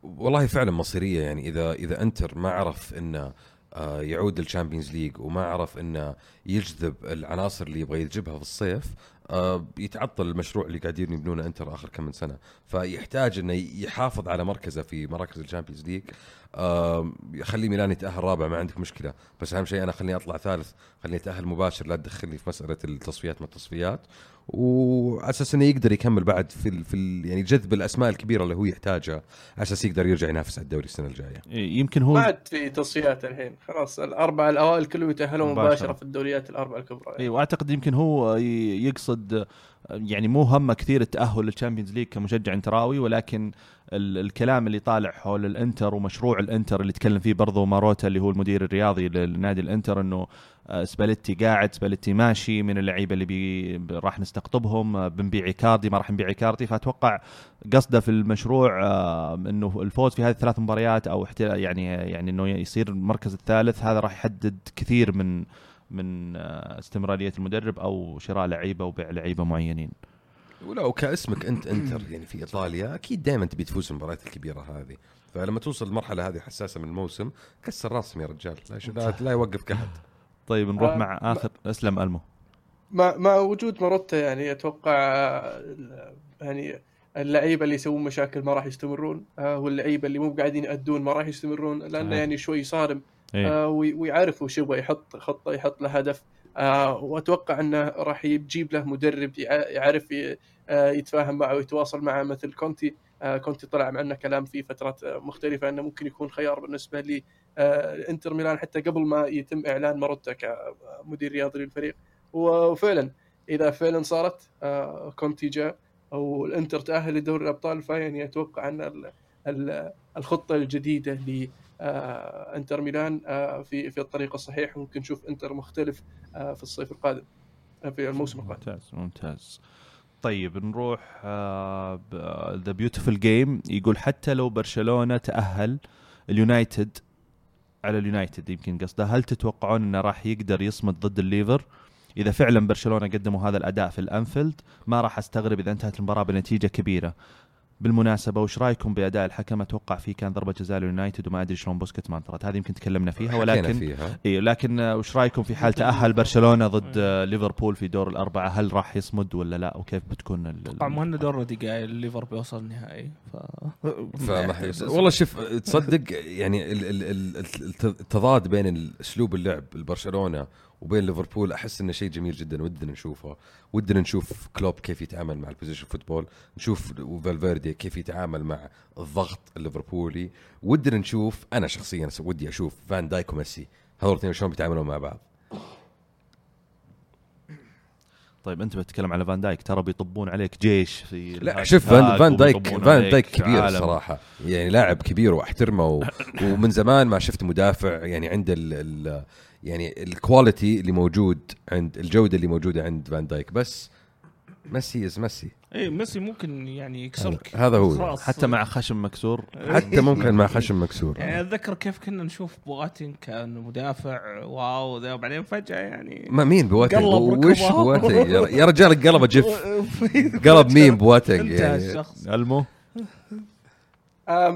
والله فعلا مصيرية. يعني إذا إذا إنتر ما عرف إنه آه، يعود لل Champions League وما عرف إنه يجذب العناصر اللي يبغى يجيبها في الصيف آه، يتعطل المشروع اللي قاعدين يبنونه انتر اخر كم من سنة. فيحتاج انه يحافظ على مركزه في مراكز ال Champions League. آه، يخلي ميلان يتأهل رابع ما عندك مشكلة. بس أهم شيء أنا خليني أطلع ثالث خليني أتأهل مباشر لا تدخلني في مسألة التصفيات ما التصفيات. وعلى أساس إنه يقدر يكمل بعد في ال في ال يعني جذب الأسماء الكبيرة اللي هو يحتاجها على أساس يقدر يرجع ينافس على الدوري السنة الجاية. يمكن ما هو عاد في تصفيات الحين. خلاص الاربعه الأوائل كلهم يتأهلون مباشرة. مباشرة في الدوريات الاربعه الكبرى. يعني. إي وأعتقد يمكن هو يقصد آه، يعني مو همه كثير التأهل لل Champions League كمشجع انتراوي ولكن ال- الكلام اللي طالع حول الإنتر ومشروع الإنتر اللي تكلم فيه برضو ماروتا اللي هو المدير الرياضي للنادي الإنتر إنه آه، سباليتي قاعد سباليتي ماشي من اللعيبة اللي بي راح نستقطبهم آه، بنبيع إيكاردي ما راح نبيع إيكاردي. فأتوقع قصده في المشروع آه، إنه الفوز في هذه الثلاث مباريات أو يعني يعني إنه يصير المركز الثالث هذا راح يحدد كثير من من آه، استمرارية المدرب أو شراء لعيبة وبيع لعيبة معينين. ولا وكاسمك أنت إنتر يعني في إيطاليا أكيد دائما تبي تفوز المباريات الكبيرة هذه. فلما توصل المرحلة هذه حساسة من الموسم كسر راسهم يا رجال. لا, لا, لا يوقفك أحد. طيب نروح آه، مع آخر أسلم ألمو. مع مع وجود ماروتا يعني أتوقع يعني اللعيبة اللي يسوون مشاكل ما راح يستمرون آه، واللعيبة اللي مو قاعدين يأدون ما راح يستمرون لأنه. يعني شوي صارم. إيه. آه، وي- ويعرف وش يبغى يحط خطة يحط له هدف. آه، وأتوقع إنه راح يجيب له مدرب يع- يعرف آه، يتفاهم معه ويتواصل معه مثل كونتي. آه، كونتي طلع معنا كلام في فترات مختلفة إنه ممكن يكون خيار بالنسبة لي. آه، إنتر ميلان حتى قبل ما يتم إعلان ماروتا كمدير رياضي للفريق. وفعلا إذا فعلا صارت آه، كونتي جاء أو الانتر تأهل لدوري الأبطال فيعني أتوقع إن ال- ال- الخطة الجديدة انتر ميلان آه، في في الطريق الصحيح. ممكن نشوف انتر مختلف آه، في الصيف القادم آه، في الموسم القادم. ممتاز ممتاز. طيب نروح the beautiful game يقول حتى لو برشلونة تأهل اليونايتد على اليونايتد يمكن قصده هل تتوقعون إنه راح يقدر يصمد ضد الليفر؟ إذا فعلا برشلونة قدموا هذا الأداء في الأنفيلد ما راح أستغرب إذا انتهت المباراة بنتيجة كبيرة. بالمناسبة وش رأيكم بأداء الحكم؟ أتوقع فيه كان ضربة جزاء لليونايتد وما أدري شلون بوسكيتس ما انطرد هذه يمكن تكلمنا فيها ولكن فيها. اي لكن وش رأيكم في حال تأهل برشلونة ضد آه، ليفربول في دور الأربعة؟ هل راح يصمد ولا لا؟ وكيف بتكون ال- طبعا مهند already قايل الليفر بيوصل النهائي. ف فما والله شوف تصدق يعني ال- ال- ال- الت- التضاد بين اسلوب اللعب البرشلونة وبين ليفربول أحس إنه شيء جميل جدا ودنا نشوفه. ودنا نشوف كلوب كيف يتعامل مع ال possession football. نشوف فالفيردي كيف يتعامل مع الضغط الليفربولي. ودنا نشوف أنا شخصيا ودي أشوف فان دايك وميسي. هذول الاثنين شلون بيتعاملوا مع بعض؟ طيب أنت بتتكلم على فان دايك. ترى بيطبون عليك جيش في لا شوف فان, فان دايك فان دايك كبير عالم. الصراحة. يعني لاعب كبير وأحترمه و... ومن زمان ما شفت مدافع. يعني عنده ال... ال... يعني ال quality اللي موجود عند الجودة اللي موجودة عند فان دايك بس ميسي is ميسي. اي ميسي ممكن يعني يكسرك هذا هو. حتى مع خشم مكسور. حتى ممكن مع خشم مكسور. يعني أتذكر كيف كنا نشوف بواتنج كان مدافع wow ذا وبعدين فجاه يعني. ما مين قلب وش. بواتنج يا- رجال قلب جف. قلب مين انتهى يعني. الشخص. ألمو.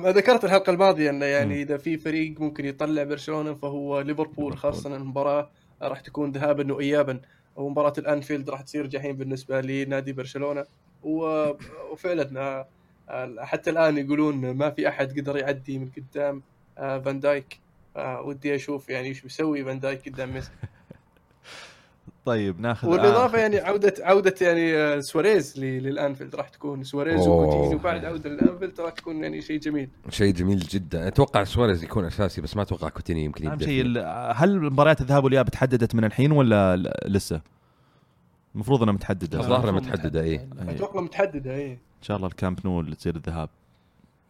ذكرت الحلقة الماضية إنه يعني إذا في فريق ممكن يطلع برشلونة فهو ليفربول خاصة المباراة راح تكون ذهابا وايابا. ومباراة الأنفيلد راح تصير جحيم بالنسبة لنادي برشلونة. وفعلا آه، حتى الآن يقولون ما في أحد قدر يعدي من قدام آه، فان دايك. آه، ودي أشوف يعني إيش بيسوي فان دايك قدام ميسي. طيب ناخذ والإضافة آخر- يعني عوده عودة يعني آه، سواريز ل- للأنفيلد راح تكون سواريز. وكوتينيو بعد عودة للأنفيلد راح تكون يعني شيء جميل شيء جميل جدا أتوقع سواريز يكون أساسي بس ما أتوقع كوتينيو يمكن أهم يبدأ شيء هل مباريات الذهاب والإياب تحددت من الحين ولا ل- لسه؟ المفروض إنها متحددة الظاهر إيه. إيه. أتوقع متحددة اي إن شاء الله الكامب نو تصير الذهاب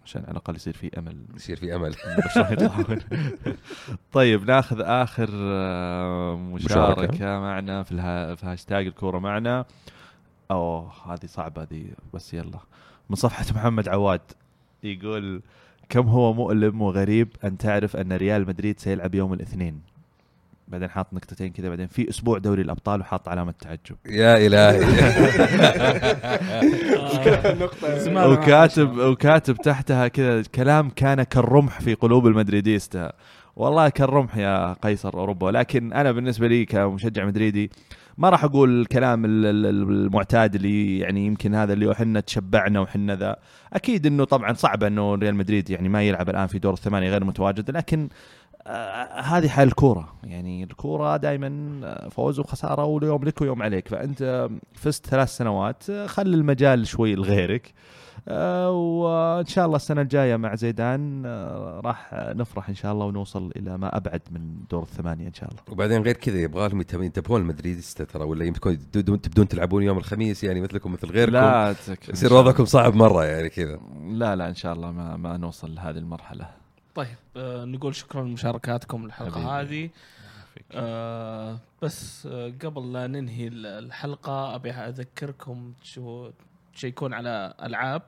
عشان على الأقل يصير في أمل. يصير في أمل. طيب ناخذ آخر آه، مشاركة مشاركة. معنا في الها... في هاشتاج الكورة معنا. أوه هذه صعبة هذه بس يلا. من صفحة محمد عواد يقول كم هو مؤلم وغريب أن تعرف أن ريال مدريد سيلعب يوم الاثنين؟ بعدين حاط نقطتين كذا بعدين في أسبوع دوري الأبطال وحاط علامة تعجب. يا إلهي. وكاتب وكاتب تحتها كذا كلام كان كالرمح في قلوب المدريديستا. والله كالرمح يا قيصر أوروبا. ولكن أنا بالنسبة لي كمشجع مدريدي ما راح أقول الكلام ال- ال- المعتاد اللي يعني يمكن هذا اللي إحنا تشبعنا وحنا ذا. أكيد إنه طبعا صعب إنه ريال مدريد يعني ما يلعب الآن في دور الثمانية غير متواجد لكن هذه حال الكورة. يعني الكورة دائما فوز وخسارة ويوم لك ويوم عليك. فأنت فزت ثلاث سنوات آه، خلي المجال شوي لغيرك. آه، وإن شاء الله السنة الجاية مع زيدان آه، راح نفرح إن شاء الله ونوصل إلى ما أبعد من دور الثمانية إن شاء الله. وبعدين غير كذا يبغى لهم ينتبهون- المدريديستا ترى ولا يمكن تبدون تلعبون يوم الخميس يعني مثلكم مثل غيركم. لا يصير وضعكم صعب مرة يعني كذا. لا لا إن شاء الله ما ما نوصل لهذه المرحلة. طيب آه نقول شكرا لمشاركاتكم الحلقة. هذه. آه بس آه قبل لا ننهي ال- الحلقة أبي أذكركم تشيكون على ألعاب.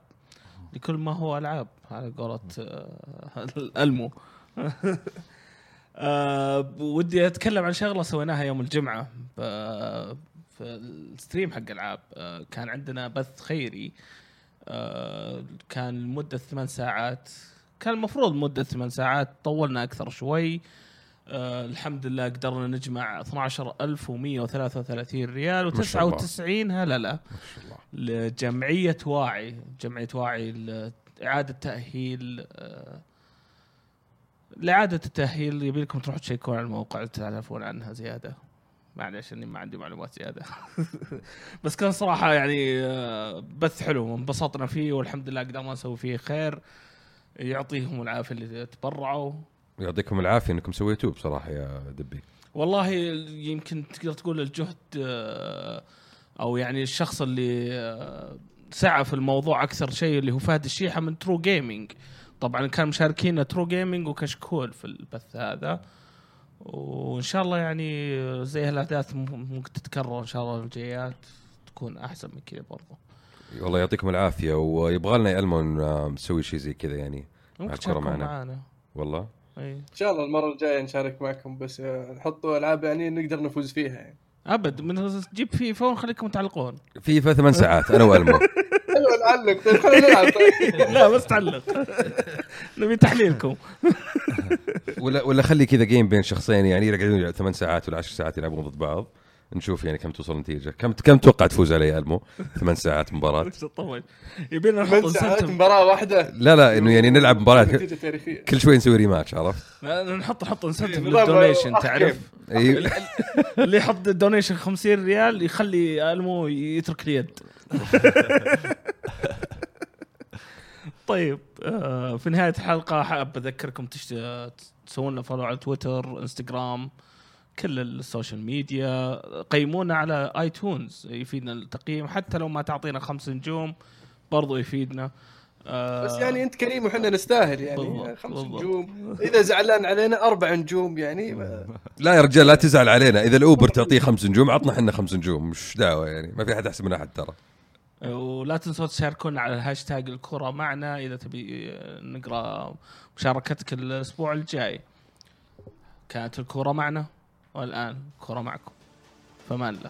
لكل ما هو ألعاب على قولة آه الالمو آه ودي أتكلم عن شغلة سويناها يوم الجمعة. في الستريم حق ألعاب. آه كان عندنا بث خيري. آه كان لمدة ثمان ساعات. كان المفروض مدة ثمان ساعات طولنا أكثر شوي. آه الحمد لله قدرنا نجمع 12133 ريال ما شاء الله. و99 هلا لا ما شاء الله. لجمعية واعي جمعية واعي لإعادة تأهيل آه، لإعادة التأهيل. يبي لكم تروحوا تشيكون على الموقع تعرفون عنها زيادة. معلش أني ما عندي معلومات زيادة. بس كان صراحة يعني آه، بث حلو انبسطنا فيه والحمد لله قدرنا نسوي فيه خير. يعطيهم العافية اللي تبرعوا. يعطيكم العافية إنكم سويتوه بصراحة يا دبي. والله يمكن تقدر تقول الجهد آه، أو يعني الشخص اللي آه، سعى في الموضوع أكثر شيء اللي هو فهد الشيحة من ترو جيمنج طبعا كان مشاركين True Gaming وكشكول في البث هذا. وإن شاء الله يعني زي هالأحداث مم- ممكن تتكرر إن شاء الله الجايات تكون أحسن من كذا برضو. والله يعطيكم العافية ويبغى لنا يا ألمو نسوي شيء زي كذا يعني. تشاركون معنا. معنا والله. إي. إن شاء الله المرة الجاية نشارك معكم بس آه، نحطوا ألعاب يعني نقدر نفوز فيها يعني. أبد. من تجيب فيفا ونخليكم تعلقون. فيفا ثمان ساعات أنا وألمو. أيوه نعلق. طيب خلينا نلعب. طيب. لا بس تعلق. نبي تحليلكم. ولا ولا خلي كذا game بين شخصين يعني يقعدون ثمان ساعات ولا عشر ساعات يلعبون ضد بعض. نشوف يعني كم توصل النتيجه كم كم توقع تفوز علي المو ثمان ساعات مباراة. يبينا نحط ساعات مباراة واحدة؟ لا لا إنه يعني نلعب مباراة كل شوي نسوي rematch عرفت؟ نحط نحط incentive نظام لل donation أخ تعرف؟ اي اللي يحط donation 50 ريال يخلي المو يترك اليد. طيب آه، في نهاية الحلقة حاب أذكركم تشت... تسوون لنا follow على تويتر إنستغرام كل ال social media قيمونا على iTunes يفيدنا التقييم حتى لو ما تعطينا خمس نجوم برضو يفيدنا. آه، بس يعني أنت كريم وحنا نستاهل يعني. بالضبط، خمس بالضبط. نجوم. إذا زعلان علينا أربع نجوم يعني. ما- لا يا رجال لا تزعل علينا. إذا الأوبر تعطيه خمس نجوم عطنا إحنا خمس نجوم. مش دعوة يعني. ما في أحد أحسن من أحد ترى. ولا تنسوا تشاركونا على الهاشتاج الكرة معنا إذا تبي نقرأ مشاركتك الأسبوع الجاي. كانت الكرة معنا. والآن كرة معكم. فمان الله